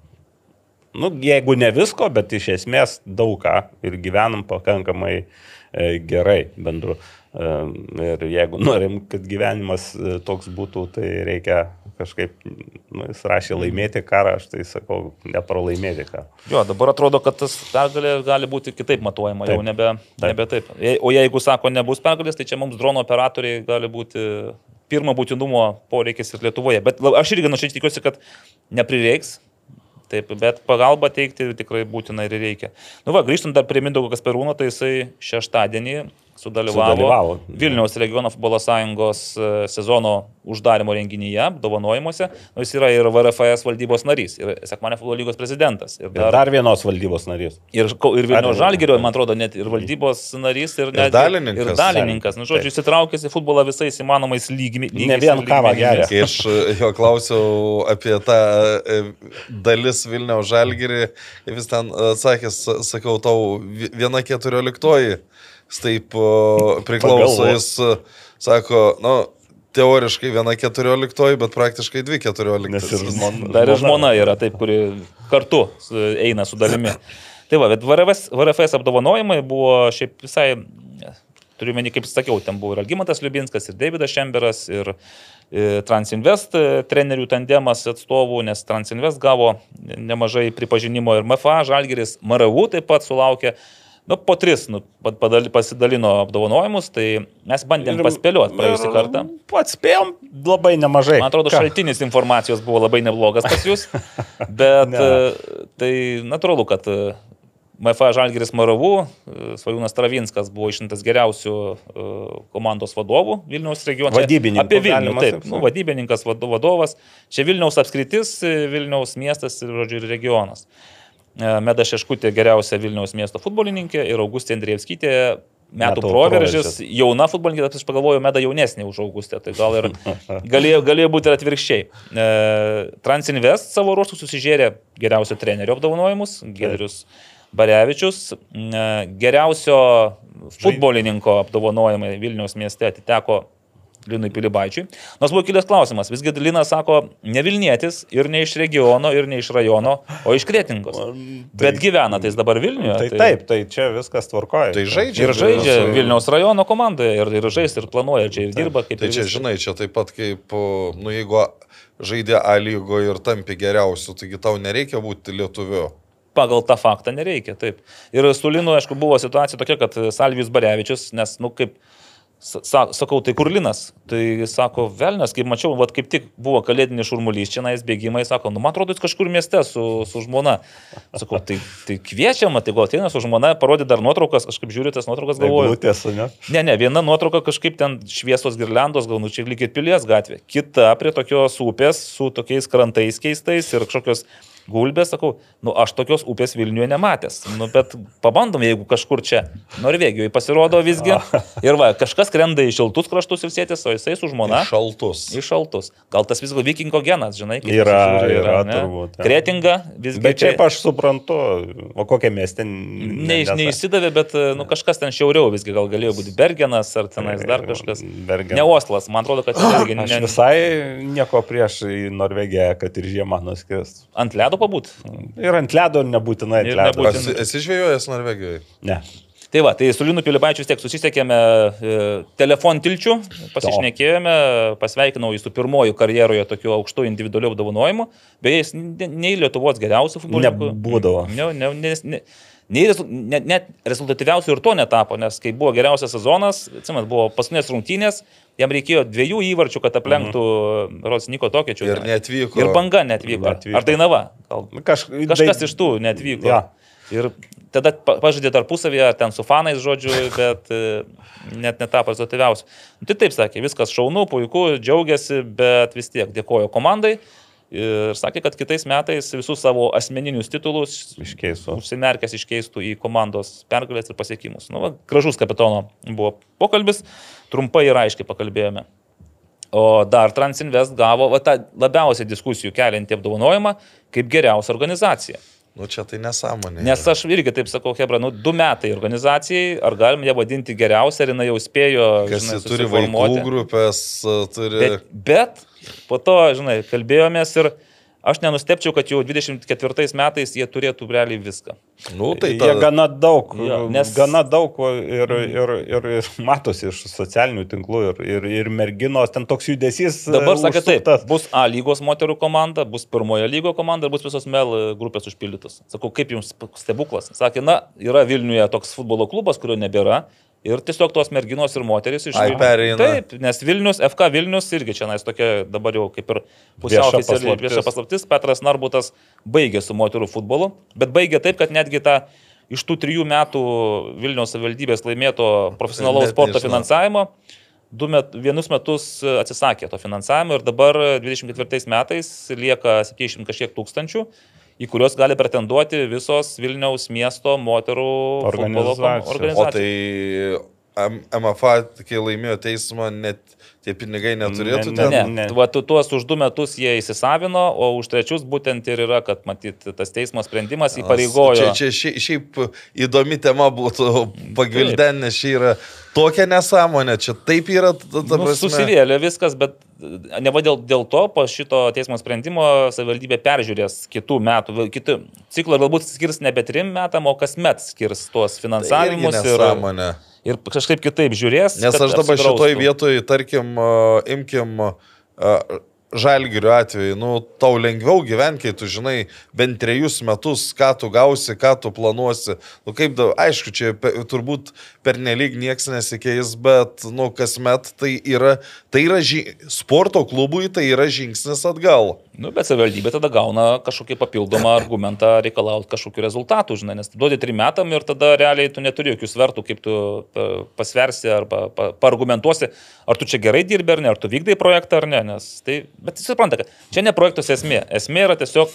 nu, jeigu ne visko, bet iš esmės daug ką ir gyvenam pakankamai e, gerai bendru. E, ir jeigu <laughs> norim, kad gyvenimas e, toks būtų, tai reikia kažkaip, nu, jis rašė laimėti karą, aš tai sakau, nepralaimėti karą. Jo, dabar atrodo, kad tas pergalė gali būti kitaip matuojama, taip. jau nebe taip. nebe taip. O jeigu sako, nebus pergalės, tai čia mums drono operatoriai gali būti pirmo būtinumo poreikis ir Lietuvoje. Bet aš irgi nuoširdžiai tikiuosi, kad neprireiks. Taip, bet pagalbą teikti tikrai būtina ir reikia. Nu va, grįžtant dar prie Mindaugo Kasperūno, tai jisai šeštadienį sudalyvavo, Sudalyvavo. Vilniaus regiono futbolo sąjungos e, sezono uždarimo renginyje, apdovanojimuose. Nu, jis yra ir VRFS valdybos narys, ir Sekmanė futbolo lygos prezidentas. Ir Ir dar vienos valdybos narys. Ir, ir Vilnių Ar- Žalgirio, man atrodo, net ir valdybos narys, ir, net, dalininkas. Ir dalininkas. Nu, žodžiu, įsitraukęs į futbolą visais įmanomais lygimis. Ne vien kavą geria. Aš e, jo klausiau apie tą e, dalis Vilniaus žalgirį, vis ten atsakė, s- sakau, tau vi- viena keturioliktoji, jis taip o, priklauso, jis e, sako, nu, teoriškai viena keturioliktoji, bet praktiškai dvi Nes ir keturioliktoji. žmona. Dar ir žmona yra taip, kuri kartu su- eina su dalimi. Tai va, bet VRFS, VRFS apdovanojimai buvo šiaip visai, turiu meni, kaip sakiau, ten buvo ir Algymantas Liubinskas, ir Davidas Šemberas, ir e, Transinvest e, trenerių tandemas atstovų, nes Transinvest gavo nemažai pripažinimo ir MFA, Žalgeris, MRU taip pat sulaukė. Nu, po tris nu, pa- padali- pasidalino apdovanojimus, tai mes bandėm paspėlioti praėjusią kartą. Pats spėjom labai nemažai. Man atrodo, Ką? šaltinis informacijos buvo labai neblogas pas jūs, <laughs> bet e, tai natūralu, kad e, MFA Žalgiris Maravų, e, Svajūnas Travinskas buvo išrinktas geriausių komandos vadovų Vilniaus regione. Čia Vadybininku Apie Vilnių, taip, nu, vadybininkas, vado- vadovas. Čia Vilniaus apskritis, Vilniaus miestas ir, žodžiu, ir regionas. E, Meda Šeškutė geriausia Vilniaus miesto futbolininkė ir Augustė Andrievskytė metų proveržis, jauna futbolininkė, aš pagalvoju, Meda jaunesnė už Augustę, tai gal ir <laughs> galėjo, galėjo būti ir atvirkščiai. E, Transinvest savo ruoštų susižėrė geriausio trenerio apdovanojimus, Gedrius Barevičius, e, geriausio futbolininko apdovanojimai Vilniaus mieste atiteko Linui Pilibaičiui. Nors buvo kilęs klausimas, visgi Linas sako, ne Vilnietis ir ne iš regiono, ir ne iš rajono, o iš Kretingos. Bet gyvena tai jis dabar Vilniuje. Tai taip, tai čia viskas tvarkoja. Tai žaidžia. Ir žaidžia su- Vilniaus rajono komandoje, ir, ir žais, ir planuoja, čia ir dirba kaip Tai ir čia, visi. žinai, čia taip pat kaip, nu, jeigu žaidė A lygoje ir tampi geriausiu, taigi tau nereikia būti lietuviu. Pagal tą faktą nereikia, taip. Ir su Linu, aišku, buvo situacija tokia, kad Salvijus Barevičius, nes, nu, kaip, sakau, tai kur Linas? Tai sako, Velnas, kaip mačiau, vat, kaip tik buvo kalėdinis šurmulys, čia nais bėgimai, sako, nu, man atrodo, jis kažkur mieste su, su žmona. Sakau, tai, tai kviečiama, tai gal ateina su žmona, parodė dar nuotraukas, aš kaip žiūriu tas nuotraukas, galvoju. Galvotės, ne? Ne, ne, viena nuotrauka kažkaip ten šviesos girlandos, gal nu čia lyg ir pilies gatvė. Kita prie tokios upės su tokiais krantais keistais ir kažkokios gulbės, sakau, nu aš tokios upės Vilniuje nematęs. Nu, bet pabandom, jeigu kažkur čia Norvegijoje pasirodo visgi. <laughs> Ir va, kažkas krenda į šiltus kraštus ir sėtis, o jisai su žmona. Šaltus. Į šaltus. Gal tas vis dėlto vikingo genas, žinai, kaip Yra, pasižiūri, yra, ne? turbūt, jo. Kretinga, visgi. Bet šiaip aš suprantu, o kokia miestė. Ne, neįsidavė, bet nu, kažkas ten šiauriau visgi gal galėjo būti Bergenas ar tenais dar kažkas. Bergen. Ne Oslas, man atrodo, kad <gasps> Aš ne, visai nieko prieš į Norvegiją, kad ir žiemą nuskris. ant ledo pabūt. Ir ant ledo, nebūtinai ant ledo. nebūtinai. Esi, esi žvėjojęs Norvegijoje? Ne. Tai va, tai su Linu Pilibaičiu tiek susisiekėme e, telefon tilčių, pasišnekėjome, pasveikinau jį su pirmoju karjeroje tokiu aukštu individualiu apdovanojimu, beje, jis ne- nei Lietuvos geriausių futbolininkų. Nebūdavo. Ne, ne, ne, ne, nei net, net rezultatyviausių ir to netapo, nes kai buvo geriausias sezonas, atsimet, buvo paskutinės rungtynės, jam reikėjo dviejų įvarčių, kad aplenktų mhm. Rosniko tokiečių. Ir neatvyko. Ir banga netvyko. Neatvyko. Ar Dainava? Gal Kaž, Kažkas iš tų netvyko. Ja. Ir tada pa- pažaidė tarpusavėje, ar ten su fanais, žodžiu, bet e, net netapo rezultatyviausiu. Nu, tai taip sakė, viskas šaunu, puiku, džiaugiasi, bet vis tiek dėkojo komandai. Ir sakė, kad kitais metais visus savo asmeninius titulus Iškeisų. užsimerkęs iškeistų į komandos pergalės ir pasiekimus. Nu, va, gražus kapitono buvo pokalbis, trumpai ir aiškiai pakalbėjome. O dar Transinvest gavo va, tą labiausiai diskusijų keliantį apdovanojimą kaip geriausia organizacija. Nu čia tai nesąmonė. Nes aš irgi taip sakau, Hebra, nu, du metai organizacijai, ar galim ją vadinti geriausia, ar jinai jau spėjo, Kas žinai, turi vaikų grupės, turi... Bet, bet po to, žinai, kalbėjomės ir aš nenustepčiau, kad jau 24 metais jie turėtų realiai viską. Nu, tai Jie gana daug, ja, nes- gana daug ir, ir, ir, ir matosi iš socialinių tinklų ir, ir, ir merginos, ten toks judesys. Dabar e, sakė taip, bus A lygos moterų komanda, bus pirmojo lygo komanda ir bus visos MEL grupės užpildytos. Sakau, kaip jums stebuklas? Sakė, na, yra Vilniuje toks futbolo klubas, kurio nebėra. Ir tiesiog tos merginos ir moteris iš pereina. Taip, nes Vilnius, FK Vilnius irgi čia nais tokia dabar jau kaip ir pusiau oficiali vieša paslaptis. Petras Narbutas baigė su moterų futbolu, bet baigė taip, kad netgi tą iš tų trijų metų Vilniaus savivaldybės laimėto profesionalaus sporto finansavimo du met, vienus metus atsisakė to finansavimo ir dabar 24 metais lieka 70 kažkiek tūkstančių, į kuriuos gali pretenduoti visos Vilniaus miesto moterų futbolo kom- Organizacijos. O organizacijos. tai MFA, laimėjo teismą, net tie pinigai neturėtų Ne, ten. Ne, ne. ne. Va, tu, tuos už du metus jie įsisavino, o už trečius būtent ir yra, kad matyt, tas teismo sprendimas įpareigojo. Čia, čia šiaip, įdomi tema būtų pagvilden, nes čia yra tokia nesąmonė, čia taip yra, ta, ta Nu, prasme. susivėlė viskas, bet e, ne va dėl, dėl to po šito teismo sprendimo savivaldybė peržiūrės kitų metų, kitų ciklą galbūt skirs nebe trim metam, o kasmet skirs tuos Tai finansavimus ir, nesąmonė. Ir kažkaip kitaip žiūrės. Nes aš dabar apsidraustų. šitoj vietoj, tarkim, imkim žalgirių atveju, nu, tau lengviau gyventi, kai tu žinai bent trejus metus, ką tu gausi, ką tu planuosi. Nu, kaip, da, aišku, čia pe, turbūt per nelik nieks nesikeis, bet, nu, kasmet tai yra, tai yra ži, sporto klubui tai yra žingsnis atgal. Nu, bet savivaldybė tada gauna kažkokį papildomą argumentą reikalauti kažkokių rezultatų, žinai, nes duodi trim metam ir tada realiai tu neturi jokių svertų, kaip tu pa- pasversi arba pa- paargumentuosi, ar tu čia gerai dirbi ar ne, ar tu vykdai projektą ar ne, nes tai, bet jis supranta, kad čia ne projektos esmė, esmė yra tiesiog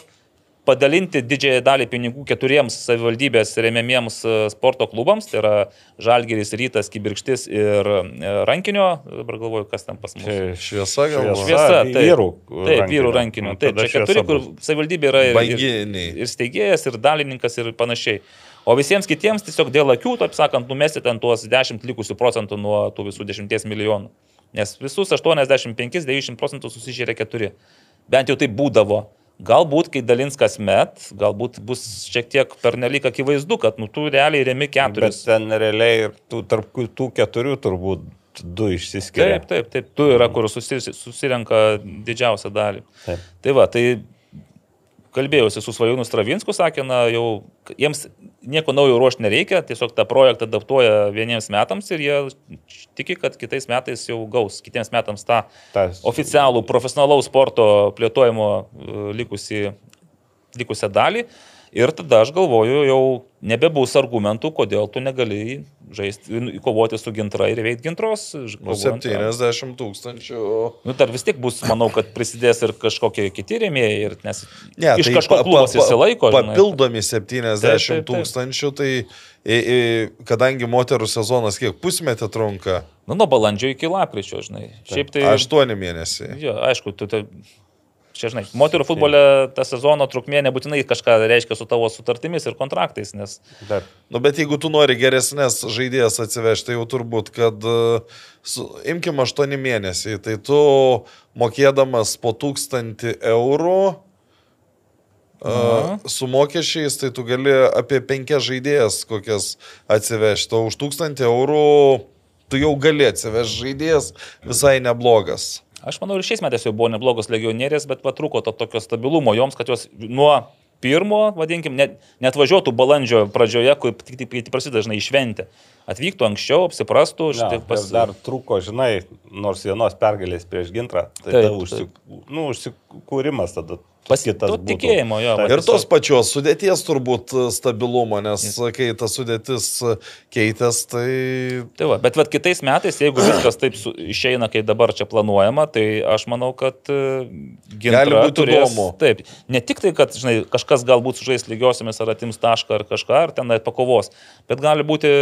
padalinti didžiąją dalį pinigų keturiems savivaldybės remiamiems e, sporto klubams, tai yra Žalgeris, Rytas, Kibirkštis ir e, Rankinio, dabar galvoju, kas ten pas mus. Čia Šviesa gal. Šviesa. Šviesa, vi- taip, vyrų Taip, rankinio. vyrų rankinių. Nu, Taip, čia keturi, kur savivaldybė yra ir, ir, ir steigėjas, ir dalininkas, ir panašiai. O visiems kitiems tiesiog dėl akių, taip sakant, numesti ten tuos 10 likusių procentų nuo tų visų 10 milijonų. Nes visus 85-90 procentų susižiūrė keturi. Bent jau tai būdavo. Galbūt, kai dalins kasmet, galbūt bus šiek tiek pernelyg akivaizdu, kad nu, tu realiai remi Bet keturis. ten realiai ir tų, tarp tų keturių turbūt du išsiskiria. Taip, taip, taip. Tu yra, kur susi, susirenka didžiausią dalį. Taip. Tai va, tai kalbėjausi su Svajūnu Stravinsku, sakė, na, jau jiems nieko naujo ruošti nereikia, tiesiog tą projektą adaptuoja vieniems metams ir jie tiki, kad kitais metais jau gaus, kitiems metams tą Tas- oficialų profesionalaus sporto plėtojimo e, likusi, likusią dalį. Ir tada aš galvoju, jau nebebus argumentų, kodėl tu negali žaisti, kovoti su gintra ir veikti gintros. Nu, kovojant. 70 tūkstančių. Nu, dar vis tiek bus, manau, kad prisidės ir kažkokie kiti rėmėjai, ir nes Ne, iš tai kažko pa- klubas pa- pa- įsilaiko. žinai. Papildomi 70 Taip, taip, taip. tūkstančių, tai i, i, kadangi moterų sezonas kiek pusmetį trunka, Nu, nuo balandžio iki lapkričio, žinai. Šiaip tai... 8 mėnesiai. Jo, aišku, tu tai... Čia, žinai, moterų futbole ta sezono trukmė nebūtinai kažką reiškia su tavo sutartimis ir kontraktais, nes... Dar Nu, bet jeigu tu nori geresnės žaidėjas atsivežti, tai jau turbūt, kad, e, su, imkim 8 mėnesiai, tai tu mokėdamas po 1000 eurų Aha. uh, su mokesčiais, tai tu gali apie 5 žaidėjas kokias atsivežti, o už 1000 eurų tu jau gali atsivežti žaidėjas visai neblogas. Aš manau, ir šiais metais jau buvo neblogos legionierės, bet patruko to tokio stabilumo joms, kad jos nuo pirmo, vadinkim, net, net važiuotų balandžio pradžioje, kai tik, tik, tik prasideda dažnai išventi. Atvyktų anksčiau, apsiprastų, Ja, pas... dar trūko, žinai, nors vienos pergalės prieš gintrą, tai Taip, ta nu, užsikūrimas tada Pas kitas to būtų. tikėjimo, jo, Ir tos tiesiog- pačios sudėties turbūt e, stabilumo, nes kai ta sudėtis e, keitės, tai... Tai va, bet vat, kitais metais, jeigu <clears throat> viskas taip su, išeina, kaip dabar čia planuojama, tai aš manau, kad uh, Gali būti turės, įdomu. Taip, ne tik tai, kad žinai, kažkas galbūt sužais lygiosiamis ar atims tašką ar kažką, ar ten pakovos, bet gali būti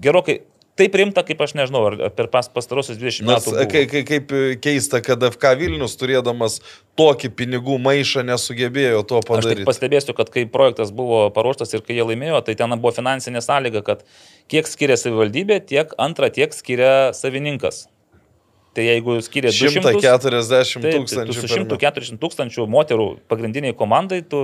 gerokai taip rimta, kaip aš nežinau, ar per pas, pastarosius 20 Nes metų. buvo. kai, kai, kaip keista, kad FK Vilnius turėdamas tokį pinigų maišą nesugebėjo to Aš padaryti. pastebėsiu, kad kai projektas buvo paruoštas ir kai jie laimėjo, tai ten buvo finansinė sąlyga, kad kiek skiria savivaldybė, tiek antra, tiek skiria savininkas. Tai jeigu skiria 200, 140 taip, tai tūkstančių. su per metus. 140 tūkstančių moterų pagrindiniai komandai, tu,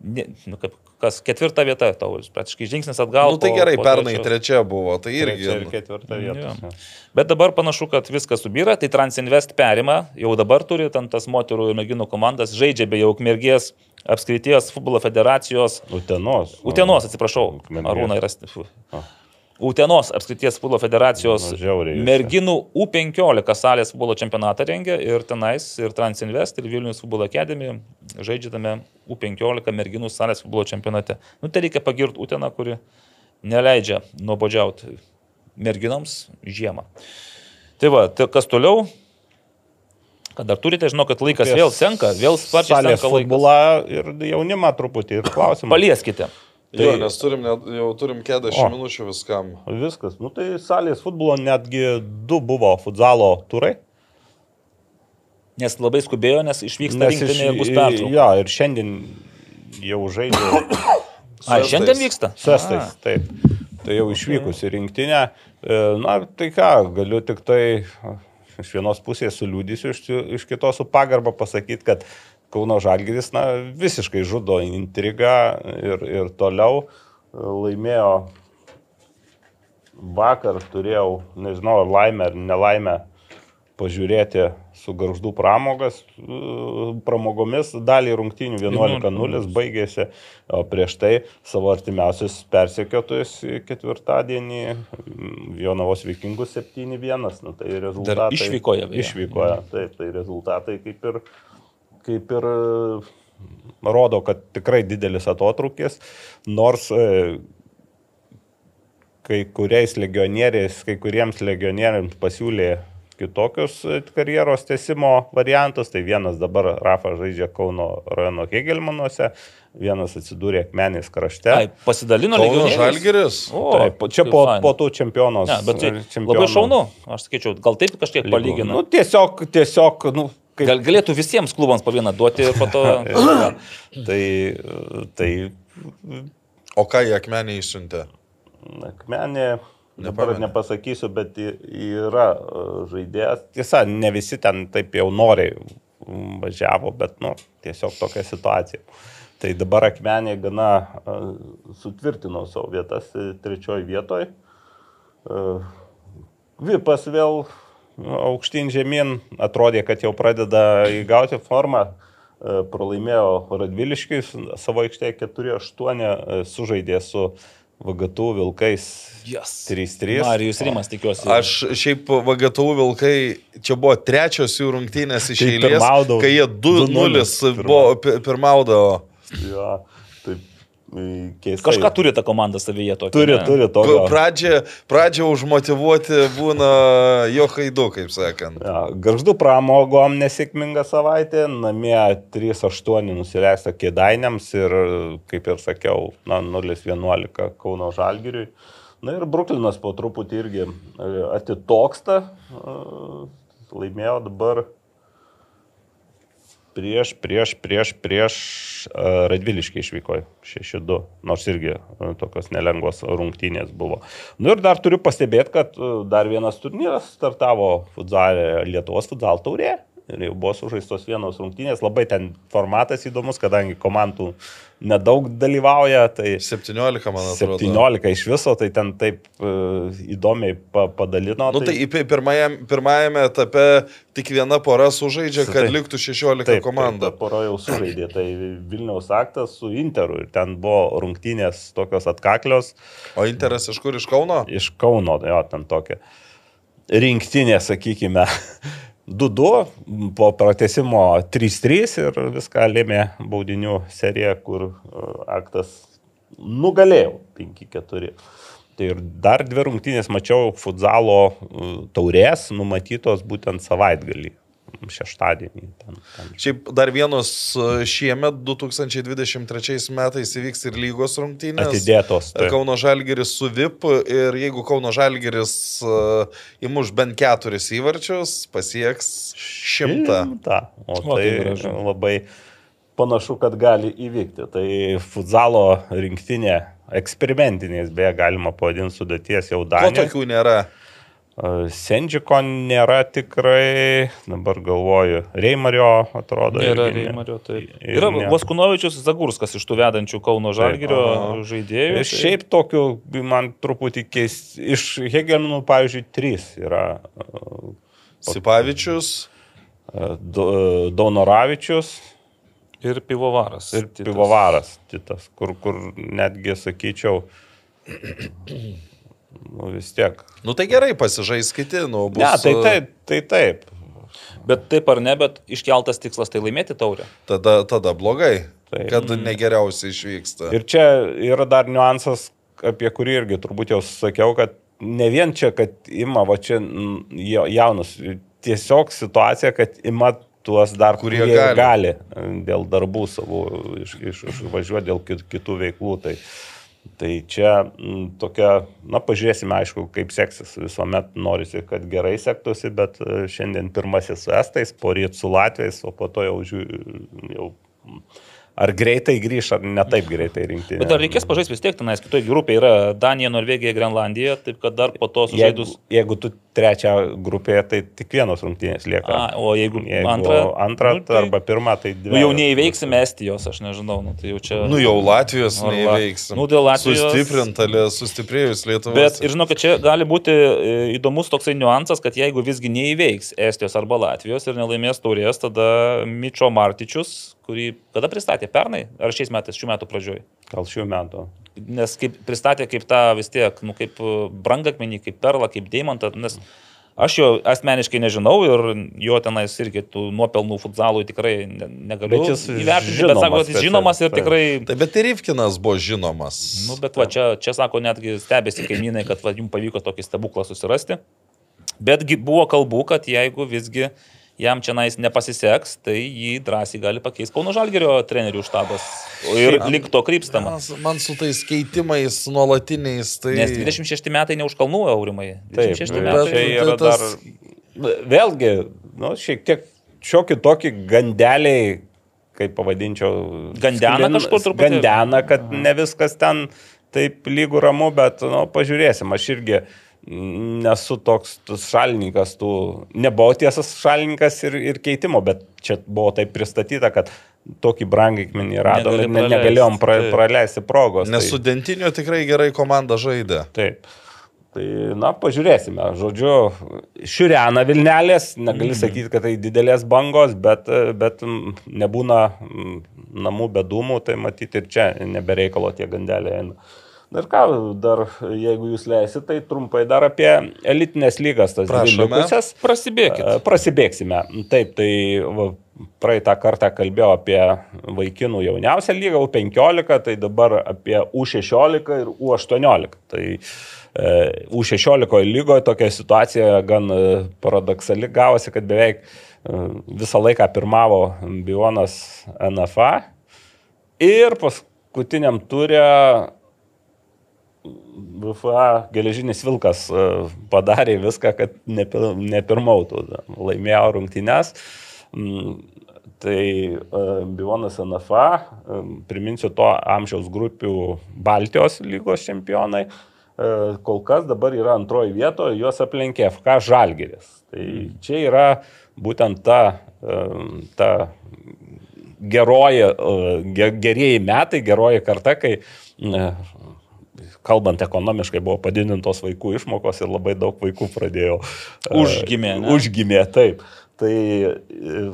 ne, nu, kaip, kas ketvirta vieta, tau praktiškai žingsnis atgal. Nu tai po- gerai, po pernai trečios. trečia buvo, tai irgi. Trečia ir nu, ketvirta vieta. Bet dabar panašu, kad viskas subyra, tai Transinvest perima, jau dabar turi ten tas moterų ir merginų komandas, žaidžia be jau ukmergės apskrities futbolo federacijos, Utenos. Utenos, atsiprašau. Arūna yra. Utenos apskrities futbolo federacijos Nu, merginų U15 salės futbolo čempionatą rengia ir tenais ir Transinvest ir Vilnius futbolo akademija žaidžia tame U15 merginų salės futbolo čempionate. Nu, tai reikia pagirti Uteną, kuri neleidžia nuobodžiauti merginoms žiemą. Tai va, tai kas toliau? Kad dar turite, žinau, kad laikas Apie vėl senka, vėl sparčiai senka laikas. futbolą ir jaunimą truputį ir klausimą. Palieskite. Jo, Tai- nes turim, net, jau turim 40 O. minučių viskam. Viskas. Nu tai salės futbolo netgi du buvo futzalo turai. Nes labai skubėjo, nes išvyksta rinktinė ir bus pertrauka. Jo, ir šiandien jau žaidė <coughs> Ai, Su šiandien vyksta? su estais. Taip. Tai jau išvykus į rinktinę. E, Na, tai ką, galiu tik tai a, iš vienos pusės su liūdėsiu, iš, iš kitos su pagarba pasakyti, kad Kauno Žalgiris, na, visiškai žudo intrigą ir, ir toliau e, laimėjo vakar turėjau, nežinau, ar laimę ar nelaimę pažiūrėti su garždų pramogas, e, pramogomis dalį rungtynių 11-0 baigėsi, o prieš tai savo artimiausius persekiotojus ketvirtadienį mm, Jonavos vikingus 7-1, nu, tai rezultatai. išvykoje, beje. Išvykoje, taip, tai rezultatai kaip ir, kaip ir e, rodo, kad tikrai didelis atotrukis, nors e, kai kuriais legionieriais, kai kuriems legionieriams pasiūlė kitokius e, karjeros tesimo variantus. Tai vienas dabar Rafa žaidžia Kauno rajono Hegelmanuose, vienas atsidūrė Akmenės krašte. Ai, pasidalino Kauno? Žalgiris. O, Taip, čia po, faina. po tų čempionos. Ne, bet tai čempionų labai šaunu, aš sakyčiau, gal taip kažkiek lygų. palygina. Nu, tiesiog, tiesiog, nu, kaip Gal galėtų visiems klubams po vieną duoti ir po to... <laughs> tai, tai O ką į akmenį išsiuntė? Akmenė, dabar nepasakysiu, bet yra e, žaidėjas. Tiesa, ne visi ten taip jau noriai važiavo, bet, nu, tiesiog tokia situacija. Tai dabar akmenė gana e, sutvirtino savo vietas e, trečioji vietoje. Vipas vėl aukštyn žemyn atrodė, kad jau pradeda įgauti formą. E, Pralaimėjo Radviliškai savo aikštėje 4-8, e, sužaidė su VGT Vilkais Yes. 3-3. Marijus Rimas, tikiuosi. Aš šiaip VGTU vilkai, čia buvo trečios jų rungtynės iš Tai eilės, kai jie 2-0 2:0 buvo pi- pirmaudavo. Jo, taip, keistai. Kažką turi ta komanda savyje tokio. turi, ne? turi tokio. Pradžia, pradžia užmotivuoti būna jo haidu, kaip sakant. Ja, garždų pramogom nesėkminga savaitė, namie 3-8 nusileista kėdainiams ir, kaip ir sakiau, na, 0-11 Kauno Žalgiriui. Na ir Bruklinas po truputį irgi e, atitoksta, e, laimėjo dabar prieš, prieš, prieš, prieš uh, Radviliškai išvyko 6-2, nors irgi uh, tokios nelengvos rungtynės buvo. Nu ir dar turiu pastebėti, kad uh, dar vienas turnyras startavo futzalė, Lietuvos futzal taurė. Ir jau buvo sužaistos vienos rungtynės, labai ten formatas įdomus, kadangi komandų nedaug dalyvauja, tai 17, man atrodo. 17 iš viso, tai ten taip uh, įdomiai pa padalino. Nu, tai į pi- pirmajam, pirmajame etape tik viena pora sužaidžia, kad Taip. liktų 16 Taip, komanda. Taip, pora jau sužaidė, tai Vilniaus aktas su Interu ir ten buvo rungtynės tokios atkaklios O Interas iš kur iš Kauno? iš Kauno, jo, ten tokia rinktinė, sakykime. 2-2, po pratesimo 3-3 ir viską lėmė baudinių serija, kur e, aktas nugalėjo 5-4. Tai ir dar dvi rungtynės mačiau futzalo e, taurės numatytos būtent savaitgalį šeštadienį. Ten, ten. Šiaip dar vienos e, šiemet 2023 metais įvyks ir lygos rungtynės. Atidėtos. taip. Kauno Žalgeris su VIP ir jeigu Kauno Žalgeris uh, įmuš bent keturis įvarčius, pasieks šimtą. Šimtą. O, O, tai tai gražu. labai panašu, kad gali įvykti. Tai futzalo rinktinė eksperimentinės, beje, galima pavadinti sudėties jau dar. tokių nėra? Sendžiko nėra tikrai, dabar galvoju, Reimario atrodo. Yra. Reimario, taip. Ir Yra. Vaskunovičius Zagurskas iš tų vedančių Kauno Žalgirio aha. žaidėjų. Ir šiaip tokių, man truputį keist, iš Hegelmanų, pavyzdžiui, trys yra. Sipavičius. Donoravičius Ir pivovaras. ir Titas. Pivovaras, Titas, kur, kur netgi sakyčiau, nu vis tiek. Nu tai gerai, pasižaiskite, nu bus. Ne, tai taip, tai taip. Bet taip ar ne, bet iškeltas tikslas tai laimėti taurę. Tada, tada blogai, Taip. kad negeriausiai išvyksta. Ir čia yra dar niuansas, apie kurį irgi turbūt jau sakiau, kad ne vien čia, kad ima, va čia mm, jaunus, tiesiog situacija, kad ima tuos dar, Kurie kurie, gali. gali dėl darbų savo iš, iš, išvažiuoti, dėl kit, kitų veiklų. Tai, tai čia m, tokia, na, pažiūrėsime, aišku, kaip seksis. Visuomet norisi, kad gerai sektųsi, bet e, šiandien pirmasis su Estais, poryt su Latvijais, o po to jau, jau ar greitai grįš, ar ne taip greitai rinkti. Bet dar reikės pažaisti vis tiek, tenais kitoje grupėje yra Danija, Norvegija, Grenlandija, taip kad dar po to Jeigu, sužaidus. jeigu tu trečią grupėje, tai tik vienos rungtynės lieka. A, o jeigu jeigu antrą- antrą nu, tai- arba pirmą, tai dvi. Nu, jau neįveiksime Estijos, aš nežinau, nu, tai jau čia. Nu jau Latvijos Ar La- neįveiksim. Nu, dėl Latvijos- Sustiprinta, sustiprėjus Lietuvos. Bet ir žinau, kad čia gali būti e, įdomus toksai niuansas, kad jeigu visgi neįveiks Estijos arba Latvijos ir nelaimės taurės, tada Mičio Martičius, kurį kada pristatė pernai, ar šiais metais, šių metų pradžioj. Gal šių metų. Nes kaip pristatė kaip tą vis tiek, nu, kaip e, brangakmenį, kaip perlą, kaip deimantą, nes aš jo asmeniškai nežinau ir jo tenais irgi tų nuopelnų futsalui tikrai ne- negaliu Bet jis įvertinti, bet žinomas sako, kad jis žinomas ir tikrai Taip, bet ir Ivkinas buvo žinomas. Nu, bet va, čia, čia sako, netgi stebėsi kaimynai, kad va, jums pavyko tokį stebuklą susirasti. Betgi buvo kalbų, kad jeigu visgi jam čia nais nepasiseks, tai jį drąsiai gali pakeisti Kauno Žalgerio trenerių štabas. O Ir link to krypstama. Man, man su tais keitimais nuolatiniais, tai... Nes 26 metai neužkalnų eurimai. Taip, 26 bet metai. čia yra tai dar. tas- Vėlgi, nu, šiek tiek šiokį tokį gandeliai, kaip pavadinčiau. Gandena sklin- kažkur truputį? Gandena, kad ne viskas ten taip lygų ramu, bet, nu, pažiūrėsim, aš irgi nesu toks tas šalininkas tų, nebuvau tiesas šalininkas ir, ir keitimo, bet čia buvo taip pristatyta, kad tokį brangikmenį radom ir ne, praleisti, negalėjom pra, praleisti progos. Nes tai- su Dentinio tikrai gerai komanda žaidė. Taip. Tai, na, pažiūrėsime. Žodžiu, šiurena Vilnelės, negali Mhm. sakyti, kad tai didelės bangos, bet, bet mm, nebūna mm, namų be dūmų, tai matyti ir čia nebereikalo tie gandeliai eina. Na ir ką, dar, jeigu jūs leisit, tai trumpai dar apie elitinės lygas, tas likusias. Prasidėkit. E, Prasibėgsime. Taip, tai va, praeitą kartą kalbėjau apie vaikinų jauniausią lygą, U15, tai dabar apie U16 ir U18. Tai e, U16 lygoje tokia situacija gan e, paradoksali gavosi, kad beveik e, visą laiką pirmavo Bionas NFA ir paskutiniam turė VFA geležinis vilkas e, padarė viską, kad nepir- nepirmautų, laimėjo rungtynes. Mm, Tai e, Bionas NFA, e, priminsiu to amžiaus grupių Baltijos lygos čempionai, kol kas dabar yra antroji vietoje, juos aplenkė FK Žalgeris. Tai čia yra būtent ta, ta geroji, ge- gerieji metai, geroji karta, kai kalbant ekonomiškai, buvo padidintos vaikų išmokos ir labai daug vaikų pradėjo. e, Užgimė, ne? Užgimė, taip. Tai e,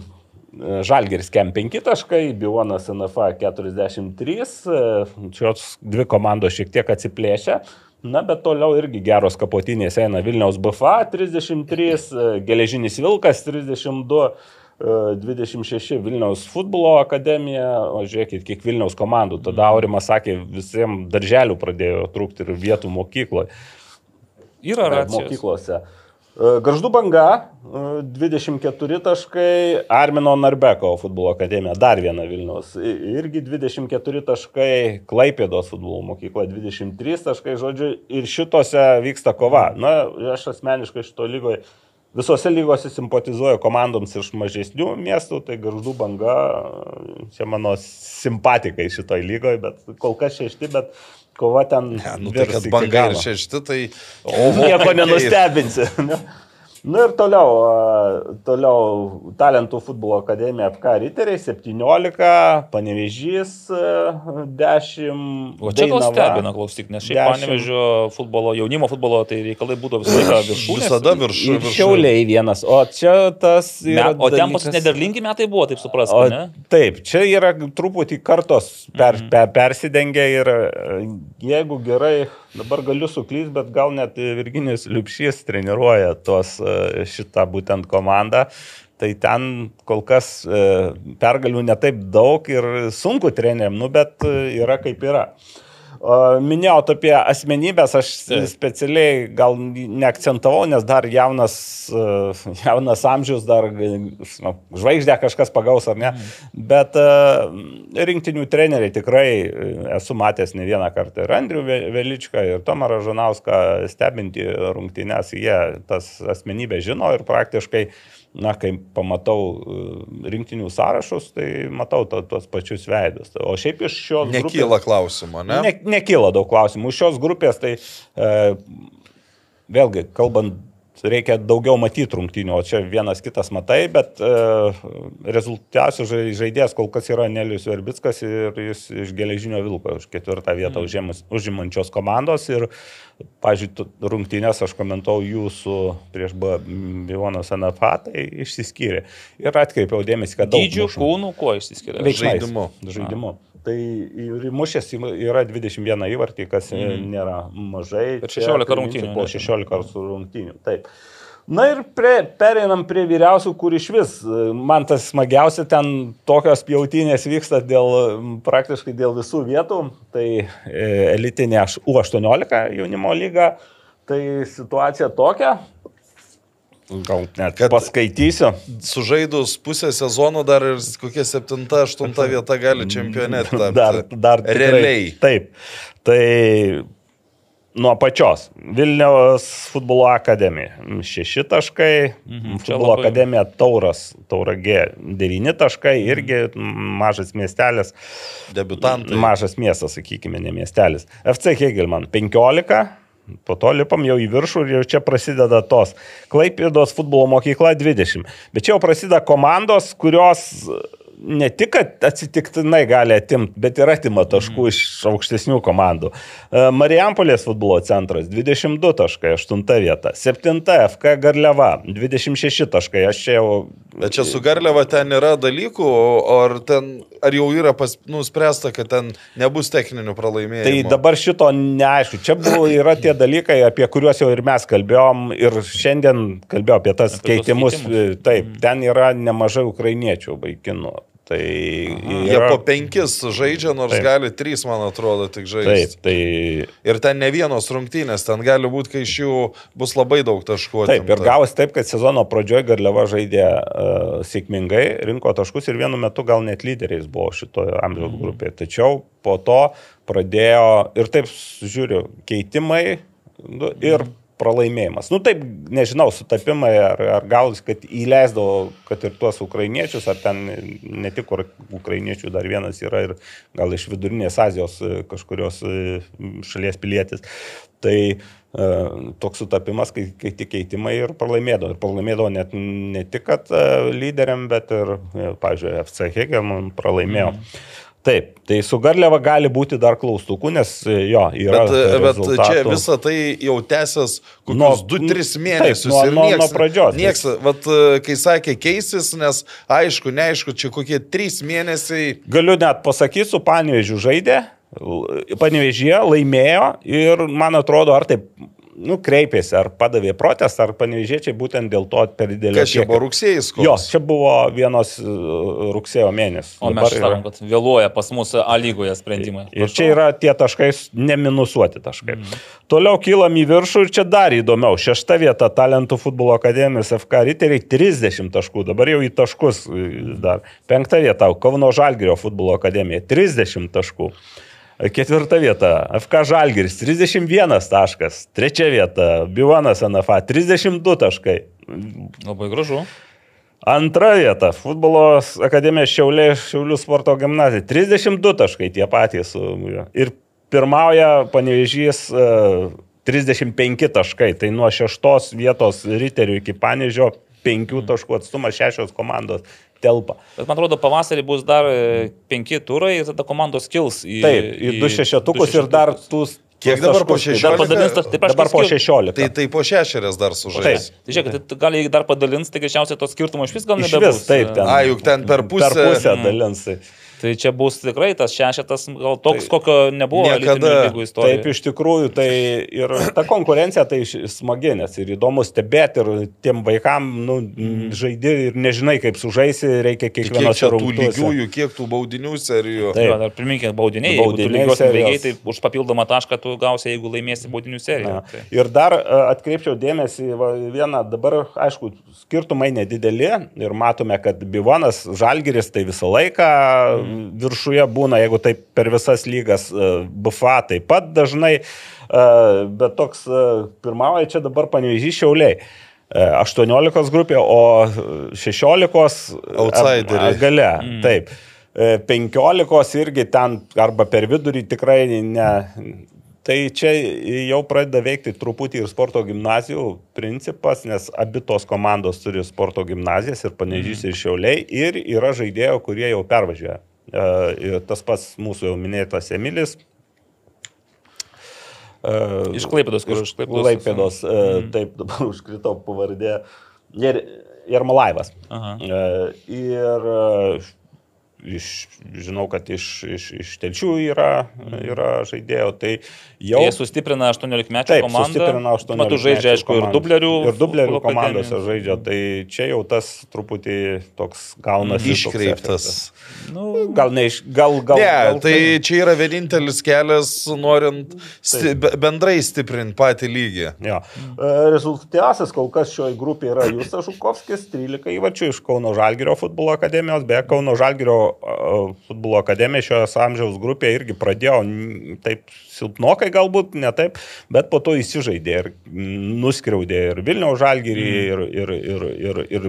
Žalgeris Kem 5 taškai, Bionas NFA 43, e, šios dvi komandos šiek tiek atsiplėšia. Na, bet toliau irgi geros kapotinės eina Vilniaus BFA 33, e, Geležinis Vilkas 32. E, 26 Vilniaus futbolo akademija, o žiūrėkit, kiek Vilniaus komandų. Tada Aurimas sakė, visiems darželių pradėjo trūkti ir vietų mokykloje. Yra racijos. mokyklose. E, Garždų banga, e, 24 taškai, Armino Narbeko futbolo akademija, dar viena Vilnius, irgi 24 taškai, Klaipėdos futbolo mokykla 23 taškai, žodžiu, ir šitose vyksta kova. Na, aš asmeniškai šito lygoje, visose lygose simpatizuoju komandoms iš mažesnių miestų, tai Garždų banga, čia mano simpatikai šitoj lygoje, bet kol kas šešti, bet kova ten... Ne, nu tai kad banga ir šešti, tai... Nieko <laughs> nenustebinsi. Ne? Nu ir toliau, toliau talentų futbolo akademija FK Riteriai 17, Panevežys a, 10. O čia gal stebina, klausyk, nes šiaip 10. panevežio futbolo, jaunimo futbolo, tai reikalai būdavo visą laiką viršūnės. Visada virš. Ir virš- Šiauliai vienas, o čia tas... Me, yra o ten pas nederlingi metai buvo, taip ne? taip, čia yra truputį kartos per, Mhm. per, persidengia ir e, jeigu gerai, dabar galiu suklysti, bet gal net Virginijus Liupšys treniruoja tuos e, šitą būtent komandą. Tai ten kol kas e, pergalių netaip daug ir sunku treneriam, nu, bet e, yra kaip yra. Minėjot apie asmenybės, aš specialiai gal neakcentavau, nes dar jaunas, e, jaunas amžius, dar nu, žvaigždė kažkas pagaus ar ne. Bet e, rinktinių treneriai tikrai e, esu matęs ne vieną kartą ir Andrių Ve- Veličką, ir Tomą Ražanauską stebinti rungtynės, jie tas asmenybę žino ir praktiškai Na, kai pamatau e, rinktinių sąrašus, tai matau to, tuos pačius veidus. O šiaip iš šios Nekyla klausimo, ne? Ne, nekyla daug klausimų. Iš šios grupės tai e, vėlgi, kalbant, reikia daugiau matyti rungtynių, o čia vienas kitas matai, bet e, žai- žaidėjas kol kas yra Nelius Verbickas ir jis iš geležinio vilko už ketvirtą vietą mm. užimančios komandos. Ir, pažiūrėjau, rungtynės aš komentau jūsų prieš Bivonas NFA, tai išsiskyrė. Ir atkreipiau dėmesį, kad daug Dydžių, kūnų, kuo? Veiksmais. Žaidimu. Žaidimu. Tai ir mušęs yra 21 įvartį, kas mm. nėra mažai. Per Čia 16 priminsiu, rungtynių, Po ne? 16 rungtynių, taip. Na ir prie, pereinam prie vyriausių, kur iš vis. e, Man tas smagiausia, ten tokios pjautinės vyksta dėl, praktiškai dėl visų vietų. Tai e, elitinė aš- U18 jaunimo lyga. Tai situacija tokia. Gal net Kad- paskaitysiu. Sužaidus pusę sezono dar ir kokia septinta, aštunta vieta gali čempionėti. <laughs> tapti. Dar, dar tikrai. Realiai. Taip. Tai nuo pačios. Vilniaus futbolo akademija. Šeši taškai. Mhm, Futbolo labai- akademija Tauras, Tauragė. Devyni taškai. Irgi mažas miestelis. Debiutantai. Mažas miestas, sakykime, ne miestelis. FC Hegelman 15. Po to lipam jau į viršų ir jau čia prasideda tos. Klaipėdos futbolo mokykla 20. Bet čia jau prasideda komandos, kurios ne tik kad atsitiktinai gali atimti, bet ir atima taškų iš aukštesnių komandų. E, Marijampolės futbolo centras 22 taškai, 8 vieta. 7 FK Garliava 26 taškai. Aš čia jau Bet čia su Garliava ten yra dalykų, ar, ten, ar jau yra pas, nuspręsta, kad ten nebus techninių Tai pralaimėjimų? dabar šito neaišku. Čia buvo, yra tie dalykai, apie kuriuos jau ir mes kalbėjom ir šiandien kalbėjau apie tas Apie keitimus. keitimus. Taip, ten yra nemažai ukrainiečių vaikinų. Tai Jie yra, po penkis žaidžia, nors Taip. gali trys, man atrodo, tik Taip, žaisti. tai Ir ten ne vienos rungtynės, ten gali būti, kai iš jų bus labai daug taškų. Taip, ir atimta. gavosi taip, kad sezono pradžioje Garliava žaidė uh, sėkmingai, rinko taškus ir vienu metu gal net lyderiais buvo šitoje amžiaus grupėje. Tačiau po to pradėjo ir taip žiūriu, keitimai nu, ir pralaimėjimas. Nu taip, nežinau, sutapimai ar, ar gal, kad įleisdavo, kad ir tuos ukrainiečius, ar ten ne tik ukrainiečių, dar vienas yra ir gal iš vidurinės Azijos e, kažkurios e, šalies pilietis. Tai e, toks sutapimas, kai, kai tik keitimai ir pralaimėdavo. Ir pralaimėdavo net ne tik, kad lyderiam, bet ir, pavyzdžiui, FC Hegelman pralaimėjo. Mm. Taip, tai su Garliava gali būti dar klaustukų, nes e, jo, yra. Bet, bet čia rezultatų. visa tai jau tęsias Nuo- kokius 2-3 taip, mėnesius. nuo- ir nuo- nieks- nuo pradžios. Nieks, vat, kai sakė keisis, nes aišku, neaišku, čia kokie 3 mėnesiai. Galiu net pasakyti, su Panevežiu žaidė Panevežė laimėjo ir man atrodo, ar taip nu, kreipėsi, ar padavė protestą, ar panevežėčiai būtent dėl to per didelį. Kas čia buvo rugsėjais? Jo, čia buvo vienos e, rugsėjo mėnesis. O mes sakom, kad vėluoja pas mus A lygoje sprendimai. Ir čia yra tie taškai neminusuoti taškai. Mm. Toliau kylam į viršų ir čia dar įdomiau. Šešta vieta Talentų futbolo akademijos FK Riteriai 30 taškų, dabar jau į taškus e, dar. Penkta vieta Kauno Žalgirio futbolo akademija 30 taškų. Ketvirta vieta FK Žalgiris 31 taškas. Trečia vieta Bivanas NFA 32 taškai. Labai gražu. Antra vieta - futbolo akademija Šiaulė, Šiaulių sporto gimnazija. 32 taškai tie patys. Ir pirmauja panevežys 35 taškai. Tai nuo šeštos vietos riterių iki panežio 5 taškų atstumas šešios komandos telpa. Bet man atrodo, pavasarį bus dar e, penki turai ir tada komandos kils į... Taip, į du šešetukus ir dar tų... Kiek dabar po Tai dar 16? padalins, tai Dabar po prašau, skir- 16. Tai, tai po šešerias dar sužais. Tai žiūrėk, tai gali jį dar padalins, tai greičiausiai to skirtumo iš vis gal Iš nebebus. vis, taip, ten. A, juk ten per pusę. Per pusę dalins. Tai čia bus tikrai tas šešetas, gal toks, Tai kokio nebuvo niekada. istorijoje. Taip, iš tikrųjų, tai ir ta konkurencija tai iš- smagi, nes ir įdomu stebėti, ir tiem vaikam, nu, žaidi ir nežinai, kaip sužaisi, reikia Kiek kiekvienos čia tų lygiųjų, kiek tų baudinių serijų. Taip. Dar priminkit, baudiniai. Baudiniai serijos. lygiai, tai už papildomą tašką tu gausi, jeigu laimėsi baudinių seriją. Ja. Tai. Ir dar e, atkreipčiau dėmesį va, vieną, dabar, aišku, skirtumai nedideli ir matome, kad Bivonas Žalgiris tai visą laiką viršuje būna, jeigu taip per visas lygas, e, BFA taip pat dažnai, e, bet toks e, pirmauja čia dabar panevežys šiauliai. E, 18 grupė, o 16 Outsideriai. gale. Mm. Taip. E, 15 irgi ten arba per vidurį tikrai ne. Tai čia jau pradeda veikti truputį ir sporto gimnazijų principas, nes abi tos komandos turi sporto gimnazijas ir panežys ir šiauliai ir yra žaidėjų, kurie jau pervažiuoja. E, Ir tas pats mūsų jau minėtas Emilis. E, Iš Klaipėdos, kur iš Klaipėdos. Klaipėdos, mm. taip, dabar užkritau pavardė. Ir Jermalaivas. Aha. Ir iš, žinau, kad iš, iš, iš telčių yra, yra žaidėjų, tai jau... Jie sustiprina 18 metų komandą. sustiprina 18 Metu žaidžia, aišku, ir dublerių. Ir dublerių komandose žaidžia, tai čia jau tas truputį toks gaunasi. toks Iškreiptas. efektas. Nu, Gal ne iš, gal, gal. Ne, gal tai čia yra vienintelis kelias, norint sti be- bendrai stiprinti patį lygį. Jo. E, Rezultatyviausias kol kas šioje grupėje yra Justas Žukovskis, 13 įvačių iš Kauno Žalgirio futbolo akademijos, beje, Kauno Žalgirio futbolo akademija šios amžiaus grupėje irgi pradėjo taip silpnokai galbūt, ne taip, bet po to įsižaidė ir mm, nuskriaudė ir Vilniaus Žalgirį, ir, ir, ir, ir, ir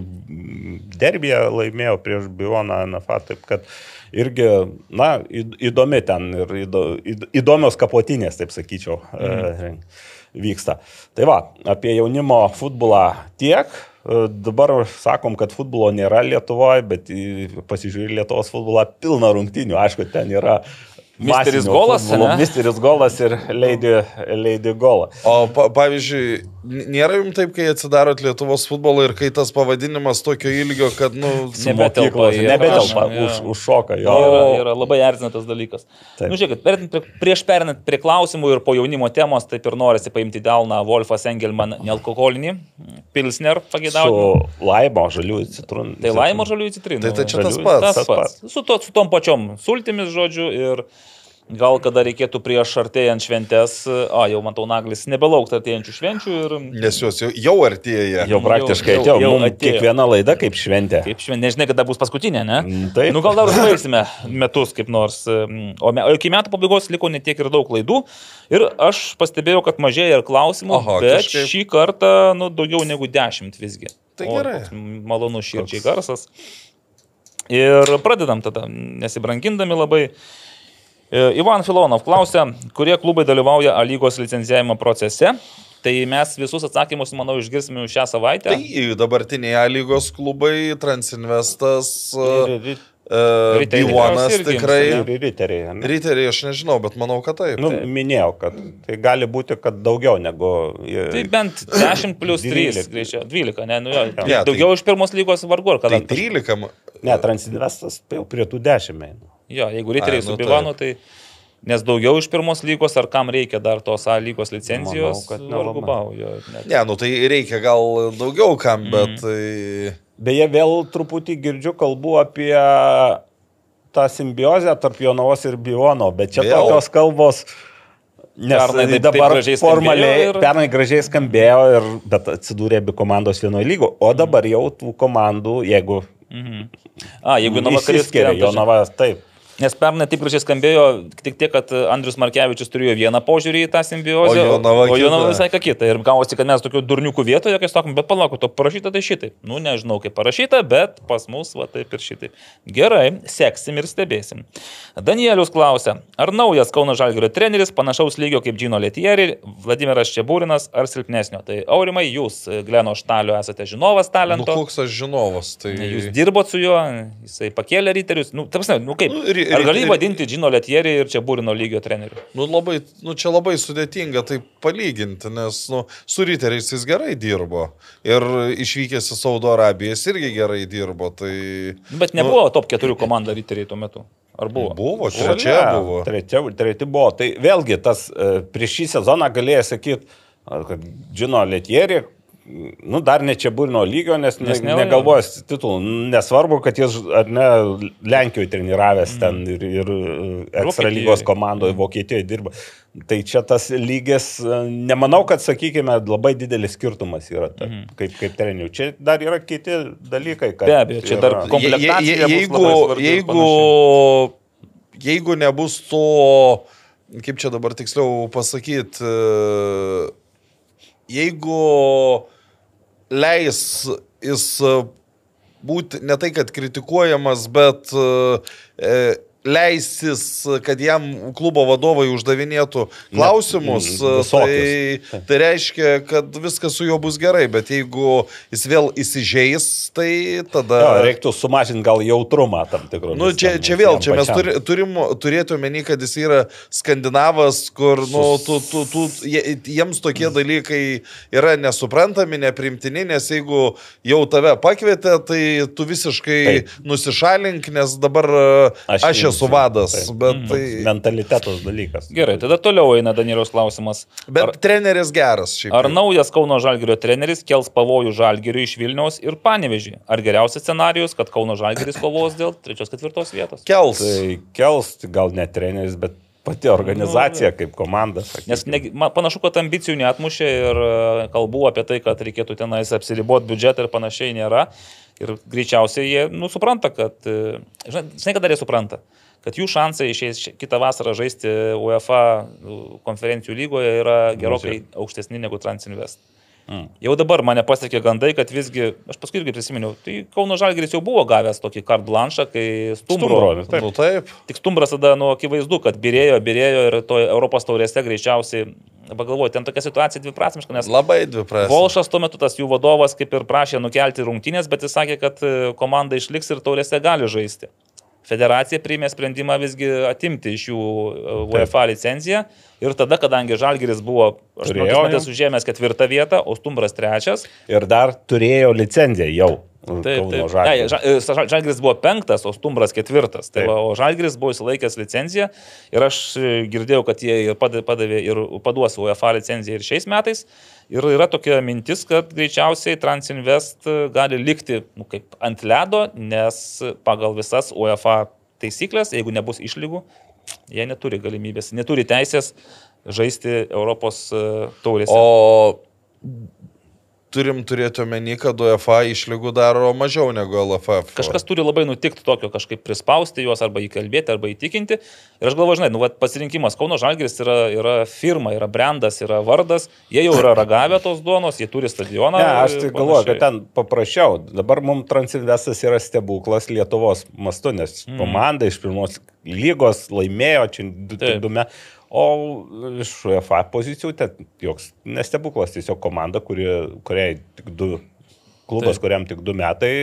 derbėje laimėjo prieš Bioną NFA, taip kad irgi, na, įd- įdomi ten ir įdo- įd- įdomios kapotinės, taip sakyčiau. Mm. Vyksta. Tai va, apie jaunimo futbolą tiek. E, Dabar sakom, kad futbolo nėra Lietuvoje, bet į- pasižiūrė Lietuvos futbolą pilną rungtinių. Aišku, ten yra Misteris golas? Misteris golas ir Lady, Lady golas. O pa, pavyzdžiui, nėra jums taip, kai atsidarot Lietuvos futbolą ir kai tas pavadinimas tokio ilgio, kad, nu, Nebetelpa nebetelpa, ekraną, už, užšoka jo. Yra, yra labai erzinantas dalykas. Taip. Nu, žiūrėkit, prie- prieš perinant prie klausimų ir po jaunimo temos, taip ir norisi paimti delną Wolfas Engelman nealkoholinį, Pilsner pagėdavo. Su laimo žaliųjų citrūnų. Tai laimo žaliųjų citrinų. Tai- tai čia tas Žaliųjų- pats. Tas pats. Su, to, su tom pačiom sultimis, žodžiu, ir gal kada reikėtų prieš artėjant šventės, a, jau matau naglis, nebelaukti artėjančių švenčių ir nes jos jau, jau artėja. Jau praktiškai Jau- atėjo. jau Mums atėjo. kiekviena laida kaip šventė. kaip šventė, nežinai, kada bus paskutinė, ne? Mm, taip. Nu gal dar užbaigsime metus kaip nors. mm, O, me, o iki metų pabaigos liko netiek ir daug klaidų. Ir aš pastebėjau, kad mažėja ir klausimų, Aha, bet kažkaip- šį kartą nu, daugiau negu dešimt visgi. Tai O, gerai. toks Malonus širdžiai garsas. Ir pradedam tada, nesibrankindami labai. E, Ivan Filonov klausia, kurie klubai dalyvauja A lygos licenzijavimo procese. Tai mes visus atsakymus, manau, išgirsime jau šią savaitę. Tai dabartiniai A lygos klubai, Transinvestas, Ir- uh, Riteriai B1 irgi tikrai. Ir riteriai. Riteriai aš nežinau, bet manau, kad taip. Nu, minėjau, kad tai gali būti, kad daugiau negu. Tai bent 10 plus 3, 12. greičiau, 12, ne, nu jo. Ne, tai- Daugiau iš pirmos lygos vargu, ar kada. Tai 13. Ne, Transinvestas jau prie tų dešimt eina. Jo, jeigu riteriai Ai, su nu Bivanu, tai... Nes daugiau iš pirmos lygos, ar kam reikia dar tos A lygos licenzijos, Manau, kad vargu nelabai. bau, jo, net. Ne, nu tai reikia gal daugiau kam, bet tai... Beje, vėl truputį girdžiu kalbų apie tą simbiozę tarp Jonavos ir Biono, bet čia Vėl? tokios kalbos. Nes Pernai taip- dabar taip gražiai skambėjo formaliai, ir- pernai gražiai skambėjo, ir, bet atsidūrė abi komandos vienoje lygo, o dabar jau tų komandų, jeigu A, jeigu nuo vakarės išsiskiria Jonava, taip. Nes pernai taip gražiai skambėjo, tik tiek, kad Andrius Markevičius turėjo vieną požiūrį į tą simbiozę, O Jonava o Jonava visai ką kitą. Ir gavosi, kad mes tokių durniukų vietoje, kai sakom, bet palauk, to parašyta tai šitai. Nu, nežinau, kaip parašyta, bet pas mus va taip ir šitai. Gerai, seksim ir stebėsim. Danielius klausia, ar naujas Kauno Žalgirio treneris panašaus lygio kaip Džino Letieri, Vladimiras Čiabūrinas ar silpnesnio? Tai Aurimai, jūs, Gleno Štalio, esate žinovas Nu, talento. koks aš žinovas, tai... Jūs dirbot su juo, jisai pakėlė riterius. Nu, ta prasme, nu kaip? Nu, ri- Ar gali vadinti Džino Letierį ir čia būrino lygio treneriu? Nu, labai, nu, čia labai sudėtinga tai palyginti, nes nu, su riteriais jis gerai dirbo. Ir išvykęs į Saudo Arabiją jis irgi gerai dirbo. Tai... Nu, Bet nebuvo top 4 komanda riteriai tuo metu. Ar buvo? Buvo, trečia buvo. Trečia, treti buvo. Tai vėlgi tas e, prieš šį sezoną galėjai sakyti, kad žino Letierį, nu dar ne čia burino lygio, nes, nes ne, negalvojęs titulų. Nesvarbu, kad jis ar ne Lenkijoje treniravęs ten ir, ir e, ekstra lygos komandoje Vokietijoje dirba. Tai čia tas lygis, e, nemanau, kad, sakykime, labai didelis skirtumas yra ta, kaip, kaip trenerių. Čia dar yra kiti dalykai. Be abejo, čia dar komplektacija Je- je- bus jeigu, jeigu, jeigu nebus to, kaip čia dabar tiksliau pasakyti, jeigu leis jis būti ne tai, kad kritikuojamas, bet e, leisis, kad jam klubo vadovai uždavinėtų klausimus, mm, visokius. tai, tai reiškia, kad viskas su juo bus gerai, bet jeigu jis vėl įsižeis, tai tada... Jo, reiktų sumažinti gal jautrumą tam tikrų. Nu, čia, čia vėl, čia mes turi, turim turėti omeny, kad jis yra skandinavas, kur nu, tu, tu, tu, jie- jiems tokie dalykai yra nesuprantami, neprimtini, nes jeigu jau tave pakvietė, tai tu visiškai Taip. nusišalink, nes dabar aš, aš esu vadas. Taip. Bet, tai, Mentalitetos dalykas. Gerai, tada toliau eina Danieliaus klausimas. bet Ar, treneris geras šiaip. ar naujas Kauno Žalgirio treneris kels pavojų Žalgiriui iš Vilniaus ir Panevežį? Ar geriausias scenarius, kad Kauno Žalgiris kovos dėl trečios ketvirtos vietos? Kels. Tai kels, gal ne treneris, bet pati organizacija kaip komanda. sakykim. Nes ne, man panašu, kad ambicijų neatmušė ir e, kalbų apie tai, kad reikėtų tenais apsiriboti biudžetą ir panašiai nėra. Ir greičiausiai jie, nu, supranta, kad, e, žinai, žinai, kada jie supranta, kad jų šansai išėjęs ši- kitą vasarą žaisti UEFA konferencijų lygoje yra gerokai aukštesni negu Transinvest. Mm. Jau dabar mane pasiekė gandai, kad visgi, aš paskui irgi prisiminiau, tai Kauno Žalgiris jau buvo gavęs tokį kart blanšą, kai Stumbro, Stumbro, taip. Nu, taip. Tik stumbras tada, nu, akivaizdu, kad birėjo, birėjo ir to Europos taurėse greičiausiai, pagalvoju, ten tokia situacija dviprasmiška, nes Labai dviprasmiškas. Volšas tuo metu tas jų vadovas kaip ir prašė nukelti rungtynės, bet jis sakė, kad e, komanda išliks ir taurėse gali žaisti. Federacija priėmė sprendimą visgi atimti iš jų e, UEFA licenciją ir tada, kadangi Žalgiris buvo Turėjo 18 jau. metais užėmęs ketvirtą vietą, o Stumbras trečias, Ir dar turėjo licenciją jau. Taip, taip. Žalgiris. Ne, Ža- Ža- Žalgiris buvo penktas, o Stumbras ketvirtas. Tai va, o Žalgiris buvo įsilaikęs licenciją ir aš e, girdėjau, kad jie ir pad- padavė ir paduos UEFA licenciją ir šiais metais. Ir yra tokia mintis, kad greičiausiai Transinvest e, gali likti nu, kaip ant ledo, nes pagal visas UEFA taisyklės, jeigu nebus išlygų, jie neturi galimybės, neturi teisės žaisti Europos e, taurėse. O turim turėti omeny, kad UEFA išlygų daro mažiau negu LFF. Kažkas turi labai nutikti tokio, kažkaip prispausti juos arba įkalbėti, arba įtikinti. Ir aš galvoju, žinai, nu, vat pasirinkimas Kauno Žalgiris yra, yra firma, yra brandas, yra vardas, jie jau yra ragavę tos duonos, jie turi stadioną. Ne, aš tai galvoju, kad ten paprasčiau. Dabar mums Transinvestas yra stebuklas Lietuvos mastu, nes mm. komanda iš pirmos lygos laimėjo, čia du, du metai. O iš UEFA pozicijų ten joks nestebuklas, tiesiog komanda, kuri, kuriai tik du, klubas, Taip. kuriam tik du metai,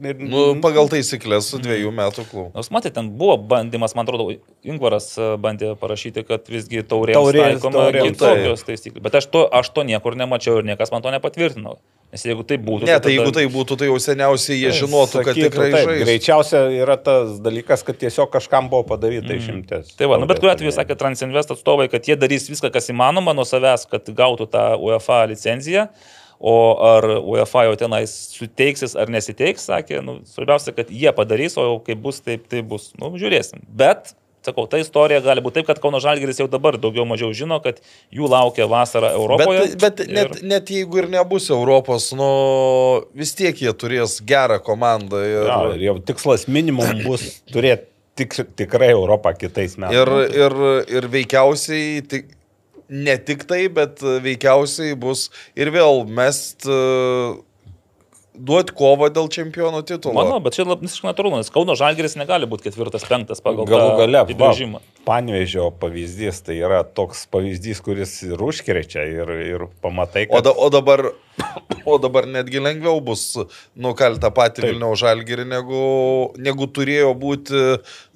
Nu, pagal taisyklės su dviejų metų klubu. Nors matėte, ten buvo bandymas, man atrodo, Ingvaras e, bandė parašyti, kad visgi Taurės, taikoma kitokios taisyklės. Bet aš to, aš to niekur nemačiau ir niekas man to nepatvirtino. Nes jeigu tai būtų... Ne, tai jeigu tai būtų, tai jau seniausiai jie žinotų, kad sakytų, tikrai taip, žais. Greičiausia yra tas dalykas, kad tiesiog kažkam buvo padaryta išimtis. Tai va, nu, bet kuriuo atveju sakė Transinvest atstovai, kad jie darys viską, kas įmanoma nuo savęs, kad gautų tą UEFA licenciją. O ar UEFA jau tenais suteiksis ar nesiteiks, sakė, nu, svarbiausia, kad jie padarys, o jau kaip bus, taip tai bus. Nu, žiūrėsim. Bet, sakau, ta istorija gali būti taip, kad Kauno Žalgeris jau dabar daugiau mažiau žino, kad jų laukia vasara Europoje. Bet, bet net, ir... net jeigu ir nebus Europos, nu vis tiek jie turės gerą komandą. Ir, Ja, ir jau tikslas minimum bus turėti tik, tikrai Europą kitais metais. ir, ir, ir veikiausiai tik, ne tik tai, bet veikiausiai bus ir vėl mest duoti kovą dėl čempionų titulo. Manau, bet čia labai visiškai natūralu, nes Kauno Žalgeris negali būti ketvirtas, penktas pagal Galų gale, apibrėžimą. Panvežio pavyzdys, tai yra toks pavyzdys, kuris ir užkrečia, ir, ir pamatai, O, kad... da, o, dabar, o dabar netgi lengviau bus nukalti tą patį Taip. Vilniaus žalgirį, negu, negu turėjo būti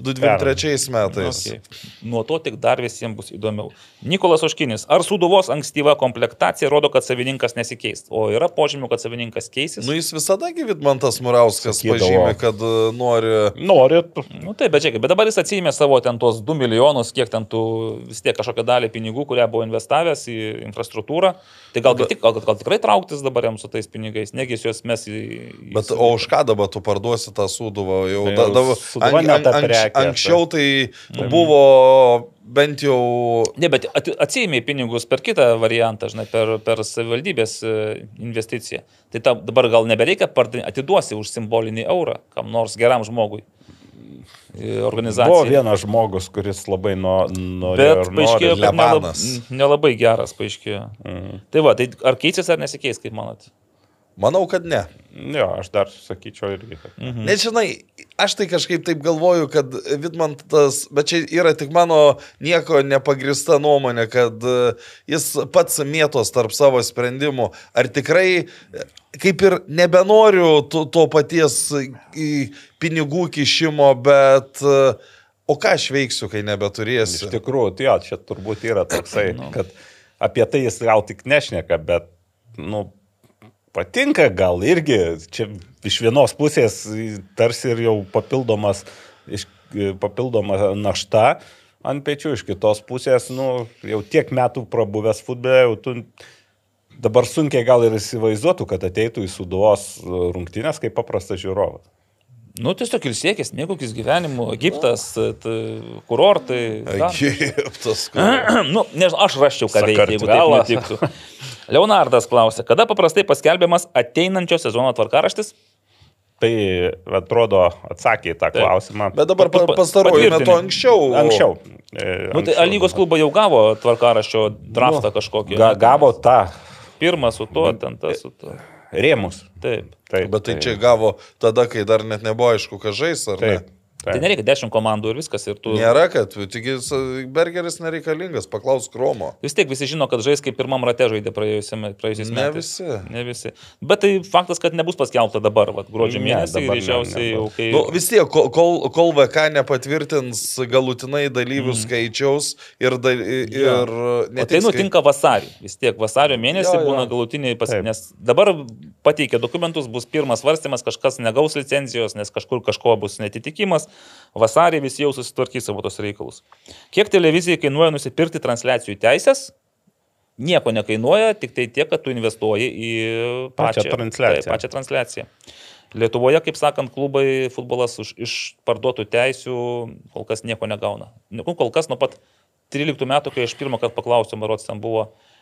2023 metais. Okay. Nuo to tik dar visiems bus įdomiau. Nikolas Oškinis. Ar suduvos ankstyva komplektacija rodo, kad savininkas nesikeis? O yra požymių, kad savininkas keisis? Nu, jis visada Vidmantas Murauskas Sakydavo. pažymė, kad e, nori. Norit, Nu taip, bet žiūrėk, bet dabar jis atsijėmė savo ten tos 2 milijonus, kiek ten tų vis tiek kažkokią dalį pinigų, kurią buvo investavęs į infrastruktūrą. Tai gal, gal, gal, gal tikrai trauktis dabar jam su tais pinigais, negi juos mes į... į Bet o už ką dabar tu parduosi tą sūduvą? Jau, Tai da, jau da, Sūduva ne ta prekė, anksčiau tai buvo bent jau Ne, bet atsiėmė pinigus per kitą variantą, žinai, per, per savivaldybės e, investiciją. Tai ta, dabar gal nebereikia, pardavinėti, atiduosi už simbolinį eurą kam nors geram žmogui. Organizacijai. buvo vienas žmogus, kuris labai nuo... Bet paaiškėjo, kad nelab, nelabai geras paaiškėjo. Mhm. Tai va, tai ar keisis ar nesikeis, kaip manot? Manau, kad ne. Jo, aš dar sakyčiau irgi. Kad... Mhm. Net žinai, aš tai kažkaip taip galvoju, kad Vidmantas, bet čia yra tik mano nieko nepagrista nuomonė, kad e, jis pats mėtos tarp savo sprendimų. Ar tikrai, e, kaip ir nebenoriu to, to paties pinigų kišimo, bet e, o ką aš veiksiu, kai Iš nebeturėsiu? tikrųjų, tai jo, čia turbūt yra toksai, <clears throat> kad apie tai jis gal tik nešneka, bet, nu, patinka gal irgi, čia iš vienos pusės tarsi ir jau papildomas, iš, papildoma našta ant pečių, iš kitos pusės, nu, jau tiek metų prabuvęs futbole, jau tu dabar sunkiai gal ir įsivaizduotų, kad ateitų į suduvos rungtynės kaip paprastas žiūrovas. Nu, tiesiog ir siekis, mėgukis gyvenimu, Egiptas, kurortai. Egiptas. <clears throat> nu, nežinau, aš raščiau, ką veikti, jeigu taip nutiktų. Leonardas klausė, kada paprastai paskelbiamas ateinančio sezono tvarkaraštis? Tai atrodo atsakė į tą Taip. klausimą. Bet dabar pa, Pa- pa- pastaruoju metu anksčiau. Anksčiau. E, Nu, tai anksčiau. A lygos klubai jau gavo tvarkaraščio draftą kažkokį. Ga, gavo tą Pirmą su tuo, ten tas su tuo. Rėmus. Taip. Taip, Bet tai čia gavo tada, kai dar net nebuvo aišku, ką žais, ar ne? Tai nereikia dešimt komandų ir viskas. Ir tu... Nėra, kad tik Bergeris nereikalingas, paklaus Kromo. Vis tiek visi žino, kad žais kaip pirmam rate žaidė praėjusiais Ne metais. visi. Ne visi. Bet tai faktas, kad nebus paskelbta dabar, vat, gruodžio Ne, mėnesį, ne, greičiausiai jau kai... Nu, vis tiek, kol, kol, VK nepatvirtins galutinai dalyvių mm. skaičiaus ir, da, ir O ne tai tik skai- nutinka vasarį. Vis tiek vasario mėnesį Jo, jo. būna galutiniai pas... Taip. Nes dabar pateikė dokumentus, bus pirmas svarstymas, kažkas negaus licenzijos, nes kažkur kažko bus netitikimas. Vasarį visi jau susitvarkys savo tos reikalus. Kiek televizijai kainuoja nusipirkti transliacijų teisės? Nieko nekainuoja, tik tai tiek, kad tu investuoji į Pačią pačią, transliaciją. Taip, pačią transliaciją. Lietuvoje, kaip sakant, klubai futbolas už, iš parduotų teisių kol kas nieko negauna. Nu, Kol kas nuo pat 13 metų, kai aš pirmą kartą paklausiau, Marots ten buvo. E,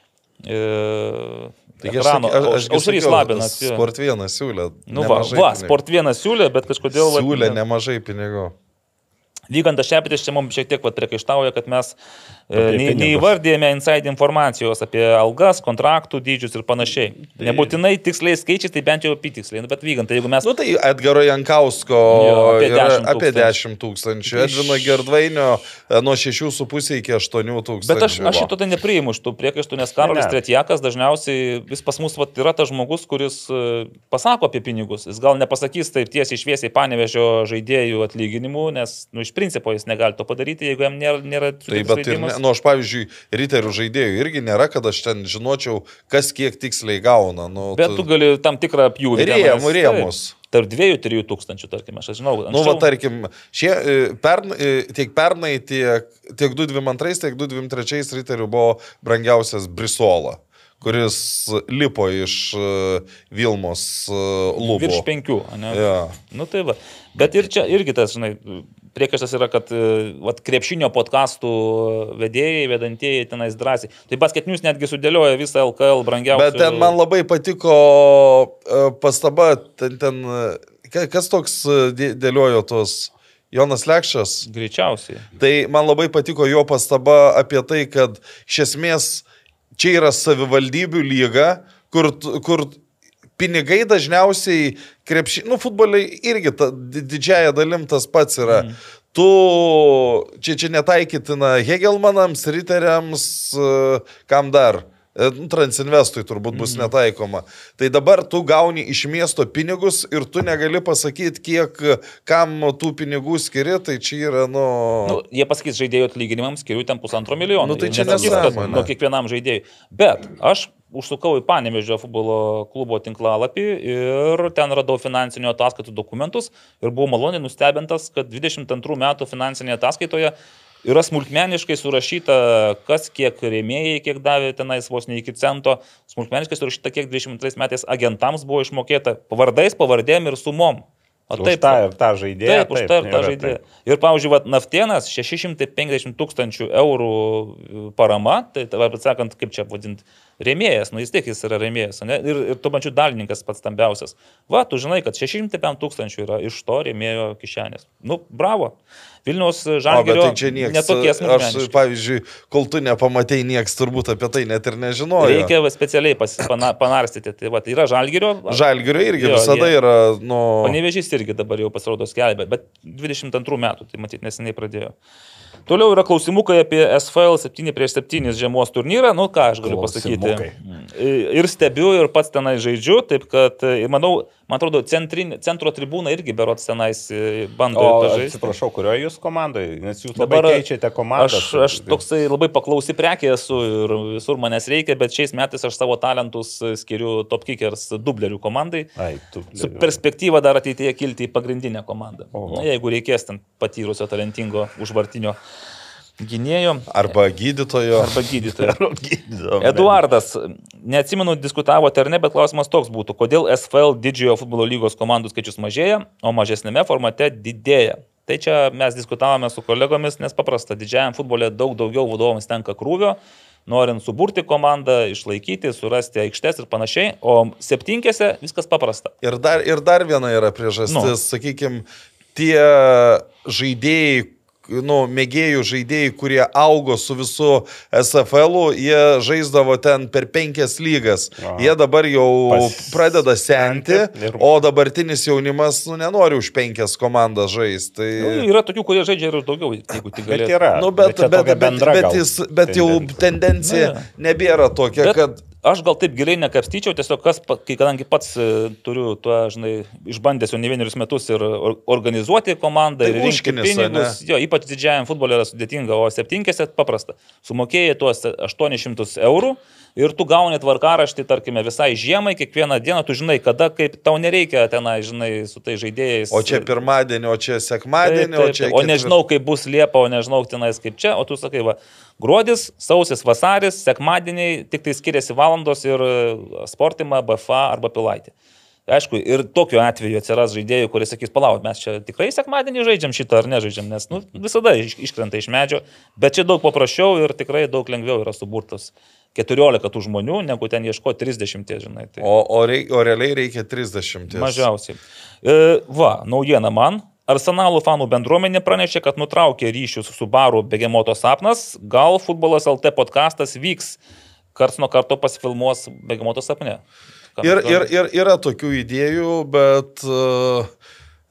Taigi aš ekrano, aš- aš gi Aušrys Labinas. Sport vienas siūlė. Nu va, va. Sport vienas siūlė, bet kažkodėl... vat, Siūlė ne. nemažai pinigų. Vygantas Šepitis čia mums šiek tiek vat priekaištauja, kad mes Apie. Neįvardėjome inside informacijos apie algas, kontraktų dydžius ir panašiai. Nebūtinai tiksliai skaičiai, tai bent jau apitiksliai. Nu, bet vygantai, jeigu mes... Nu tai Edgaro Jankausko Jo, apie yra 10 apie tūkstančių. 10 tūkstančių, Edvino Gerdvainio nuo 6,5 iki 8 tūkstančių. Bet aš, aš šito tai nepriimu iš tų priekaištų, nes Karolis Ne. Tretjakas dažniausiai vis pas mus vat, yra tas žmogus, kuris pasako apie pinigus. Jis gal nepasakys taip tiesiai išviesiai panevežio žaidėjų atlyginimų, nes nu, iš principo jis negali to padaryti, jeigu jam nėra... nėra Tai bet ir, ne, nu aš pavyzdžiui, riterių žaidėjų irgi nėra, kad aš ten žinočiau, kas kiek tiksliai gauna. Nu, Bet tu gali tam tikrą pjūvį. Rėmų, rėmus. taip, Tarp 2-3 tūkstančių, tarkim, aš žinau. Nu, va, tarkim, šie, e, pern, e, tiek pernai, tiek, tiek 222, tiek 223 riterių buvo brangiausias Brisola, kuris lipo iš e, Vilmos lubų. Virš 5, ne? Ja. Nu tai va. Bet ir čia irgi tas, žinai, priekaištas yra, kad e, vat, krepšinio podkastų vedėjai, vedantieji tenais drąsiai. Tai basketinius netgi sudėlioja visą LKL brangiausią. Bet ten man labai patiko e, pastaba, ten, ten e, ka- kas toks e, dė- dėliojo tos Jonas Lekšas. Greičiausiai. Tai man labai patiko jo pastaba apie tai, kad iš esmės čia yra savivaldybių lyga, kur, kur pinigai dažniausiai krepšį, nu futbolai irgi ta, di- didžiaja dalim tas pats yra. Mm. Tu, čia, čia netaikytina Hegelmanams, Riteriams, e, kam dar. E, nu, Transinvestui turbūt bus mm. netaikoma. Tai dabar tu gauni iš miesto pinigus ir tu negali pasakyti, kiek kam tų pinigų skiri, tai čia yra, nu... Nu, jie pasakys žaidėjų atlyginimams skiriu ten pusantro milijono. Nu, tai čia nesąmonė. nuo kiekvienam žaidėjui. Bet aš užsukau į Panevežio futbolo klubo tinklalapį ir ten radau finansinio ataskaitų dokumentus ir buvau maloniai nustebintas, kad 22 metų finansinėje ataskaitoje yra smulkmeniškai surašyta, kas kiek rėmėjai, kiek davė tenais vos ne iki cento, smulkmeniškai surašyta, kiek 22 metais agentams buvo išmokėta pavardais, pavardėm ir sumom. O Už tą ir tą žaidėją. Taip, už tą ir tą žaidėją. Ir, pavyzdžiui, vat, Naftienas 650 tūkstančių eurų e, parama, tai, taip sakant, kaip čia vadinti, rėmėjas, nu jis tiek jis yra rėmėjas, ne? ir, ir tuo pačiu dalininkas pats stambiausias. Va, tu žinai, kad 605 tūkstančių yra iš to rėmėjo kišenės. Nu, bravo. Vilniaus žalgerio tai čia niekas. netokie Aš, smulkmeniški. pavyzdžiui, kol tu nepamatei, niekas turbūt apie tai net ir nežinojo. Reikia specialiai pas, pana, panarstyti. Tai va, yra žalgerio. Žalgirio irgi Jo, visada jie- yra, nu... Panevežys irgi dabar jau pasirodo skelbė, bet 22 metų, tai matyt, neseniai pradėjo. Toliau yra klausimukai apie SFL 7 prieš 7 žiemos turnyrą, nu ką aš galiu Klausimukai. pasakyti. Ir stebiu, ir pats tenai žaidžiu, taip kad, ir manau, man atrodo, centrin, centro tribūna irgi berots tenais e, bando O atsiprašau, kurioje jūs komandoje? Nes jūs labai Dabar keičiate komandą. Aš, aš toksai labai paklausi prekė esu ir visur manęs reikia, bet šiais metais aš savo talentus skiriu Top Kickers dublerių komandai. Ai, tu. Su perspektyva dar ateityje kilti į pagrindinę komandą. Oho. Na, jeigu reikės ten patyrusio, talentingo, užvartinio gynėjo Arba gydytojo. arba gydytojo. Eduard. Eduardas, neatsimenu, diskutavote ar ne, bet klausimas toks būtų, kodėl SFL didžiojo futbolo lygos komandų skaičius mažėja, o mažesnėme formate didėja. Tai čia mes diskutavome su kolegomis, nes paprasta, didžiajam futbole daug daugiau vadovams tenka krūvio, norint suburti komandą, išlaikyti, surasti aikštės ir panašiai, o septynkėse viskas paprasta. Ir dar, ir dar viena yra priežastis, nu. sakykime, tie žaidėjai, nu, mėgėjų žaidėjai, kurie augo su visu SFL, jie žaisdavo ten per penkias lygas. Aha. Jie dabar jau Pas- pradeda senti, ir- o dabartinis jaunimas, nu, nenori už penkias komandas žaisti. Tai... Nu, yra tokių, kurie žaidžia ir daugiau, jeigu tik Bet galėtų. yra. Nu, bet, bet, bet, bet, gal jis, bet jau tendencija nebėra tokia, Bet kad aš gal taip giliai nekapstyčiau, tiesiog kas, kai kadangi pats e, turiu tuo, žinai, išbandęs jau ne vienerius metus ir or- organizuoti komandą Tai ir rinkti pinigus, jo, ypač didžiajam futbolui yra sudėtinga, o septynkėse paprasta. Sumokėjai tuos 800 eurų ir tu gauni tvarkaraštį, tarkime, visai žiemai, kiekvieną dieną, tu žinai, kada, kaip tau nereikia tenai, žinai, su tai žaidėjais. o čia pirmadienį, o čia sekmadienį, o čia... O ketvir- nežinau, kaip bus Liepa, o nežinau, tenais kaip čia, o tu sakai, va, gruodis, sausis, vasaris, sekmadieniai, tik tai skiriasi valandos ir e, sportima, BFA arba pilaitė. Aišku, ir tokiu atveju atsiras žaidėjų, kurie sakys, palauk, mes čia tikrai sekmadienį žaidžiam šitą ar nežaidžiam, nes nu, visada iš, iškrenta iš medžio, bet čia daug paprasčiau ir tikrai daug lengviau yra suburtas 14 tų žmonių, negu ten ieško 30, žinai. Tai... O, o, reik, o realiai reikia 30. Mažiausiai. E, va, naujiena man. Arsenalo fanų bendruomenė pranešė, kad nutraukė ryšius su baru Begemoto sapnas. Gal futbolas LT podcastas vyks karts nuo karto pasifilmuos Begemoto sapne. Kam Ir, ir, ir yra tokių idėjų, bet uh,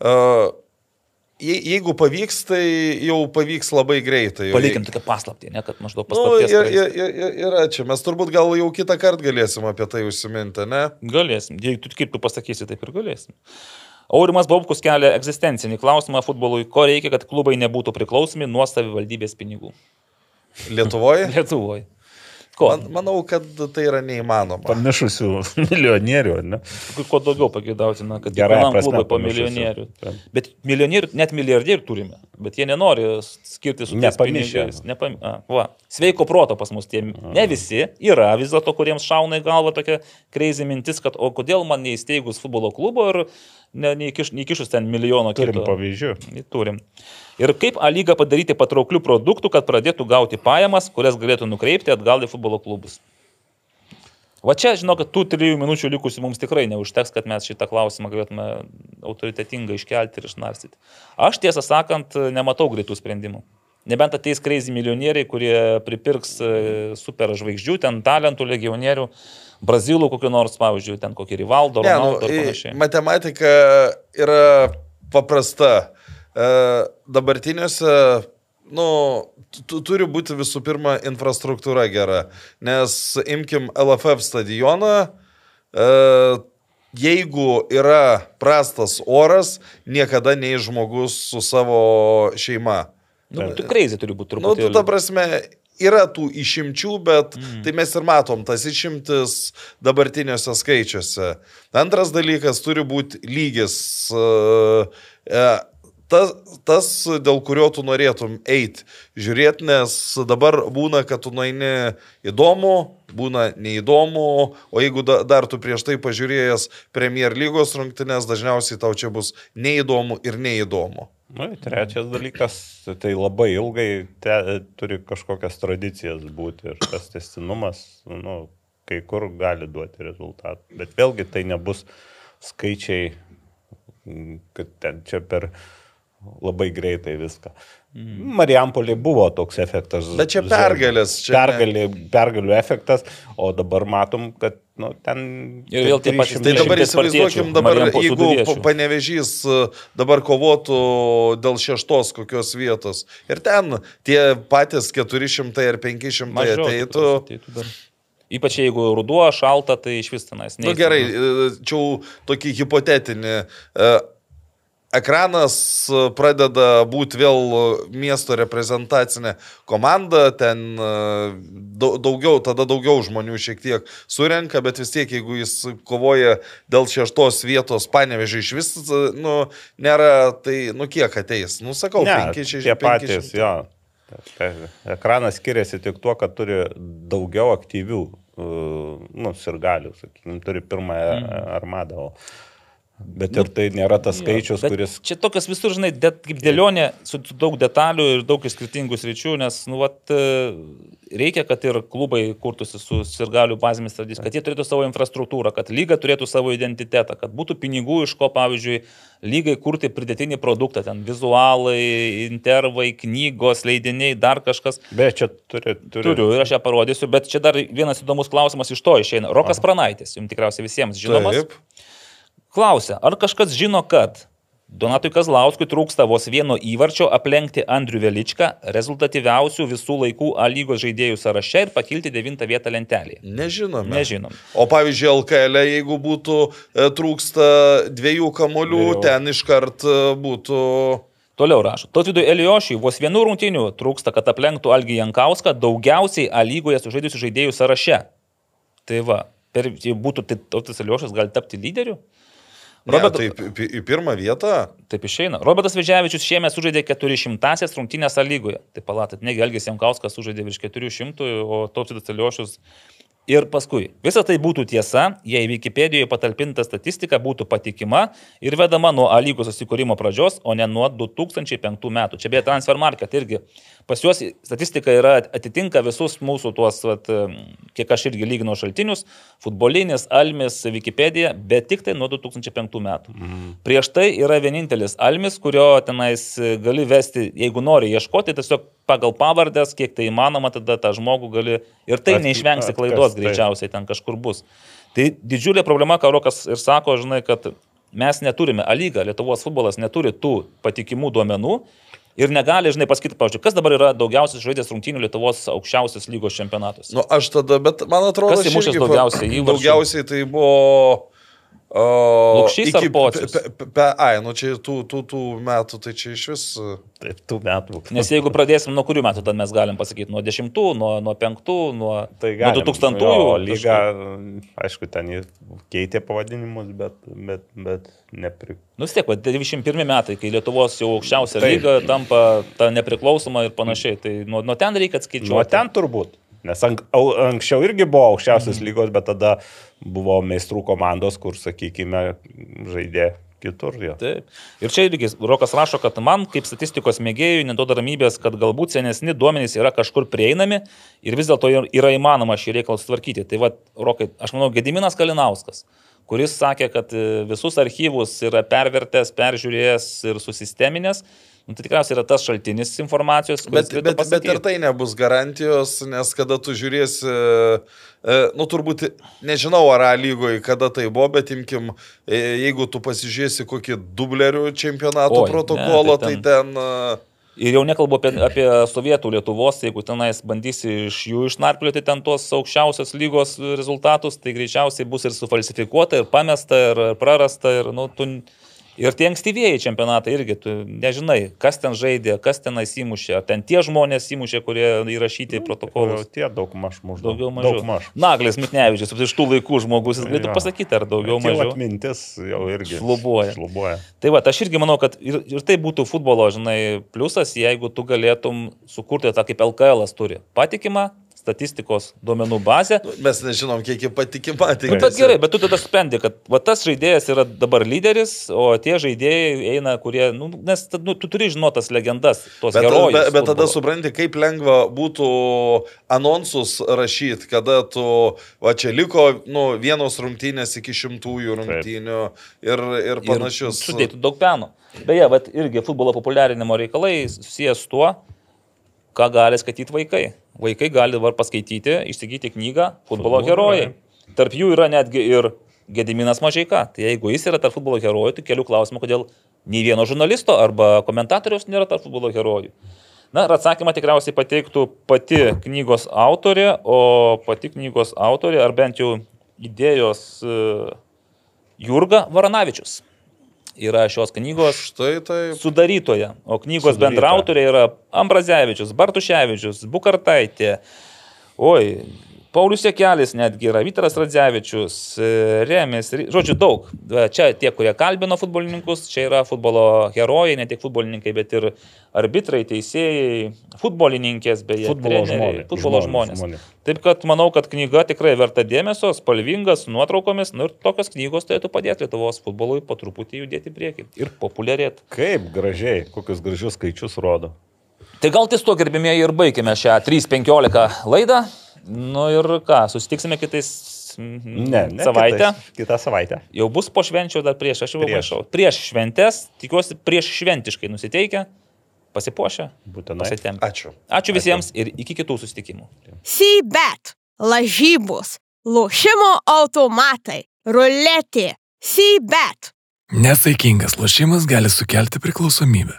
uh, je- jeigu pavyks, tai jau pavyks labai greitai. Palikim tokią paslaptį, ne, kad maždaug Nu, paslapties. ir, praeis. ir, ir, yra čia, mes turbūt gal jau kitą kartą galėsim apie tai užsiminti, ne? Galėsim. Jeigu tu kaip tu pasakysi, taip ir galėsim. Aurimas Baubkus kelia egzistencinį klausimą futbolui, ko reikia, kad klubai nebūtų priklausomi nuo savivaldybės pinigų. Lietuvoje? <laughs> Lietuvoje. Ko? Man, manau, kad tai yra neįmanoma. Pamišusių milijonierių, ne? Kuo daugiau pagėdautina, kad kiekvienam klubui po milijonierių. Bet milijonierių, net milijardierių turime, bet jie nenori skirti su pinigais. Nepam... A, va. Sveiko proto pas mus tie, ne visi, yra vis dėlto, kuriems šauna į galvą tokia kreizį mintis, kad o kodėl man neįsteigus futbolo klubo ir ne, neįkiš, neįkišus ten milijono Turim kito. pavyzdžių. Turim. Ir kaip A lygą padaryti patrauklių produktų, kad pradėtų gauti pajamas, kurias galėtų nukreipti atgal į futbolo klubus. Va čia, žinau, kad tų trijų minučių likusių mums tikrai neužteks, kad mes šitą klausimą galėtume autoritetingai iškelti ir išnarstyti. Aš tiesą sakant, nematau greitų sprendimų. Nebent ateis kreizį milijonieriai, kurie pripirks e, super žvaigždžių, ten talentų, legionierių, brazilų kokiu nors, pavyzdžiui, ten kokį Rivaldo, Ne, nu, Ronaldo ir i- panašiai. matematika yra paprasta. E, dabartiniuose, nu, tu, turi būti visų pirma infrastruktūra gera. Nes imkim LFF stadioną, e, jeigu yra prastas oras, niekada nei žmogus su savo šeima. Nu, tu kreizį turi būti Nu, tu, ta prasme, yra tų išimčių, bet mm. tai mes ir matom tas išimtis dabartiniuose skaičiuose. Antras dalykas turi būti lygis. e, e, Tas, tas, dėl kurio tu norėtum eiti, žiūrėti, nes dabar būna, kad tu nueini įdomu, būna neįdomu, o jeigu da, dar tu prieš tai pažiūrėjęs Premier lygos rungtynės, dažniausiai tau čia bus neįdomu ir neįdomu. Nu, ir trečias dalykas, tai labai ilgai te, turi kažkokias tradicijas būti ir tas testinumas, nu, kai kur gali duoti rezultatą. Bet vėlgi tai nebus skaičiai, kad ten čia per labai greitai viską. Mm. Marijampolė buvo toks efektas. Bet čia pergalės, čia ne- Pergalė, pergalių efektas, o dabar matom, kad nu, ten... Ir vėl tie patys 300 Tai dabar įsivaizduokim, dabar, jeigu panevežys e, dabar kovotų dėl šeštos kokios vietos ir ten tie patys 400 ar 500 Mažiau ateitų. ateitų dar. Ypač jeigu ruduo, šalta, tai iš vis tenais. Na nu, gerai, e, čia tokį hipotetinį. e, Ekranas e, pradeda būti vėl miesto reprezentacinė komanda, ten e, dau- daugiau, tada daugiau žmonių šiek tiek surenka, bet vis tiek, jeigu jis kovoja dėl šeštos vietos, panevežiai iš vis, e, nu, nėra, tai, nu, kiek ateis, nu, sakau, Ne, 5, 6, tie patys, jo. Tai Ekranas skiriasi tik tuo, kad turi daugiau aktyvių, nu, sirgalių, sakykime, turi pirmąją mm. armadą. O... Bet ir tai nėra tas skaičius, Bet kuris... Čia tokias visur, žinai, det, kaip dėlionė su, su daug detalių ir daug skirtingų sričių, nes, nu, vat, e, reikia, kad ir klubai kurtųsi su sirgalių bazėmis tradicijomis, kad jie turėtų savo infrastruktūrą, kad lyga turėtų savo identitetą, kad būtų pinigų, iš ko, pavyzdžiui, lygai kurti pridėtinį produktą, ten vizualai, intervai, knygos, leidiniai, dar kažkas. Bet čia turi... turi... Turiu ir aš ją parodysiu, bet čia dar vienas įdomus klausimas iš to išeina. Rokas Pranaitis, jums tikriausiai visiems žinomas. Taip. Klausia, ar kažkas žino, kad Donatui Kazlauskui trūksta vos vieno įvarčio aplenkti Andrių Veličką, rezultatyviausių visų laikų A lygos žaidėjų sąraše ir pakilti devintą vietą lentelėje? Nežinome. Nežinom. O pavyzdžiui, LKL, jeigu būtų e, trūksta dviejų kamolių, Dviejų. ten iškart e, būtų... Toliau rašo. Totvidui Elijošiui vos vienų rungtynių trūksta, kad aplenktų Algį Jankauską daugiausiai A lygoje sužaidusių žaidėjų sąraše. Tai va, per, jei būtų tai Totvis Elijošas gali tapti lyderiu? Ne, Robert- tai pi- pi- į pirmą vietą. Taip išeina. Robertas Veževičius šiemet sužaidė 400-asias rungtynės lygoje. Tai palatat, negi Elgis Jankauskas sužaidė virš 400, o Tautsidas Aliošius Ir paskui, visa tai būtų tiesa, jei Wikipedijoje patalpinta statistika būtų patikima ir vedama nuo A lygos susikūrimo pradžios, o ne nuo 2005 metų. Čia beje Transfer Market irgi. Pas juos statistika yra atitinka visus mūsų tuos, vat, kiek aš irgi lyginau šaltinius, futbolinis, Almis, Wikipedija, bet tik tai nuo 2005 metų. Mhm. Prieš tai yra vienintelis Almis, kurio tenais gali vesti, jeigu nori ieškoti, tiesiog pagal pavardės, kiek tai įmanoma, tada tą žmogų gali ir tai neišvengsi klaidos greičiausiai ten kažkur bus. Tai didžiulė problema, ką Rokas ir sako, žinai, kad mes neturime, A lyga, Lietuvos futbolas neturi tų patikimų duomenų. Ir negali, žinai, pasakyti, pavyzdžiui, kas dabar yra daugiausiai žaidęs rungtynių Lietuvos aukščiausios lygos čempionatas. Nu, aš tada, bet man atrodo, Kas įmušęs daugiausiai įvarčių? Daugiausiai tai buvo... O, Lukšys ar Pocius? Pe, pe, pe, ai, nu čia tų, tų, tų metų, tai čia iš vis... Taip, tų metų. Nes jeigu pradėsim nuo kurių metų, tada mes galim pasakyti, nuo 10, nuo, nuo 5, nuo, Tai nuo galim. 2000. Jo, lyga, aišku, ten jie keitė pavadinimus, bet, bet, bet nepri... Nu vis tiek, va, 91 metai, kai Lietuvos jau aukščiausia Taip. lyga tampa ta nepriklausoma ir panašiai, tai nuo, nuo ten reikia atskaičiuoti. Nuo ten turbūt. Nes ank, au- anksčiau irgi buvo aukščiausios Mhm. lygos, bet tada buvo meistrų komandos, kur, sakykime, žaidė kitur. Jo. Taip. Ir čia irgi Rokas rašo, kad man kaip statistikos mėgėjui neduoda ramybės, kad galbūt senesni duomenys yra kažkur prieinami ir vis dėlto yra įmanoma šį reikalą sutvarkyti. Tai va, Rokai, aš manau, Gediminas Kalinauskas, kuris sakė, kad visus archyvus yra pervertęs, peržiūrėjęs ir susisteminės, nu, tai tikriausiai yra tas šaltinis informacijos. Bet, bet, bet pasakyt. ir tai nebus garantijos, nes kada tu žiūrėsi, e, nu turbūt, nežinau ar A lygoje kada tai buvo, bet imkim, e, jeigu tu pasižiūrėsi kokį dublerių čempionato Oi, ne, protokolo, tai tai ten... e, Ir jau nekalbu apie, apie sovietų Lietuvos, jeigu tenais bandysi iš jų išnarplioti ten tuos aukščiausios lygos rezultatus, tai greičiausiai bus ir sufalsifikuota, ir pamesta, ir prarasta, ir, nu, tu, ir tie ankstyvieji čempionatai irgi, tu nežinai, kas ten žaidė, kas ten įsimušė, ar ten tie žmonės įmušė, kurie įrašyti į protokolus. Tie daug maž maždaug. Daugiau mažiau. Daug maž. Naglis Mitnevičius, iš tų laikų žmogus, jis galėtų Jo. pasakyti, ar daugiau mažiau. Atmintis jau irgi. Šlubuoja. Šlubuoja. Tai va, aš irgi manau, kad ir, ir tai būtų futbolo, žinai, pliusas, jeigu tu galėtum sukurti tą kaip LKL turi. Patikimą statistikos duomenų bazę. Mes nežinom, kiek ji patikima. Nu, bet gerai, bet tu tada sprendi, kad va, tas žaidėjas yra dabar lyderis, o tie žaidėjai eina, kurie, nu, nes nu, tu turi žinoti tas legendas, tos Bet, herojus. bet, bet tada supranti, kaip lengva būtų anonsus rašyti, kada tu, va čia liko nu, vienos rungtynės iki šimtųjų rungtynių ir, ir panašius. Ir Sudėtų daug peno. Beje, bet irgi futbolo populiarinimo reikalai susijęs su tuo, ką gali skaityti vaikai. Vaikai gali dabar paskaityti, įsigyti knygą Futbolo Futbolo herojai. Tarp jų yra netgi ir Gediminas Mažaika. Tai jeigu jis yra tarp futbolo herojų, tai kelių klausimų, kodėl nei vieno žurnalisto arba komentatoriaus nėra tarp futbolo herojų. Na ir atsakymą tikriausiai pateiktų pati knygos autorė, o pati knygos autorė, ar bent jau idėjos e, Jurga Varanavičius yra šios knygos Štai taip. sudarytoja, o knygos Sudarytoja. bendrautorė yra Ambrazevičius, Bartuševičius, Bukartaitė, oi, Paulius Jekelis netgi yra, Vytaras Radzevičius, e, Remis, žodžiu, daug. Va, Čia tie, kurie kalbino futbolininkus, čia yra futbolo herojai, ne tik futbolininkai, bet ir arbitrai, teisėjai, futbolininkės, beje, Futbolo treneriai, žmonės. futbolo Žmonės, žmonės. Taip kad manau, kad knyga tikrai verta dėmesio, spalvinga, su nuotraukomis, nu ir tokios knygos turėtų padėti Lietuvos futbolui po truputį judėti į priekį ir populiarėti. Kaip gražiai, kokius gražius skaičius rodo. Tai gal ties to gerbėmėjai ir baigime šią 3.15 laidą. Nu ir ką, susitiksime kitais mhm, Ne, ne. savaitę. Kitais, kitą savaitę. Jau bus po švenčių, dar prieš, aš jau Prieš. maišau. Prieš šventės, tikiuosi prieš šventiškai nusiteikę, pasipuošę, Būtinai. pasitempę. Ačiū. Ačiū visiems ir iki kitų susitikimų. CBET, lažybos, lošimo automatai, ruletė, CBET. Nesaikingas lošimas gali sukelti priklausomybę.